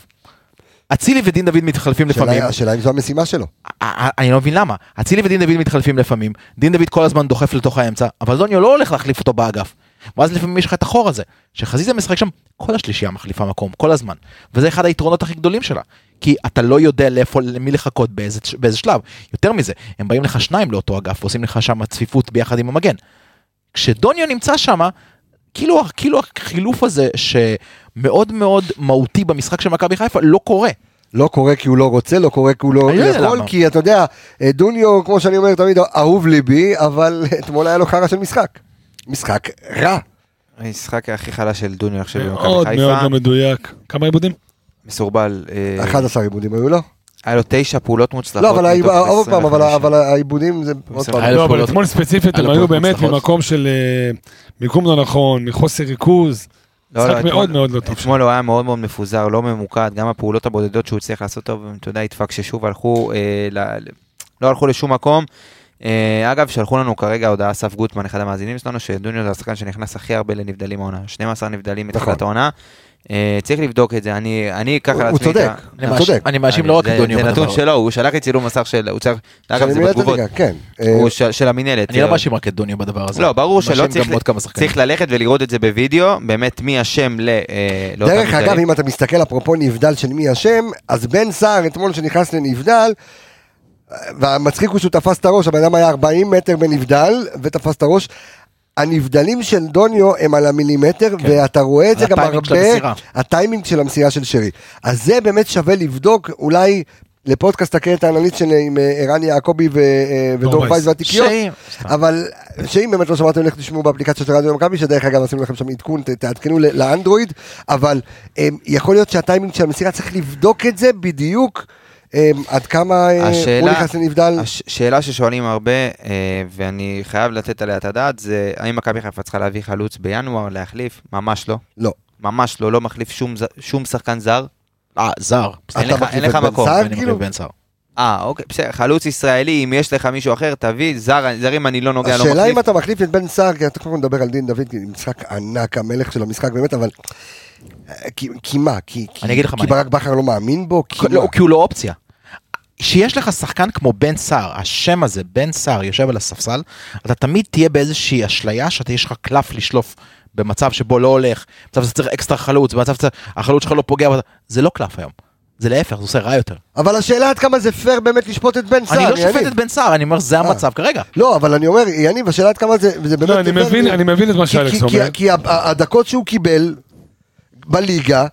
אצילי ודין דוד מתחלפים לפעמים. השאלה- אם זו המשימה שלו. אני לא מבין למה. אצילי ודין דוד מתחלפים לפעמים, דין דוד כל הזמן דוחף לתוך האמצע, אבל דוניו לא הולך להחליף אותו באגף. ואז לפעמים יש לך את החור הזה, שחזיזה משחק שם, כל השלישייה מחליפה מקום, כל הזמן. וזה אחד היתרונות הכי גדולים שלה. כי אתה לא יודע לאיפה, למי לחכות באיזה, באיזה שלב. יותר מזה, הם באים לך שניים לאותו אגף, ועושים לך שם צפיפות ביחד עם המגן. כשדוניו נמצא שם, כאילו, כאילו החילוף הזה שמאוד מאוד מהותי במשחק של מכבי חיפה לא קורה. לא קורה כי הוא לא רוצה, לא קורה כי הוא לא לא יכול, למה. כי אתה יודע, אה, דוניו, כמו שאני אומר תמיד, אהוב ליבי, אבל אתמול היה לו חרא של משחק. משחק רע. המשחק הכי חלש של דוניו עכשיו במכבי מאוד מאוד חיפה. לא מדויק. כמה עיבודים? מסורבל. אה, 11 עיבודים היו לו. היה לו תשע פעולות מוצלחות. לא, אבל עוד פעם, אבל 25. אבל העיבודים זה עוד פעם. לא, אבל אתמול ספציפית הם היו באמת. ממקום של אה, מיקום לא נכון, מחוסר ריכוז. לא, לא, משחק אתמול- מאוד מאוד לא טוב. אתמול הוא היה מאוד מאוד מפוזר, לא ממוקד, גם הפעולות הבודדות שהוא הצליח לעשות טוב, אתה יודע, התפקששו והלכו, אה, לא הלכו לשום מקום. אה, אגב, שלחו לנו כרגע הודעה אסף גוטמן, אחד המאזינים שלנו, שדוניו זה השחקן שנכנס הכי הרבה לנבדלים העונה, 12 נבדלים מתחילת נכון. העונה. אה, צריך לבדוק את זה, אני אני אקח על עצמי את צודק, ה- אני הוא מאשים- צודק. אני מאשים לא רק את דוניו זה נתון. שלו, הוא שלח לי צילום מסך של, הוא צריך, אגב זה בתגובות, כן. אה, הוא של המינהלת. אני לא מאשים רק את דוניו בדבר הזה. לא, ברור שלא צריך, ללכת ולראות את זה בווידאו, באמת מי אשם ל- לאותם דרך אגב. אם אתה מסתכל אפרופו נבדל של מי אשם, אז בן סער אתמול שנכנס לנבדל, והמצחיק הוא שהוא תפס את הראש, הבן אדם היה 40 מטר בנבדל, ותפס את הראש. הנבדלים של דוניו הם על המילימטר, כן. ואתה רואה את זה גם של הרבה. הטיימינג של המסירה של שרי. אז זה באמת שווה לבדוק, אולי לפודקאסט הקרן האנליסט של עם אה, ערן יעקבי אה, ודור וייס. והתיקיות. אבל שאם באמת לא שמעתם, לכו תשמעו באפליקציה של רדיו מכבי, שדרך אגב עשינו לכם שם עדכון, תעדכנו לאנדרואיד, אבל אמ, יכול להיות שהטיימינג של המסירה צריך לבדוק את זה בדיוק, עד כמה אה, הוא השאלה- נכנס לנבדל. הש- שאלה ששואלים הרבה, אה, ואני חייב לתת עליה את הדעת, זה האם מכבי חיפה צריכה להביא חלוץ בינואר, להחליף? ממש לא. לא. ממש לא, לא מחליף שום, שום שחקן זר. אה, זר. אין לך- מחליף אין לך מקום, אני כאילו? מחליף בן סער. אה, אוקיי, בסדר, חלוץ ישראלי, אם יש לך מישהו אחר, תביא, זר, זרים אני לא נוגע, לא השאלה אם מחליף. אתה מחליף את בן סער, כי אתה קודם כל מדבר על דין דוד, כי זה משחק ענק, המלך של המשחק באמת, אבל... אה, כי- כי מה? כי כי- אני אגיד לך מה כי אני- ברק בכר לא מאמין בו? כי לא? כי הוא לא אופציה. שיש לך שחקן כמו בן סער, השם הזה, בן סער, יושב על הספסל, אתה תמיד תהיה באיזושהי אשליה שאתה יש לך קלף לשלוף במצב שבו לא הולך, במצב שאתה צריך אקסטרה חלוץ, במצב שהחלוץ שלך לא פוגע, זה לא קלף היום. זה להפך, זה עושה רע יותר. אבל השאלה עד כמה זה פייר באמת לשפוט את בן סער, אני לא יניב. שופט את בן סער, אני אומר, זה אה. המצב כרגע. לא, אבל אני אומר, יניב, השאלה עד כמה זה, זה באמת... לא, אני. מבין, אני מבין את מה כי- שאלכס אומר. כי- הדקות שהוא קיבל בליגה,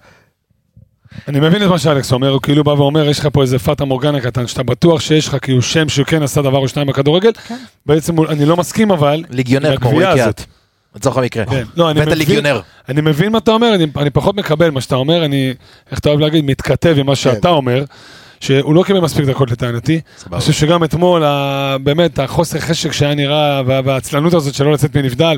אני מבין את מה שאלכס אומר, הוא כאילו בא ואומר, יש לך פה איזה פאטה מורגנה קטן, שאתה בטוח שיש לך כאילו שם שהוא כן עשה דבר או שניים בכדורגל, בעצם הוא- אני לא מסכים אבל, ליגיונר כמו הקביעה רועי הזאת. קיאט. לצורך המקרה. כן, לא, אני מבין, ליגיונר. אני מבין מה אתה אומר, אני, אני פחות מקבל מה שאתה אומר, אני, איך אתה אוהב להגיד, מתכתב עם מה שאתה אומר, שהוא לא קיבל מספיק דקות לטענתי. אני חושב שגם אתמול, ה- באמת, החוסר חשק שהיה נראה, וה- והעצלנות הזאת שלא לצאת מנבדל,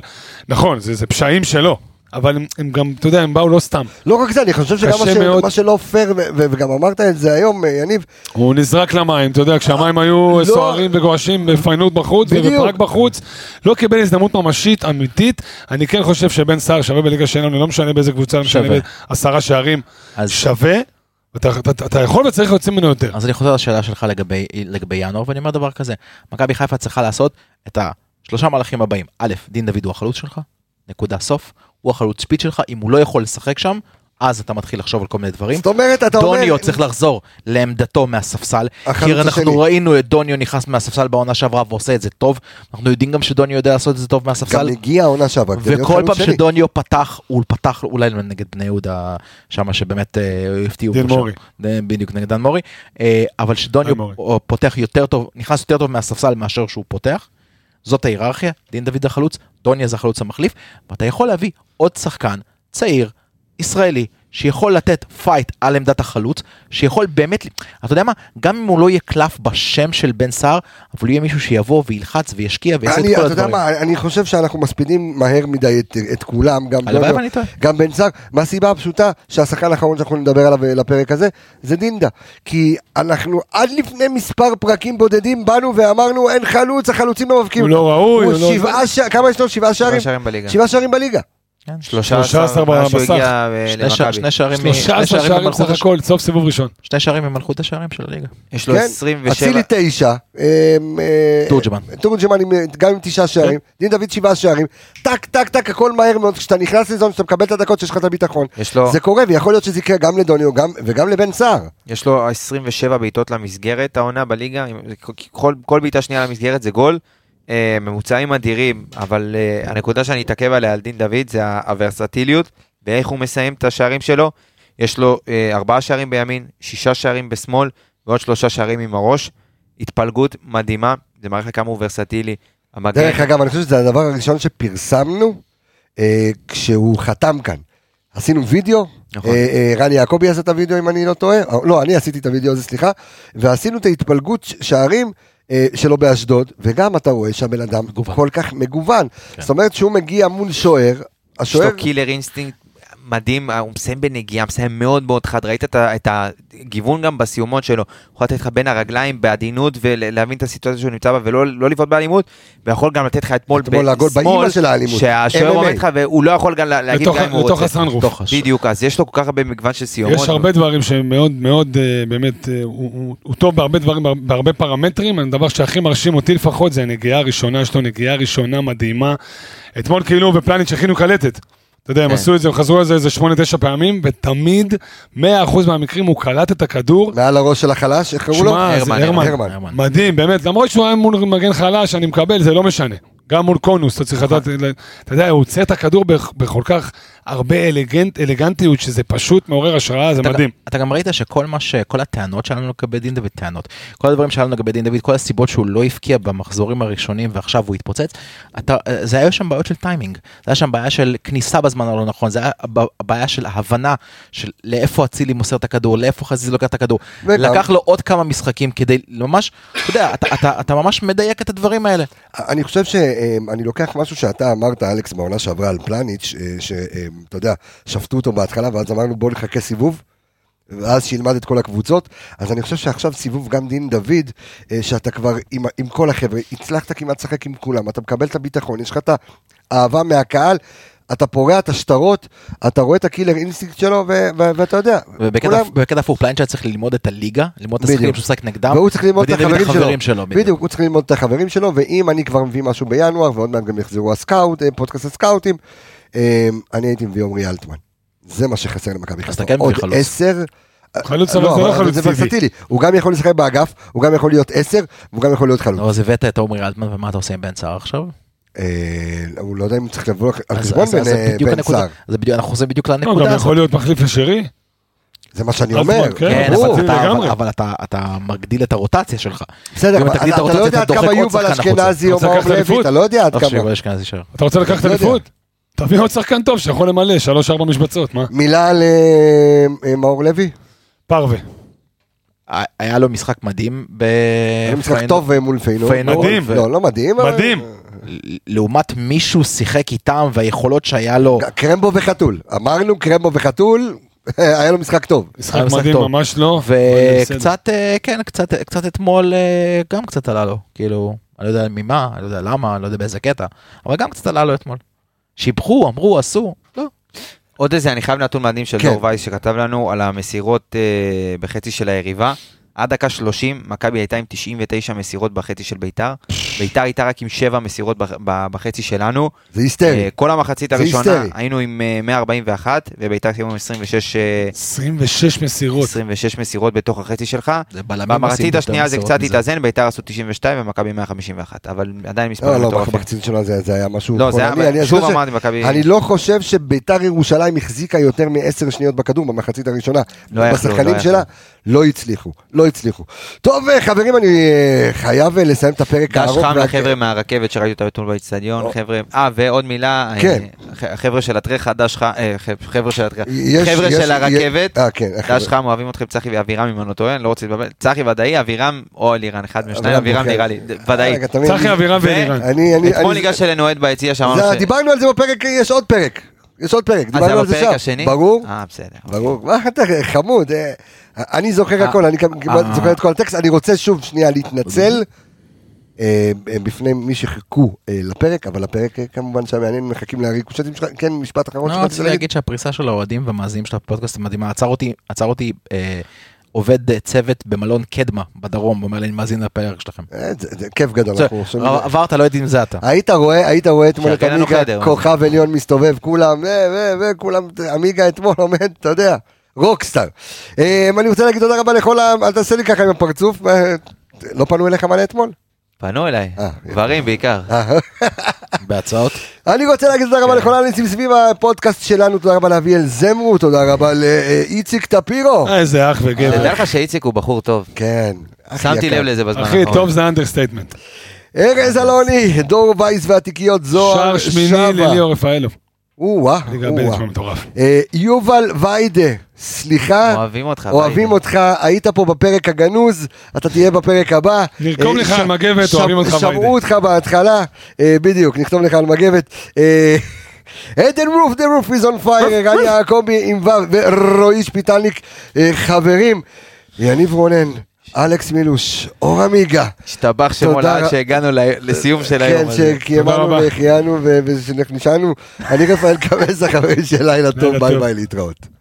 נכון, זה, זה פשעים שלו, אבל הם, הם גם, אתה יודע, הם באו לא סתם. לא רק זה, אני חושב שגם מה, ש... מאוד. מה שלא פייר, וגם אמרת את זה היום, אה, יניב, הוא נזרק למים, אתה יודע, כשהמים היו לא. סוערים וגועשים בפיינות בחוץ. ובפראג בחוץ, לא קיבל הזדמנות ממשית, אמיתית. אני כן חושב שבן סער שווה בליגה שלנו, לא משנה באיזה קבוצה, לא משנה. בעשרה שערים, אז- שווה, אתה- אתה אתה יכול וצריך להוציא ממנו יותר. אז אני חוזר לשאלה שלך לגבי, לגבי ינואר, ואני אומר דבר כזה, מכבי חיפה צריכה לעשות את השלושה מהלכים הבאים. א', דין דוד הוא החלוץ שלך, נקודה סוף, הוא החלוץ ספיד שלך, אם הוא לא יכול לשחק שם, אז אתה מתחיל לחשוב על כל מיני דברים. זאת אומרת, אתה אומר... דוניו צריך לחזור לעמדתו מהספסל, כי אנחנו השני. ראינו את דוניו נכנס מהספסל בעונה שעברה ועושה את זה טוב, אנחנו יודעים גם שדוניו יודע לעשות את זה טוב גם מהספסל, הגיע העונה שעברה, וכל פעם שני. שדוניו פתח, הוא פתח אולי נגד בני יהודה, שמה שבאמת אה, הפתיעו. שם. מורי. בדיוק נגד דן מורי, אה, אבל דוניו פותח יותר טוב, נכנס יותר טוב מהספסל מאשר שהוא פותח, זאת ההיררכיה, דין דוד החלוץ, דוניה זה החלוץ המחליף, ואתה יכול להביא עוד שחקן צעיר, ישראלי, שיכול לתת פייט על עמדת החלוץ, שיכול באמת, אתה יודע מה, גם אם הוא לא יהיה קלף בשם של בן סער, אבל יהיה מישהו שיבוא וילחץ וישקיע ויעשה את אני, כל אתה יודע הדברים. מה, אני חושב שאנחנו מספידים מהר מדי את, את כולם, גם ואני טועה. גם בן סער, מהסיבה הפשוטה שהשחקן האחרון שאנחנו נדבר עליו אה, לפרק הזה, זה דינדה. כי אנחנו עד לפני מספר פרקים בודדים באנו ואמרנו אין חלוץ, החלוצים לא מבקיעים. הוא לא ראוי, הוא הוא לא- שבעה שערים, כמה יש לו? שבעה שערים? שערים בליגה. שבעה שערים בליגה. כן. 13 13 מאז שהוא בסך. הגיע אה, שני שערים מ- שני 13 שערים במלכות סך הש- הכל, סוף סיבוב ראשון. שני שערים ממלכות השערים של הליגה. יש לו כן? 27. אצילי תשע. אה, אה, תורג'מן. תורג'מן עם- גם עם תשעה שערים. דין דוד שבעה שערים. טק, טק, טק, הכל מהר מאוד. כשאתה נכנס לזון, כשאתה מקבל את הדקות שיש לך את הביטחון. זה קורה, ויכול להיות שזה יקרה גם לדוניו גם- וגם לבן סער. יש לו 27 בעיטות למסגרת העונה בליגה, כל בעיטה שנייה למסגרת זה גול. אה, ממוצעים אדירים, אבל אה, הנקודה שאני אתעכב עליה על דין דוד זה הוורסטיליות, ואיך הוא מסיים את השערים שלו. יש לו אה, ארבעה שערים בימין, שישה שערים בשמאל, ועוד שלושה שערים עם הראש. התפלגות מדהימה, זה מראה לך כמה הוא ורסטילי. המגן, דרך אגב, אני חושב שזה הדבר הראשון שפרסמנו אה, כשהוא חתם כאן. עשינו וידאו, נכון. אה, אה, רני יעקבי עשה את הוידאו אם אני לא טועה, אה, לא, אני עשיתי את הוידאו הזה, סליחה, ועשינו את ההתפלגות שערים שלו באשדוד, וגם אתה רואה שהבן אדם מגוון. כל כך מגוון. כן. זאת אומרת שהוא מגיע מול שוער, יש השוער... לו killer instinct מדהים, הוא מסיים בנגיעה, מסיים מאוד מאוד חד, ראית את, את הגיוון גם בסיומות שלו, הוא יכול לתת לך בין הרגליים בעדינות ולהבין את הסיטואציה שהוא נמצא בה ולא לא לבעוט באלימות, ויכול גם לתת לך אתמול האלימות. שהשוער. עומד לך והוא לא יכול גם לה- להגיד לתוך- גם אם הוא לתוך רוצה. הסנרוף. בתוך הש- בדיוק, אז יש לו כל כך הרבה מגוון של סיומות. יש הרבה דברים שהם מאוד מאוד אה, באמת, אה, הוא- הוא הוא טוב בהרבה דברים, בהר- בהרבה פרמטרים, הדבר שהכי מרשים אותי לפחות זה הנגיעה הראשונה, יש לו נגיעה ראשונה מדהימה. אתמול כאילו בפלניץ' הכינו קלטת. אתה יודע, הם כן. עשו את זה, הם חזרו על זה איזה שמונה, תשע פעמים, ותמיד, 100% מהמקרים הוא קלט את הכדור. מעל הראש של החלש, איך קראו לו? שמע, זה הרמן. מדהים, באמת, למרות שהוא היה מול מגן חלש, אני מקבל, זה לא משנה. גם מול קונוס, אתה צריך לדעת, אתה יודע, הוא עוצר את הכדור בכ- בכל כך הרבה אלגנט, אלגנטיות, שזה פשוט מעורר השראה, זה אתה מדהים. גם- אתה גם ראית שכל מה ש... כל הטענות שלנו לגבי דין דוד, טענות, כל הדברים שלנו לגבי דין דוד, כל הסיבות שהוא לא הבקיע במחזורים הראשונים ועכשיו הוא התפוצץ, אתה, זה היה שם בעיות של טיימינג, זה היה שם בעיה של כניסה בזמן הלא נכון, זה היה בעיה של ההבנה של לאיפה אצילי מוסר את הכדור, לאיפה חזיז לוקח את הכדור. וגם- לקח לו עוד כמה משחקים כדי ממש, אתה יודע, אתה, אתה, אתה ממש מדייק את הדברים האלה. אני חושב שאני לוקח משהו שאתה אמרת, אלכס, בעונה שעברה על פלניץ', אה, שאתה יודע, שפטו אותו בהתחלה, ואז אמרנו בוא נחכה סיבוב. ואז שילמד את כל הקבוצות, אז אני חושב שעכשיו סיבוב גם דין דוד, אה, שאתה כבר עם, עם כל החבר'ה, הצלחת כמעט לשחק עם כולם, אתה מקבל את הביטחון, יש לך את האהבה מהקהל, אתה פורע את השטרות, אתה רואה את ה killer instinct שלו, ו- ו- ואתה יודע, ובקטע הפוך, פליינצ'ה צריך ללמוד את הליגה, ללמוד את השחקנים. שהוא משחק נגדם, והוא צריך ללמוד את החברים שלו. שלו. בדיוק, הוא צריך ללמוד את החברים שלו, ואם אני כבר מביא משהו בינואר, ועוד מעט גם יחזרו הסקאוט, אה, פודקאסט הסקאוטים, אני הייתי מביא עמרי אלטמן. זה מה שחסר למכבי אז חיפה. אתה כן עוד מביא חלוץ. עשר... חלוץ, לא, אבל זה לא חלוץ זה טבעי. ורסטילי. הוא גם יכול לשחק באגף, הוא גם יכול להיות עשר, והוא גם יכול להיות חלוץ. אז הבאת את עומרי אלטמן, ומה אתה עושה עם בן סער עכשיו? אה, הוא לא יודע אם הוא צריך לבוא על אז- חשבון אז- אז בן- זה. סער. זה בדיוק, אנחנו חוזרים בדיוק לא, לנקודה גם הזאת. יכול להיות מחליף לשרי. זה מה שאני אומר. כן. אבל אתה- מגדיל את הרוטציה שלך. בסדר, אבל אתה לא יודע עד כמה עוד יובל. אשכנזי או מאור לוי? אתה לא יודע עד לא כמה. אתה רוצה לקחת לא. אליפות? תביא עוד שחקן טוב שיכול למלא, שלוש-ארבע משבצות, מה? מילה על אה, אה, מאור לוי? פרווה. היה לו משחק מדהים ב... היה משחק טוב אה, מול פיינור. פיינור, מדהים. לא, לא מדהים. מדהים. לעומת מישהו שיחק איתם והיכולות שהיה לו. קרמבו וחתול. אמרנו קרמבו וחתול, היה לו משחק טוב. משחק מדהים טוב. ממש לא. וקצת, כן, קצת, קצת אתמול גם קצת עלה לו. כאילו, אני לא יודע ממה, אני לא יודע למה, אני לא יודע באיזה קטע, אבל גם קצת עלה לו אתמול. שיבחו, אמרו, עשו, לא. עוד איזה, אני חייב נתון מדהים של כן. דור וייס שכתב לנו על המסירות אה, בחצי של היריבה. עד דקה 30, מכבי הייתה עם 99 מסירות בחצי של ביתר. ביתר הייתה רק עם 7 מסירות בחצי שלנו. זה היסטרי. אה, כל המחצית הראשונה. היינו עם אה, 141, וביתר סיימו עם 26, אה, 26 מסירות. 26 מסירות בתוך החצי שלך. זה בלמים עושים במחצית השנייה זה קצת. התאזן, ביתר עשו 92 ומכבי 151, אבל עדיין לא, מספרים לא, מטורפים. במחצית שלו זה היה משהו לא, זה היה, שוב אמרתי, מכבי... אני לא חושב שביתר ירושלים החזיקה יותר מעשר שניות בכדור במחצית הראשונה. לא יכלו, בשחקנים לא. לא הצליחו, לא הצליחו. טוב, אה, חברים, אני אה, חייב אה, לסיים את הפרק דש הארוך. חם וה- לחבר'ה מהרכבת שראיתי אותה אתמול באיצטדיון. חבר'ה, אה ועוד מילה, כן. חבר'ה של הטרחה, דש חם, חבר'ה של הטרחה, חבר'ה של הרכבת, כן. דש חם אוהבים אתכם צחי ואבירם אם אני לא טועה, אני לא רוצה להתבלבל, צחי ודאי, אבירם או אלירן, אחד מהשניים, אבירם. נראה לי, ודאי. צחי אבירם ואלירן. אני, אני, אתמול אני- ניגש אלינו אוהד ביציע שאמרנו ש... דיברנו על זה בפרק, יש עוד פרק. יש עוד פרק, אה, זה דיברנו היה על זה בפרק שם. השני? ברור, אה, בסדר. ברור. מה אתה חמוד, אה, אני זוכר אה, הכל, אני אה. זוכר את כל הטקסט, אני רוצה שוב שנייה להתנצל. בפני מי שחיכו לפרק, אבל הפרק כמובן שהמעניין מחכים להריקושטים שלך, כן, משפט אחרון לא, רציתי להגיד? שהפריסה של האוהדים והמאזינים של הפודקאסט מדהימה. עצר אותי, עצר אותי עובד אה, צוות במלון קדמה בדרום, אומר לי, אני מאזין לפרק שלכם. אה, זה כיף גדול, אנחנו עברת, לא יודעים אם זה אתה. היית רואה, היית רואה אתמול את שיכין לנו עמיגה, חדר. כוכב עליון מסתובב, כולם, וכולם, עמיגה אתמול עומד, אתה יודע, רוקסטאר. אה, אני רוצה להגיד תודה רבה לכל ה... אל תעשה לי ככה עם הפרצוף, אה, לא פנו אליך מלא אתמול? פנו אליי, אה, גברים בעיקר. אה, בהצעות. אני רוצה להגיד תודה כן. רבה לכל האנשים סביב הפודקאסט שלנו, תודה רבה לאביאל זמרו, תודה רבה לאיציק טפירו. אה, איזה אח וגבר. תדע לך שאיציק הוא בחור טוב. כן. אחי שמתי. לב לזה בזמן אחי, האחרון. טוב זה understatement. ארז אלוני, דור וייס והתיקיות זוהר שער שמיני. לליאור רפאלוב. או-אה, או-אה. אה, יובל ויידה, סליחה, אוהבים אותך. אוהבים. אותך, היית פה בפרק הגנוז, אתה תהיה בפרק הבא. נרקום אה, לך על מגבת, אוהבים אותך שמעו ויידה. אותך בהתחלה, אה, בדיוק, נכתוב לך על מגבת. עדן רוף, the roof is on fire, רן יעקבי עם ו' ורועי שפיטלניק, חברים, יניב רונן, אלכס מילוש, אור עמיגה. ישתבח שמו לעד שהגענו לסיום של כן, היום הזה. שקיימנו רבה. והחיינו ושהגענו. אני רפאל קבס, החברים של לילה טוב, ביי. ביי להתראות.